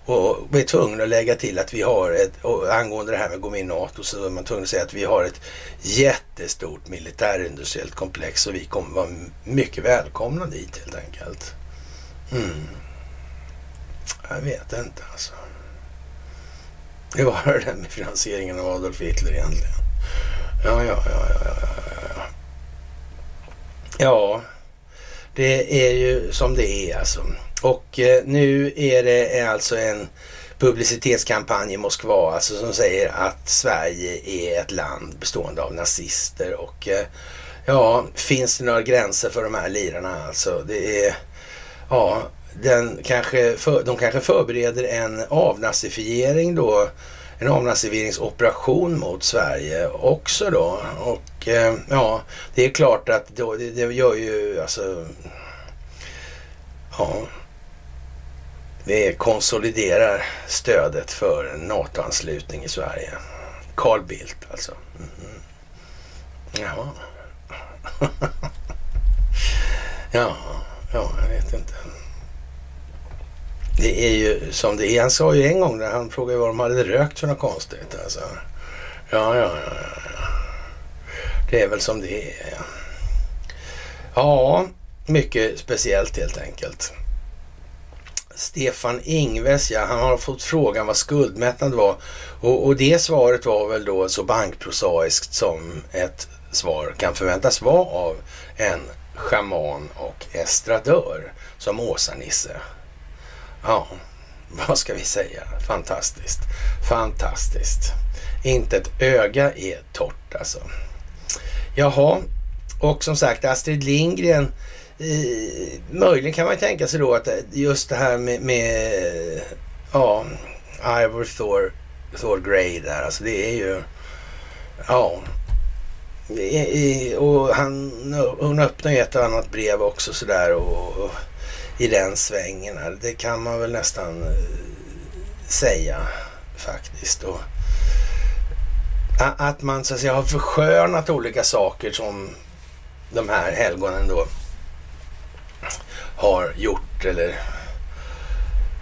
och vi är tvungna att lägga till att vi har ett, angående det här med att gå med i NATO, så är man tvungen att säga att vi har ett jättestort militärindustriellt komplex och vi kommer vara mycket välkomna dit helt enkelt. Mm. Jag vet inte alltså. Hur var det där med finansieringen av Adolf Hitler egentligen? Ja, ja, ja, ja, ja, ja. Ja, det är ju som det är alltså. Och eh, nu är det alltså en publicitetskampanj i Moskva alltså som säger att Sverige är ett land bestående av nazister och eh, ja, finns det några gränser för de här lirarna alltså? Det är, ja, den kanske för, de kanske förbereder en avnazifiering då, en avnazifieringsoperation mot Sverige också då. Och eh, ja, det är klart att då, det, det gör ju alltså, ja, det konsoliderar stödet för en NATO-anslutning i Sverige. Carl Bildt alltså. Mm. Jaha. ja, ja, jag vet inte. Det är ju som det är. Han sa ju en gång när han frågade vad de hade rökt för något konstigt. Alltså. Ja, ja, ja, ja. Det är väl som det är. Ja, mycket speciellt helt enkelt. Stefan Ingves, ja, han har fått frågan vad skuldmättnad var. Och, och det svaret var väl då så bankprosaiskt som ett svar kan förväntas vara av en schaman och estradör som Åsa-Nisse. Ja, vad ska vi säga? Fantastiskt. Fantastiskt. Inte ett öga är torrt alltså. Jaha, och som sagt Astrid Lindgren möjligen kan man tänka sig då att just det här med, med ja, Ivor Thor, Thor Grey där, alltså det är ju, ja, och han, hon öppnar ju ett och annat brev också sådär och, och i den svängen. Här. Det kan man väl nästan eh, säga faktiskt. Och att man så att säga har förskönat olika saker som de här helgonen då har gjort eller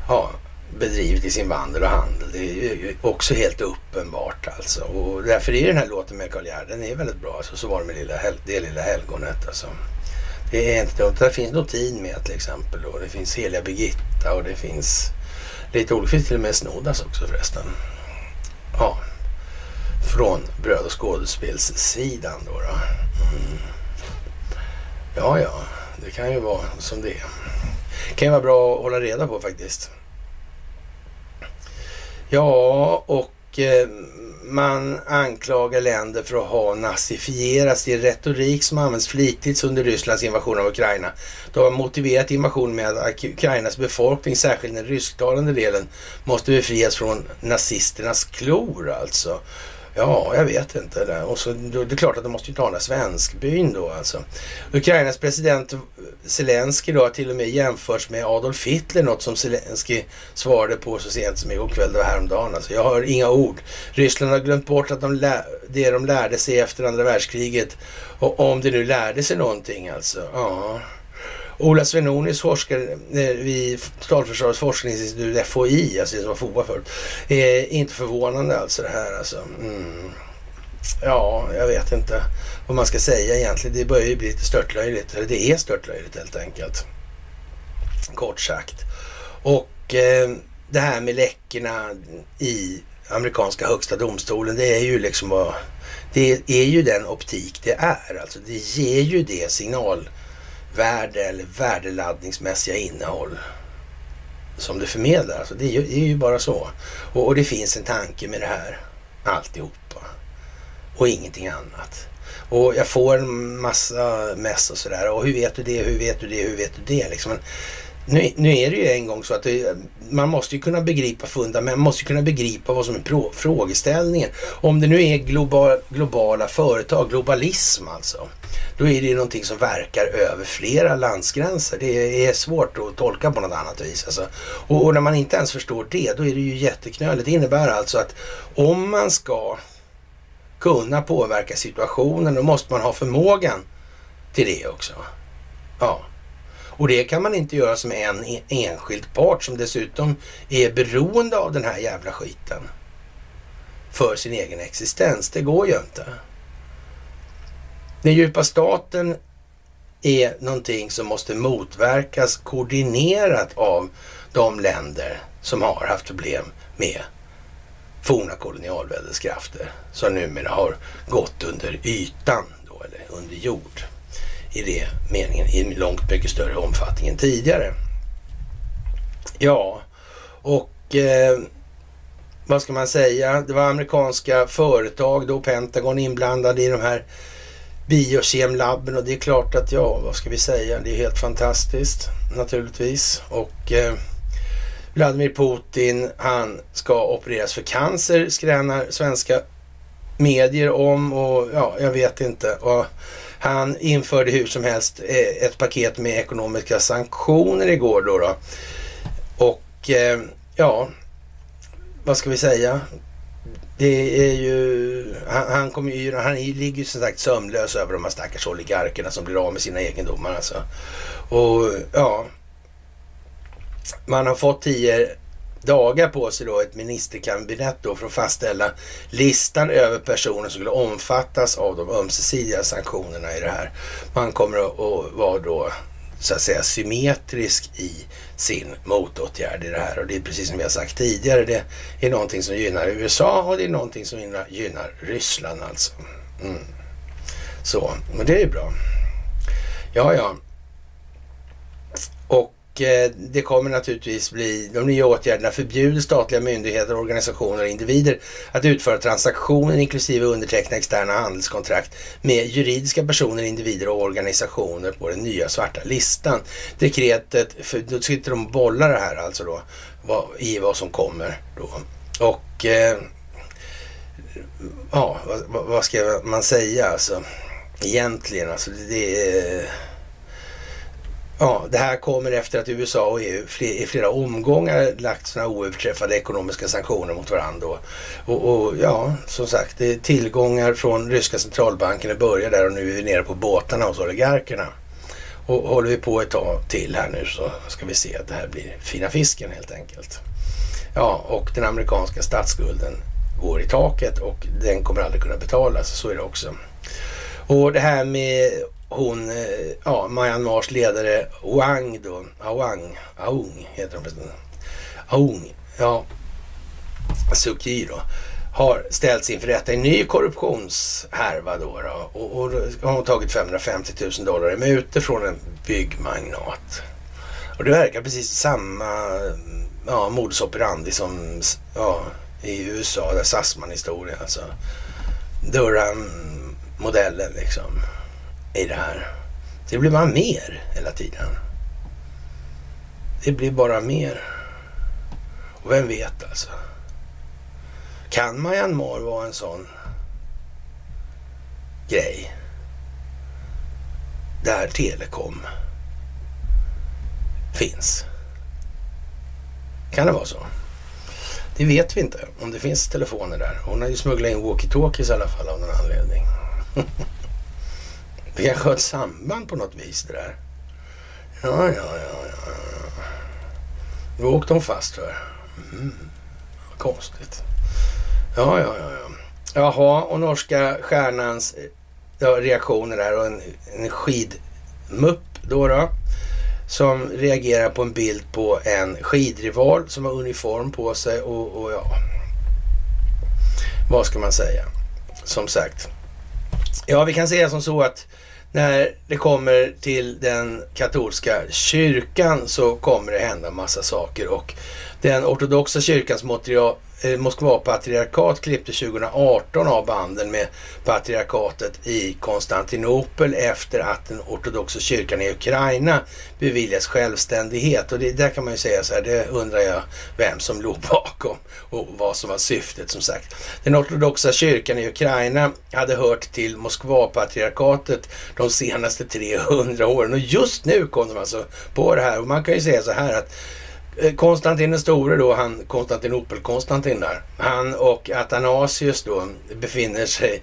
ja, bedrivit i sin vandel och handel. Det är ju också helt uppenbart alltså. Och därför är den här låten med Karl Gerd, den är väldigt bra. Alltså, så var det med lilla, det lilla helgonet alltså. Det är inte dumt. Där finns Notin med till exempel. Och det finns Heliga Birgitta och det finns lite olika. Det finns till och med Snodas också förresten. Ja, från bröd och skådespelssidan då. då. Mm. Ja, ja, det kan ju vara som det är. Det kan ju vara bra att hålla reda på faktiskt. Ja, och eh, man anklagar länder för att ha nazifierats. Det är retorik som används flitigt under Rysslands invasion av Ukraina. De har motiverat invasionen med att Ukrainas befolkning, särskilt den rysktalande delen, måste befrias från nazisternas klor alltså. Ja, jag vet inte. Och så, då, det är klart att de måste ju ta den där svenskbyn då alltså. Ukrainas president Zelensky då har till och med jämförts med Adolf Hitler, något som Zelensky svarade på så sent som igår kväll, det var häromdagen. Alltså, jag har inga ord. Ryssland har glömt bort att de lär, det de lärde sig efter andra världskriget. Och om det nu lärde sig någonting alltså. Ja. Ola Svenonius, forskare eh, vid Totalförsvarets forskningsinstitut, FOI, alltså det som var FOA förut, är inte förvånande alltså det här alltså. Mm. Ja, jag vet inte vad man ska säga egentligen. Det börjar ju bli lite störtlöjligt, eller det är störtlöjligt helt enkelt. Kort sagt. Och eh, det här med läckorna i amerikanska högsta domstolen, det är ju liksom vad, det är ju den optik det är. Alltså det ger ju det signal värde eller värdeladdningsmässiga innehåll som det förmedlar. Alltså det, är ju, det är ju bara så. Och, och, det finns en tanke med det här alltihopa och ingenting annat. Och jag får en massa mess och sådär. Och hur vet du det? Hur vet du det? Hur vet du det? Liksom. Nu, nu är det ju en gång så att det, man måste ju kunna begripa fundament, man måste ju kunna begripa vad som är pro, frågeställningen. Om det nu är global, globala företag, globalism alltså, då är det ju någonting som verkar över flera landsgränser. Det är svårt att tolka på något annat vis. Alltså. Och, och när man inte ens förstår det, då är det ju jätteknöligt. Det innebär alltså att om man ska kunna påverka situationen, då måste man ha förmågan till det också. Ja. Och det kan man inte göra som en e- enskild part som dessutom är beroende av den här jävla skiten. För sin egen existens. Det går ju inte. Den djupa staten är någonting som måste motverkas koordinerat av de länder som har haft problem med forna kolonialväldeskrafter som numera har gått under ytan då, eller under jord i det meningen i långt mycket större omfattning än tidigare. Ja, och eh, vad ska man säga? Det var amerikanska företag då, Pentagon inblandade i de här biokemlabben och det är klart att ja, vad ska vi säga? Det är helt fantastiskt naturligtvis och eh, Vladimir Putin, han ska opereras för cancer, skränar svenska medier om och ja, jag vet inte. Och han införde hur som helst eh, ett paket med ekonomiska sanktioner igår då. då. Och eh, ja, vad ska vi säga? Det är ju, han, han, kommer ju, han ligger ju som sagt sömnlös över de här stackars oligarkerna som blir av med sina egendomar alltså. Och ja, man har fått tio dagar på sig då, ett ministerkabinett då för att fastställa listan över personer som skulle omfattas av de ömsesidiga sanktionerna i det här. Man kommer att vara då så att säga symmetrisk i sin motåtgärd i det här och det är precis som vi har sagt tidigare. Det är någonting som gynnar USA och det är någonting som gynnar Ryssland alltså. Mm. Så, men det är ju bra. Ja, ja. Och Eh, det kommer naturligtvis bli, de nya åtgärderna förbjuder statliga myndigheter, organisationer och individer att utföra transaktioner inklusive underteckna externa handelskontrakt med juridiska personer, individer och organisationer på den nya svarta listan. Dekretet, för då sitter de och bollar det här alltså då vad, i vad som kommer då. Och eh, ja, vad, vad, ska man säga alltså egentligen alltså det är Ja, det här kommer efter att USA och EU i flera omgångar lagt sådana oöverträffade ekonomiska sanktioner mot varandra. Och, och, ja, som sagt, det är tillgångar från ryska centralbanken. Det börjar där och nu är vi nere på båtarna hos oligarkerna. Och håller vi på ett tag till här nu så ska vi se att det här blir fina fisken helt enkelt. Ja, och den amerikanska statsskulden går i taket och den kommer aldrig kunna betalas. Så är det också. Och det här med hon, eh, ja, Myanmars ledare Wang då, Awang, Aung heter hon förresten. Aung, ja, Suu då, har ställts inför rätta i ny korruptionshärva då, då och, och då har hon tagit 550 000 dollar i mutor från en byggmagnat. Och det verkar precis samma ja, modus operandi som ja, i USA, där Sassman-historia alltså. Durham-modellen mm, liksom i det här. Det blir bara mer hela tiden. Det blir bara mer. Och vem vet alltså. Kan Myanmar vara en sån grej? Där telekom finns. Kan det vara så? Det vet vi inte om det finns telefoner där. Hon har ju smugglat in walkie-talkies i alla fall av någon anledning. Det kanske har ett samband på något vis det där. Ja, ja, ja, ja. Nu åkte hon fast för. Mm. Konstigt. Ja, ja, ja, ja. Jaha, och norska stjärnans eh, ja, reaktioner där och en, en skidmupp då, då som reagerar på en bild på en skidrival som har uniform på sig och, och ja, vad ska man säga? Som sagt, ja vi kan säga som så att när det kommer till den katolska kyrkan så kommer det hända massa saker och den ortodoxa kyrkans Eh, Moskva patriarkat klippte 2018 av banden med patriarkatet i Konstantinopel efter att den ortodoxa kyrkan i Ukraina beviljas självständighet. Och det, där kan man ju säga så här, det undrar jag vem som låg bakom och vad som var syftet som sagt. Den ortodoxa kyrkan i Ukraina hade hört till Moskva-patriarkatet de senaste 300 åren och just nu kom de alltså på det här. Och man kan ju säga så här att Eh, Konstantin den store då, han Konstantinopel-Konstantin där, han och Athanasius då befinner sig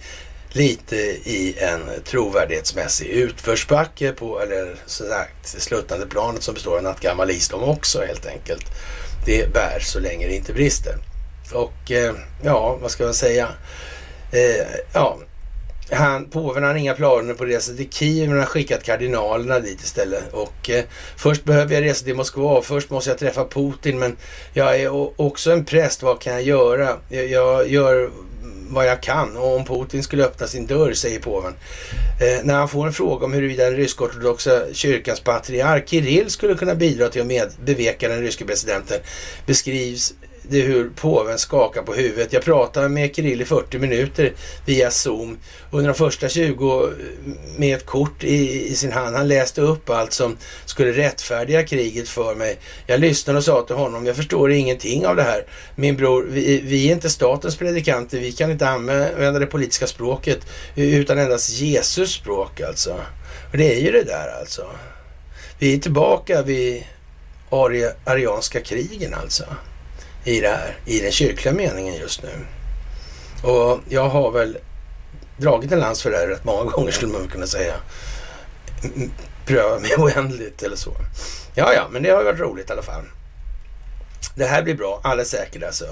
lite i en trovärdighetsmässig utförsbacke på, eller så sagt, sluttande planet som består av nattgammal is de också helt enkelt. Det bär så länge det inte brister. Och eh, ja, vad ska man säga? Eh, ja, han, påven har inga planer på att resa till Kiev men har skickat kardinalerna dit istället. Och eh, först behöver jag resa till Moskva. Först måste jag träffa Putin men jag är också en präst. Vad kan jag göra? Jag, jag gör vad jag kan och om Putin skulle öppna sin dörr, säger påven. Eh, när han får en fråga om huruvida den rysk-ortodoxa kyrkans patriark Kirill skulle kunna bidra till att med, beveka den ryske presidenten beskrivs det hur påven skakar på huvudet. Jag pratade med Kirill i 40 minuter via Zoom. Under de första 20 eh, med ett kort i, i, sin hand. Han läste upp allt som skulle rättfärdiga kriget för mig. Jag lyssnade och sa till honom, jag förstår ingenting av det här. Min bror, vi, vi är inte statens predikanter. Vi kan inte använda det politiska språket utan endast Jesus språk alltså. Och det är ju det där alltså. Vi är tillbaka vid arianska krigen alltså i det här, i den kyrkliga meningen just nu. Och jag har väl dragit en lans för det här rätt många gånger skulle man kunna säga. Pröva mig oändligt eller så. Ja, ja, men det har varit roligt i alla fall. Det här blir bra, alldeles säkert alltså.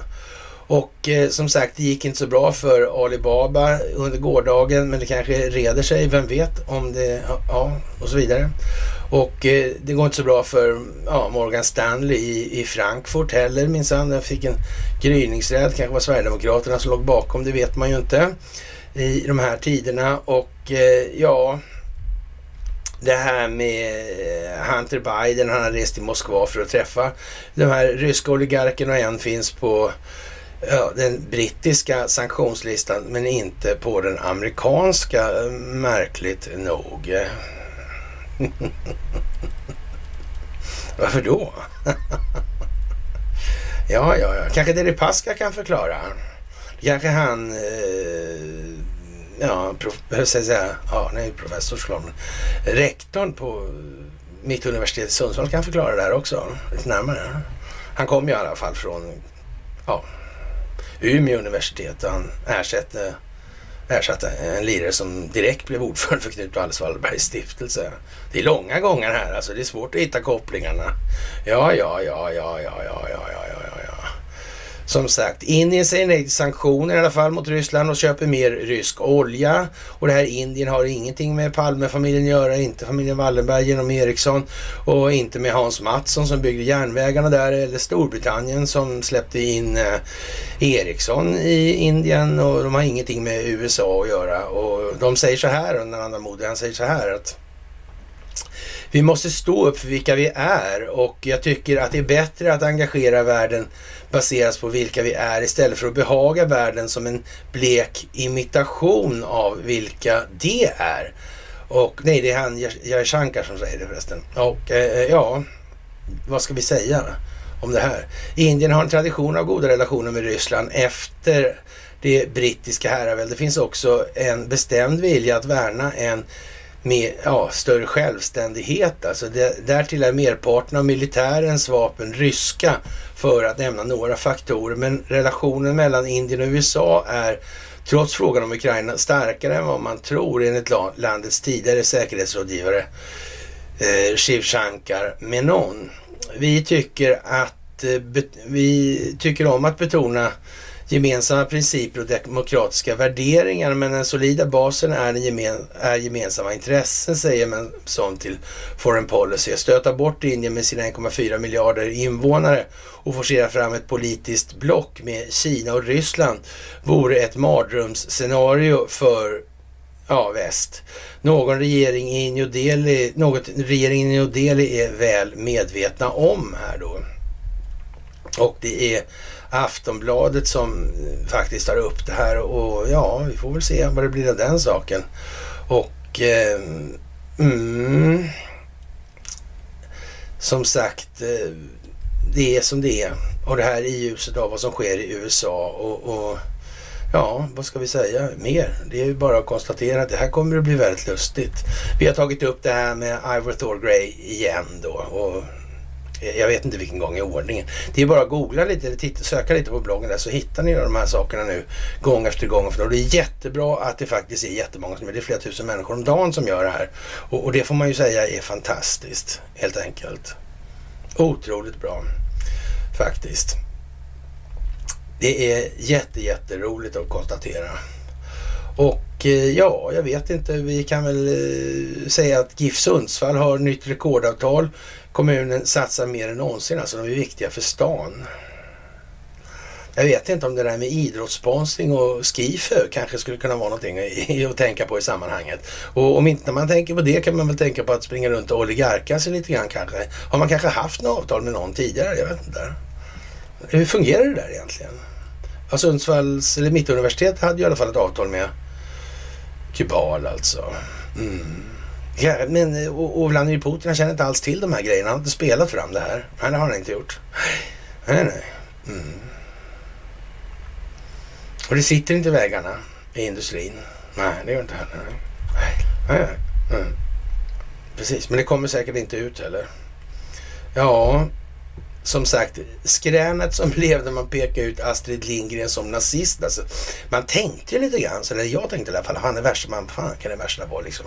Och eh, som sagt, det gick inte så bra för Alibaba under gårdagen, men det kanske reder sig, vem vet om det, ja, och så vidare. Och eh, det går inte så bra för ja, Morgan Stanley i, i Frankfurt heller minsann. Den fick en gryningsräd, kanske var Sverigedemokraterna som låg bakom, det vet man ju inte i de här tiderna. Och eh, ja, det här med eh, Hunter Biden, han har rest till Moskva för att träffa de här ryska oligarkerna och en finns på ja, den brittiska sanktionslistan men inte på den amerikanska, märkligt nog. Varför då? ja, ja, ja. Kanske Deripaska kan förklara. Kanske han... Eh, ja, prof, jag säga, ja, nej, professor såklart. Rektorn på Mittuniversitetet i Sundsvall kan förklara det här också lite närmare. Han kom ju i alla fall från ja, Umeå universitet och han ersatte ersatte en lirare som direkt blev ordförande för Knut Walles Wallbergs stiftelse. Det är långa gånger här, alltså det är svårt att hitta kopplingarna. Ja, ja, ja, ja, ja, ja, ja, ja, ja, ja. Som sagt, Indien säger nej till sanktioner i alla fall mot Ryssland och köper mer rysk olja. Och det här Indien har ingenting med Palmefamiljen att göra, inte familjen Wallenberg genom Ericsson och inte med Hans Mattsson som byggde järnvägarna där eller Storbritannien som släppte in eh, Ericsson i Indien och de har ingenting med USA att göra. Och de säger så här, Narendra Modi, han säger så här att vi måste stå upp för vilka vi är och jag tycker att det är bättre att engagera världen baseras på vilka vi är istället för att behaga världen som en blek imitation av vilka de är. Och nej, det är han Jaishankar som säger det förresten. Och eh, eh, ja, vad ska vi säga om det här? Indien har en tradition av goda relationer med Ryssland efter det brittiska herraväldet. Det finns också en bestämd vilja att värna en med ja, större självständighet. Alltså det, därtill är merparten av militärens vapen ryska för att nämna några faktorer. Men relationen mellan Indien och USA är trots frågan om Ukraina starkare än vad man tror enligt landets tidigare säkerhetsrådgivare eh, Shiv Shankar Menon. Vi tycker att eh, vi tycker om att betona gemensamma principer och demokratiska värderingar men den solida basen är, gemen, är gemensamma intressen säger man som till Foreign Policy. Stöta bort Indien med sina 1,4 miljarder invånare och forcera fram ett politiskt block med Kina och Ryssland vore ett mardrömsscenario för ja, väst. Någon regering i New Delhi, något regeringen i New Delhi är väl medvetna om här då. Och det är Aftonbladet som eh, faktiskt tar upp det här och ja, vi får väl se vad det blir av den saken. Och eh, mm, som sagt, eh, det är som det är. Och det här i ljuset av vad som sker i USA och, och Ja, vad ska vi säga mer? Det är ju bara att konstatera att det här kommer att bli väldigt lustigt. Vi har tagit upp det här med Ivor Thor Grey igen då och jag vet inte vilken gång i ordningen. Det är bara att googla lite eller titta, söka lite på bloggen där så hittar ni de här sakerna nu gång efter gång. För det är jättebra att det faktiskt är jättemånga som gör det. är flera tusen människor om dagen som gör det här. Och, och det får man ju säga är fantastiskt helt enkelt. Otroligt bra faktiskt. Det är jätte, jätteroligt att konstatera. Och eh, ja, jag vet inte, vi kan väl eh, säga att GIF Sundsvall har nytt rekordavtal. Kommunen satsar mer än någonsin, alltså de är viktiga för stan. Jag vet inte om det där med idrottssponsring och Skifö kanske skulle kunna vara någonting att tänka på i sammanhanget. Och om inte man tänker på det kan man väl tänka på att springa runt och oligarka sig lite grann kanske. Har man kanske haft något avtal med någon tidigare? Jag vet inte. Hur fungerar det där egentligen? Ja, Sundsvalls, eller Mittuniversitet hade ju i alla fall ett avtal med Kubal alltså. Mm. Ja, men och, och Vladimir Putin han känner inte alls till de här grejerna. Han har inte spelat fram det här. Nej, det har han inte gjort. Nej, nej. Mm. Och det sitter inte i vägarna i industrin. Nej, det gör inte heller. Nej, nej, nej. Mm. Precis, men det kommer säkert inte ut heller. Ja, som sagt, skränet som blev när man pekade ut Astrid Lindgren som nazist. Alltså, man tänkte ju lite grann, så, eller jag tänkte i alla fall, han är värsta, man, fan kan det värsta vara liksom.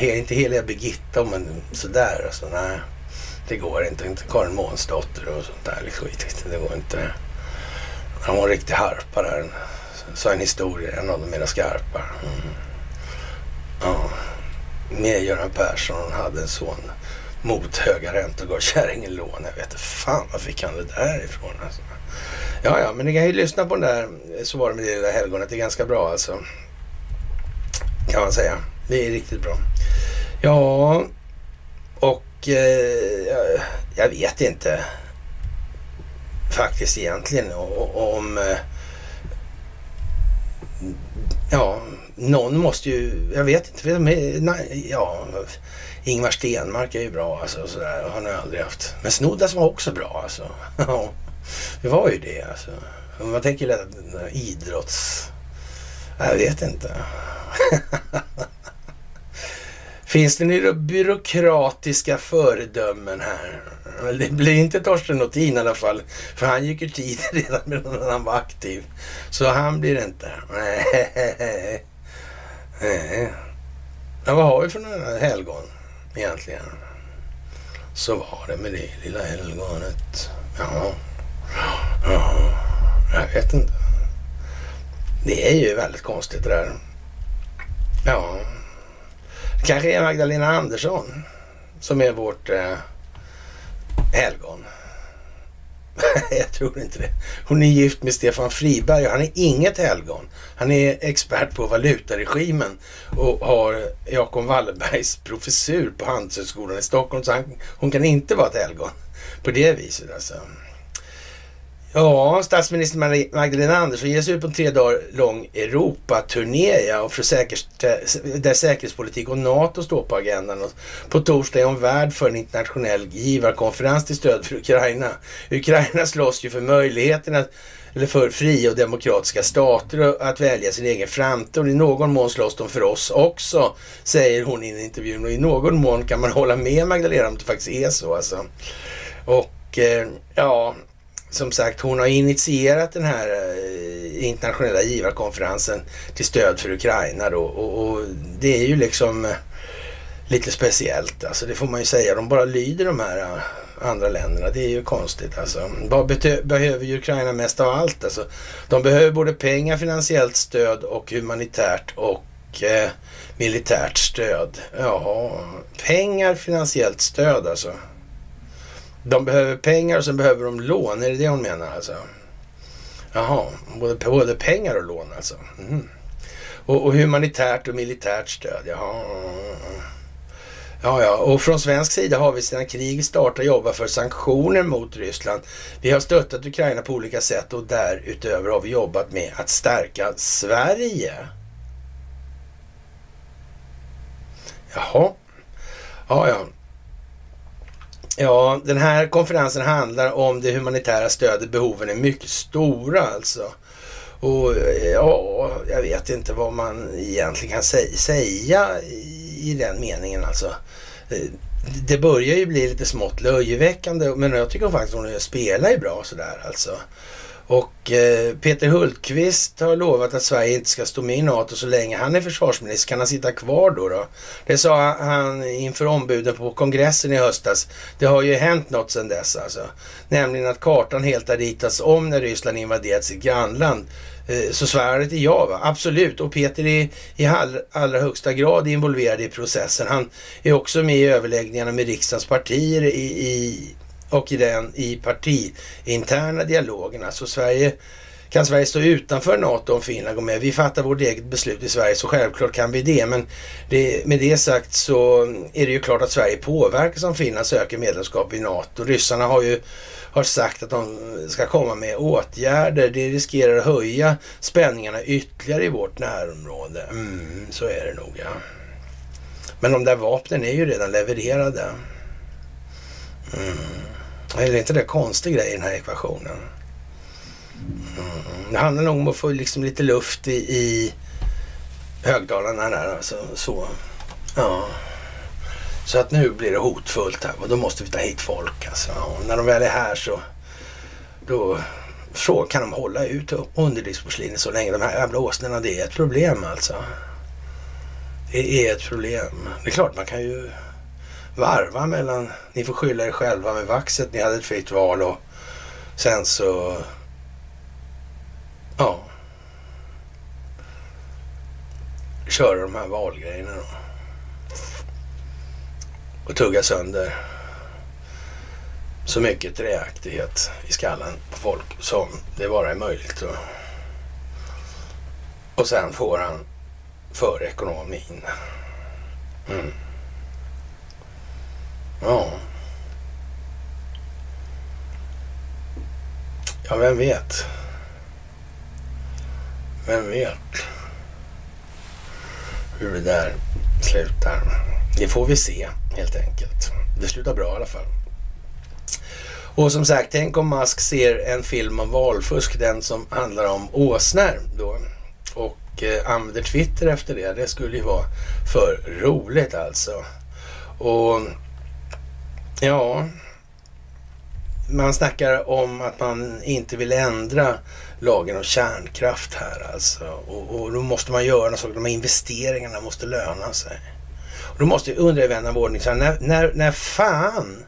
Inte heliga Birgitta, men sådär alltså, nej. Det går inte. Inte Karin Månsdotter och sånt där liksom, skit. Det går inte. Han var en riktig harpa där. Sa en historia, en av de mera skarpa. Mm. Ja. Med Göran Persson Hon hade en son mot höga räntor gav kärringen lån. Jag vet fan var fick han det där ifrån alltså. Ja, ja, men ni kan ju lyssna på den där Så var det med det lilla helgonet. Det är ganska bra alltså. Kan man säga. Det är riktigt bra. Ja, och eh, jag vet inte faktiskt egentligen om... Eh, ja, någon måste ju... Jag vet inte. Nej, ja, Ingvar Stenmark är ju bra alltså. Sådär. Han har jag aldrig haft. Men Snoddas var också bra alltså. Ja, det var ju det alltså. Man tänker idrotts... Jag vet inte. Finns det några byråkratiska föredömen här? Det blir inte Torsten Nothin i alla fall. För han gick ju tid redan medan han var aktiv. Så han blir det inte. Nej. Ja, vad har vi för några helgon? egentligen. Så var det med det lilla helgonet. Ja, ja, jag vet inte. Det är ju väldigt konstigt det där. Ja, kanske är Magdalena Andersson som är vårt eh, helgon. jag tror inte det. Hon är gift med Stefan Friberg och han är inget helgon. Han är expert på valutaregimen och har Jakob Wallenbergs professur på Handelshögskolan i Stockholm. Så han, hon kan inte vara ett helgon på det viset alltså. Ja, statsminister Magdalena Andersson ger sig ut på en tre dagar lång Europaturné ja, och för där säkerhetspolitik och NATO står på agendan. Och på torsdag är hon värd för en internationell givarkonferens till stöd för Ukraina. Ukraina slåss ju för möjligheten att eller för fria och demokratiska stater att välja sin egen framtid. Och i någon mån slåss de för oss också, säger hon i en intervju. Och i någon mån kan man hålla med Magdalena om det faktiskt är så alltså. Och eh, ja, som sagt, hon har initierat den här eh, internationella givarkonferensen till stöd för Ukraina då. Och, och, det är ju liksom eh, lite speciellt, alltså det får man ju säga. De bara lyder de här eh, andra länderna. Det är ju konstigt alltså. Vad behöver ju Ukraina mest av allt? Alltså, de behöver både pengar, finansiellt stöd och humanitärt och eh, militärt stöd. Ja, pengar, finansiellt stöd alltså. De behöver pengar och sen behöver de lån. Är det det hon menar alltså? Jaha, både, både pengar och lån alltså. Mm. Och, och humanitärt och militärt stöd, jaha. Ja, ja, och från svensk sida har vi sedan kriget startade jobbat för sanktioner mot Ryssland. Vi har stöttat Ukraina på olika sätt och därutöver har vi jobbat med att stärka Sverige. Jaha. Ja, ja. Ja, den här konferensen handlar om det humanitära stödet. Behoven är mycket stora alltså. Och ja, jag vet inte vad man egentligen kan säga i den meningen alltså. Det börjar ju bli lite smått löjeväckande, men jag tycker faktiskt hon spelar ju bra sådär alltså. Och eh, Peter Hultqvist har lovat att Sverige inte ska stå med i NATO så länge han är försvarsminister. Kan han sitta kvar då? då? Det sa han inför ombuden på kongressen i höstas. Det har ju hänt något sedan dess alltså. Nämligen att kartan helt har ritats om när Ryssland invaderat sitt grannland. Eh, så svaret är ja, va? absolut. Och Peter är i allra högsta grad involverad i processen. Han är också med i överläggningarna med riksdagens partier i, i och i den i partiinterna dialogerna. Så Sverige kan Sverige stå utanför NATO om Finland går med? Vi fattar vårt eget beslut i Sverige så självklart kan vi det. Men det, med det sagt så är det ju klart att Sverige påverkas om Finland söker medlemskap i NATO. Ryssarna har ju har sagt att de ska komma med åtgärder. Det riskerar att höja spänningarna ytterligare i vårt närområde. Mm, så är det nog ja. Men de där vapnen är ju redan levererade. Mm. Är inte det konstig grej i den här ekvationen? Mm. Det handlar nog om att få liksom lite luft i, i högtalarna där. Alltså, så. Ja. Så att nu blir det hotfullt här och då måste vi ta hit folk. Alltså. Och när de väl är här så då kan de hålla ut underlivsporslinet så länge. De här jävla åsnorna, det är ett problem alltså. Det är ett problem. Det är klart man kan ju varva mellan, ni får skylla er själva med vaxet, ni hade ett fritt val och sen så, ja, köra de här valgrejerna då. Och tugga sönder så mycket träaktighet i skallen på folk som det bara är möjligt. Och, och sen får han för ekonomin. Mm. Ja. Ja, vem vet? Vem vet hur det där slutar? Det får vi se helt enkelt. Det slutar bra i alla fall. Och som sagt, tänk om Musk ser en film om valfusk, den som handlar om åsnor då. Och eh, använder Twitter efter det. Det skulle ju vara för roligt alltså. Och Ja, man snackar om att man inte vill ändra lagen om kärnkraft här alltså. Och, och då måste man göra något sånt. De här investeringarna måste löna sig. Och då måste jag undra i vän av ordning, så när, när, när fan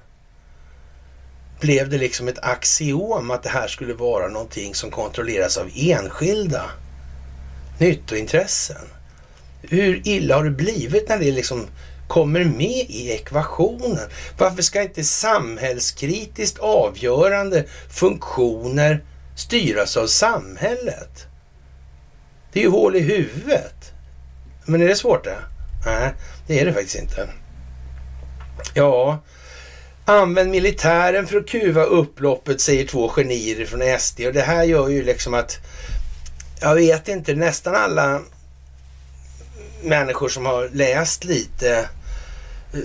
blev det liksom ett axiom att det här skulle vara någonting som kontrolleras av enskilda nyttointressen? Hur illa har det blivit när det liksom kommer med i ekvationen. Varför ska inte samhällskritiskt avgörande funktioner styras av samhället? Det är ju hål i huvudet. Men är det svårt det? Nej, det är det faktiskt inte. Ja, använd militären för att kuva upploppet, säger två genier från SD. Och det här gör ju liksom att, jag vet inte, nästan alla människor som har läst lite, eh,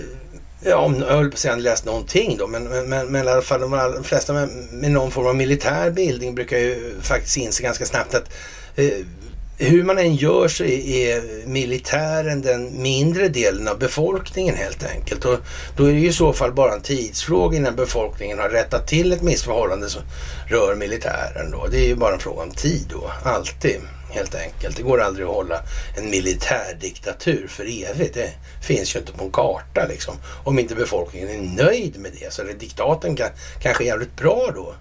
ja, om, jag höll på att säga läst någonting då, men, men, men i alla fall de, de flesta med, med, någon form av militär bildning brukar ju faktiskt inse ganska snabbt att eh, hur man än gör så är militären den mindre delen av befolkningen helt enkelt. Och då är det ju i så fall bara en tidsfråga innan befolkningen har rättat till ett missförhållande som rör militären. Då. Det är ju bara en fråga om tid då, alltid helt enkelt. Det går aldrig att hålla en militärdiktatur för evigt. Det finns ju inte på en karta liksom. Om inte befolkningen är nöjd med det så är det diktaten kan, kanske jävligt bra då.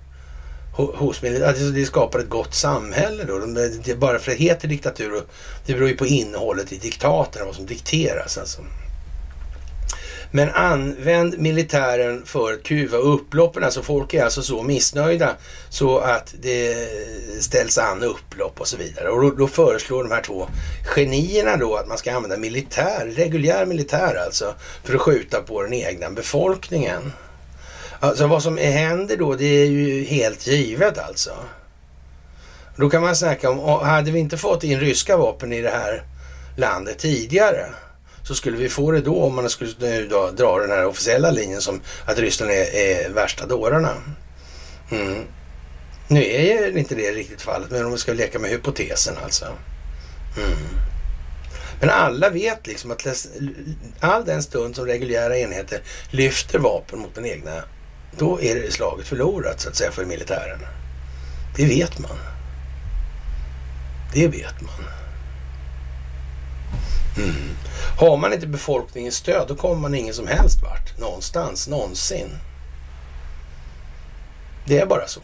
Hos alltså det skapar ett gott samhälle då. Det, bara för att det heter diktatur, och det beror ju på innehållet i diktaten, vad som dikteras alltså. Men använd militären för att kuva upploppen. Alltså folk är alltså så missnöjda så att det ställs an upplopp och så vidare. Och då, då föreslår de här två genierna då att man ska använda militär, reguljär militär alltså, för att skjuta på den egna befolkningen. Alltså vad som händer då, det är ju helt givet alltså. Då kan man snacka om, hade vi inte fått in ryska vapen i det här landet tidigare så skulle vi få det då om man skulle nu då dra den här officiella linjen som att Ryssland är, är värsta dårarna. Mm. Nu är inte det riktigt fallet, men om vi ska leka med hypotesen alltså. Mm. Men alla vet liksom att all den stund som reguljära enheter lyfter vapen mot den egna, då är det slaget förlorat så att säga för militären. Det vet man. Det vet man. Mm. Har man inte befolkningens stöd då kommer man ingen som helst vart. Någonstans, någonsin. Det är bara så.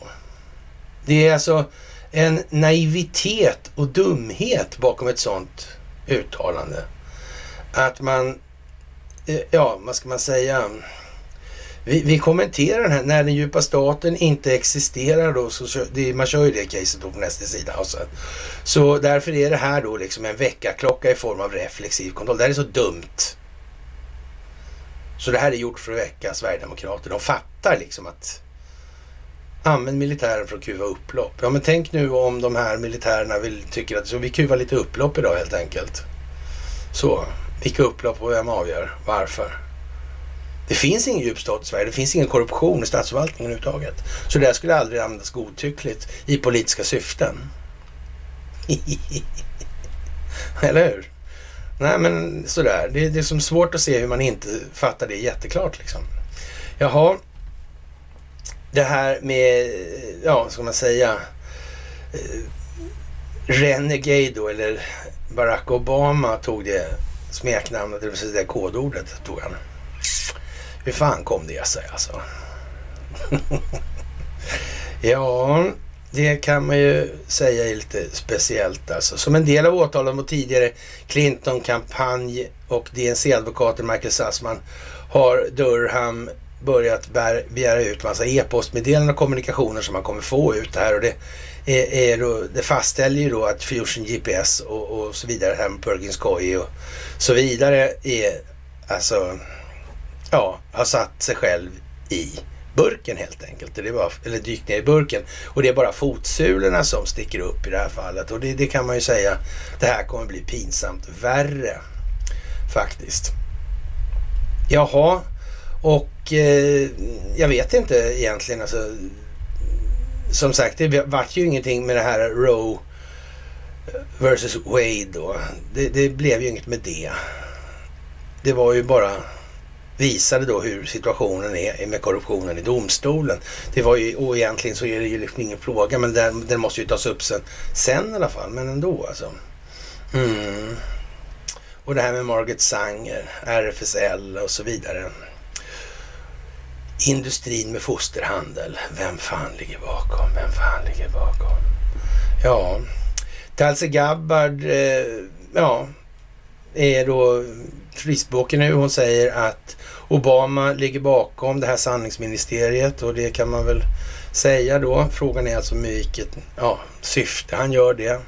Det är alltså en naivitet och dumhet bakom ett sånt uttalande. Att man, eh, ja vad ska man säga, vi, vi kommenterar den här, när den djupa staten inte existerar då, så det, man kör ju det caset då på nästa sida. Alltså. Så därför är det här då liksom en väckarklocka i form av reflexiv kontroll. Det här är så dumt. Så det här är gjort för att väcka Sverigedemokrater. De fattar liksom att använd militären för att kuva upplopp. Ja men tänk nu om de här militärerna vill, tycker att så vi kuvar lite upplopp idag helt enkelt. Så, vilka upplopp och vem avgör varför? Det finns ingen djup stat i Sverige. Det finns ingen korruption i statsförvaltningen överhuvudtaget. Så det här skulle aldrig användas godtyckligt i politiska syften. Eller hur? Nej, men sådär. Det, det är som svårt att se hur man inte fattar det jätteklart liksom. Jaha. Det här med, ja, ska man säga, eh, Renegade då, eller Barack Obama tog det smeknamnet, det vill säga det kodordet tog han. Hur fan kom det sig alltså? ja, det kan man ju säga är lite speciellt alltså. Som en del av åtalen mot tidigare Clinton-kampanj och DNC-advokaten Michael Sassman har Durham börjat begära ut massa e-postmeddelanden och kommunikationer som man kommer få ut här. Och det, är, är då, det fastställer ju då att Fusion GPS och, och så vidare, här med Perkins Coy och så vidare är alltså ja, har satt sig själv i burken helt enkelt. Det är bara, eller dykt ner i burken. Och det är bara fotsulorna som sticker upp i det här fallet. Och det, det kan man ju säga, det här kommer bli pinsamt värre faktiskt. Jaha, och eh, jag vet inte egentligen alltså. Som sagt, det vart ju ingenting med det här Roe versus Wade då. Det, det blev ju inget med det. Det var ju bara visade då hur situationen är med korruptionen i domstolen. Det var ju, och egentligen så är det ju liksom ingen fråga, men den, den måste ju tas upp sen, sen i alla fall, men ändå alltså. Mm. Och det här med Margaret Sanger, RFSL och så vidare. Industrin med fosterhandel. Vem fan ligger bakom? Vem fan ligger bakom? Ja, Talse Gabbard, eh, ja, är då frispråkig nu. Hon säger att Obama ligger bakom det här sanningsministeriet och det kan man väl säga då. Frågan är alltså med vilket ja, syfte han gör det.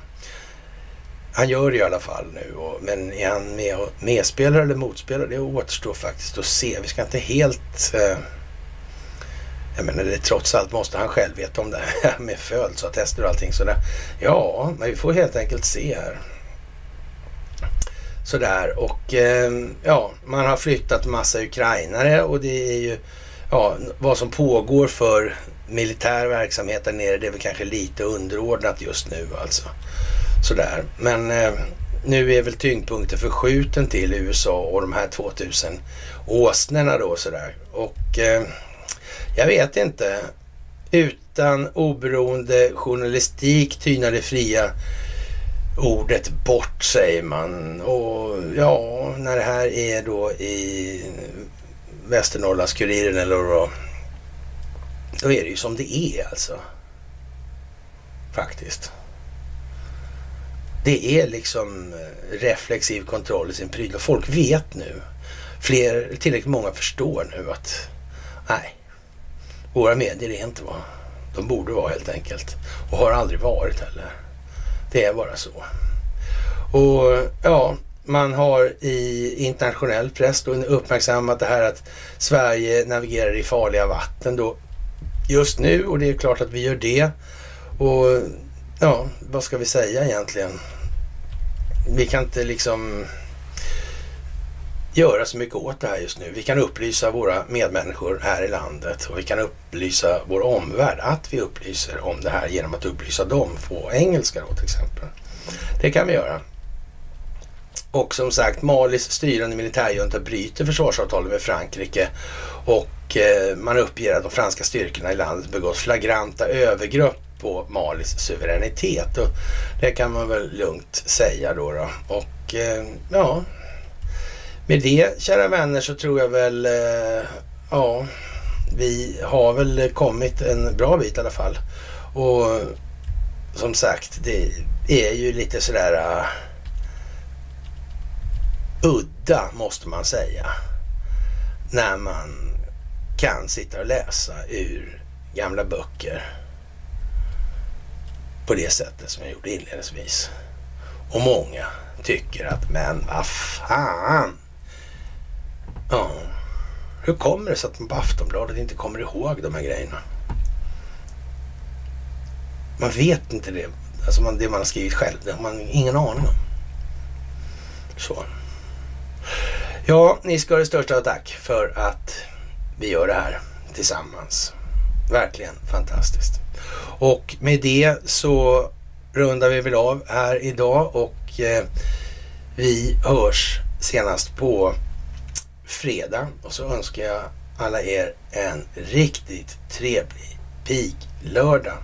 Han gör det i alla fall nu, och, men är han med, medspelare eller motspelare? Det återstår faktiskt att se. Vi ska inte helt... Eh, jag menar, det, trots allt måste han själv veta om det här med födelseattester och allting sådär. Ja, men vi får helt enkelt se här. Sådär och eh, ja, man har flyttat massa ukrainare och det är ju ja, vad som pågår för militär verksamhet där nere. Det är väl kanske lite underordnat just nu alltså. Sådär, men eh, nu är väl tyngdpunkten förskjuten till USA och de här 2000 åsnorna då sådär. Och eh, jag vet inte. Utan oberoende journalistik tynar det fria ordet bort säger man. Och ja, när det här är då i Västernorrlands-Kuriren eller då, då är det ju som det är alltså. Faktiskt. Det är liksom eh, reflexiv kontroll i sin pryl och folk vet nu fler, tillräckligt många förstår nu att nej, våra medier är inte vad de borde vara helt enkelt. Och har aldrig varit heller. Det är bara så. Och ja, man har i internationell press då uppmärksammat det här att Sverige navigerar i farliga vatten då just nu och det är klart att vi gör det. Och ja, vad ska vi säga egentligen? Vi kan inte liksom göra så mycket åt det här just nu. Vi kan upplysa våra medmänniskor här i landet och vi kan upplysa vår omvärld att vi upplyser om det här genom att upplysa dem på engelska då till exempel. Det kan vi göra. Och som sagt, Malis styrande militärjunta bryter försvarsavtalet med Frankrike och eh, man uppger att de franska styrkorna i landet begått flagranta övergrepp på Malis suveränitet. Och det kan man väl lugnt säga då. då. Och eh, ja, med det kära vänner så tror jag väl, eh, ja, vi har väl kommit en bra bit i alla fall. Och som sagt, det är ju lite sådär uh, udda måste man säga. När man kan sitta och läsa ur gamla böcker på det sättet som jag gjorde inledningsvis. Och många tycker att, men vad fan. Ja, hur kommer det sig att man på Aftonbladet inte kommer ihåg de här grejerna? Man vet inte det. Alltså man, det man har skrivit själv, det har man ingen aning om. Så. Ja, ni ska ha det största tack för att vi gör det här tillsammans. Verkligen fantastiskt. Och med det så rundar vi väl av här idag och eh, vi hörs senast på fredag. Och så önskar jag alla er en riktigt trevlig pig lördag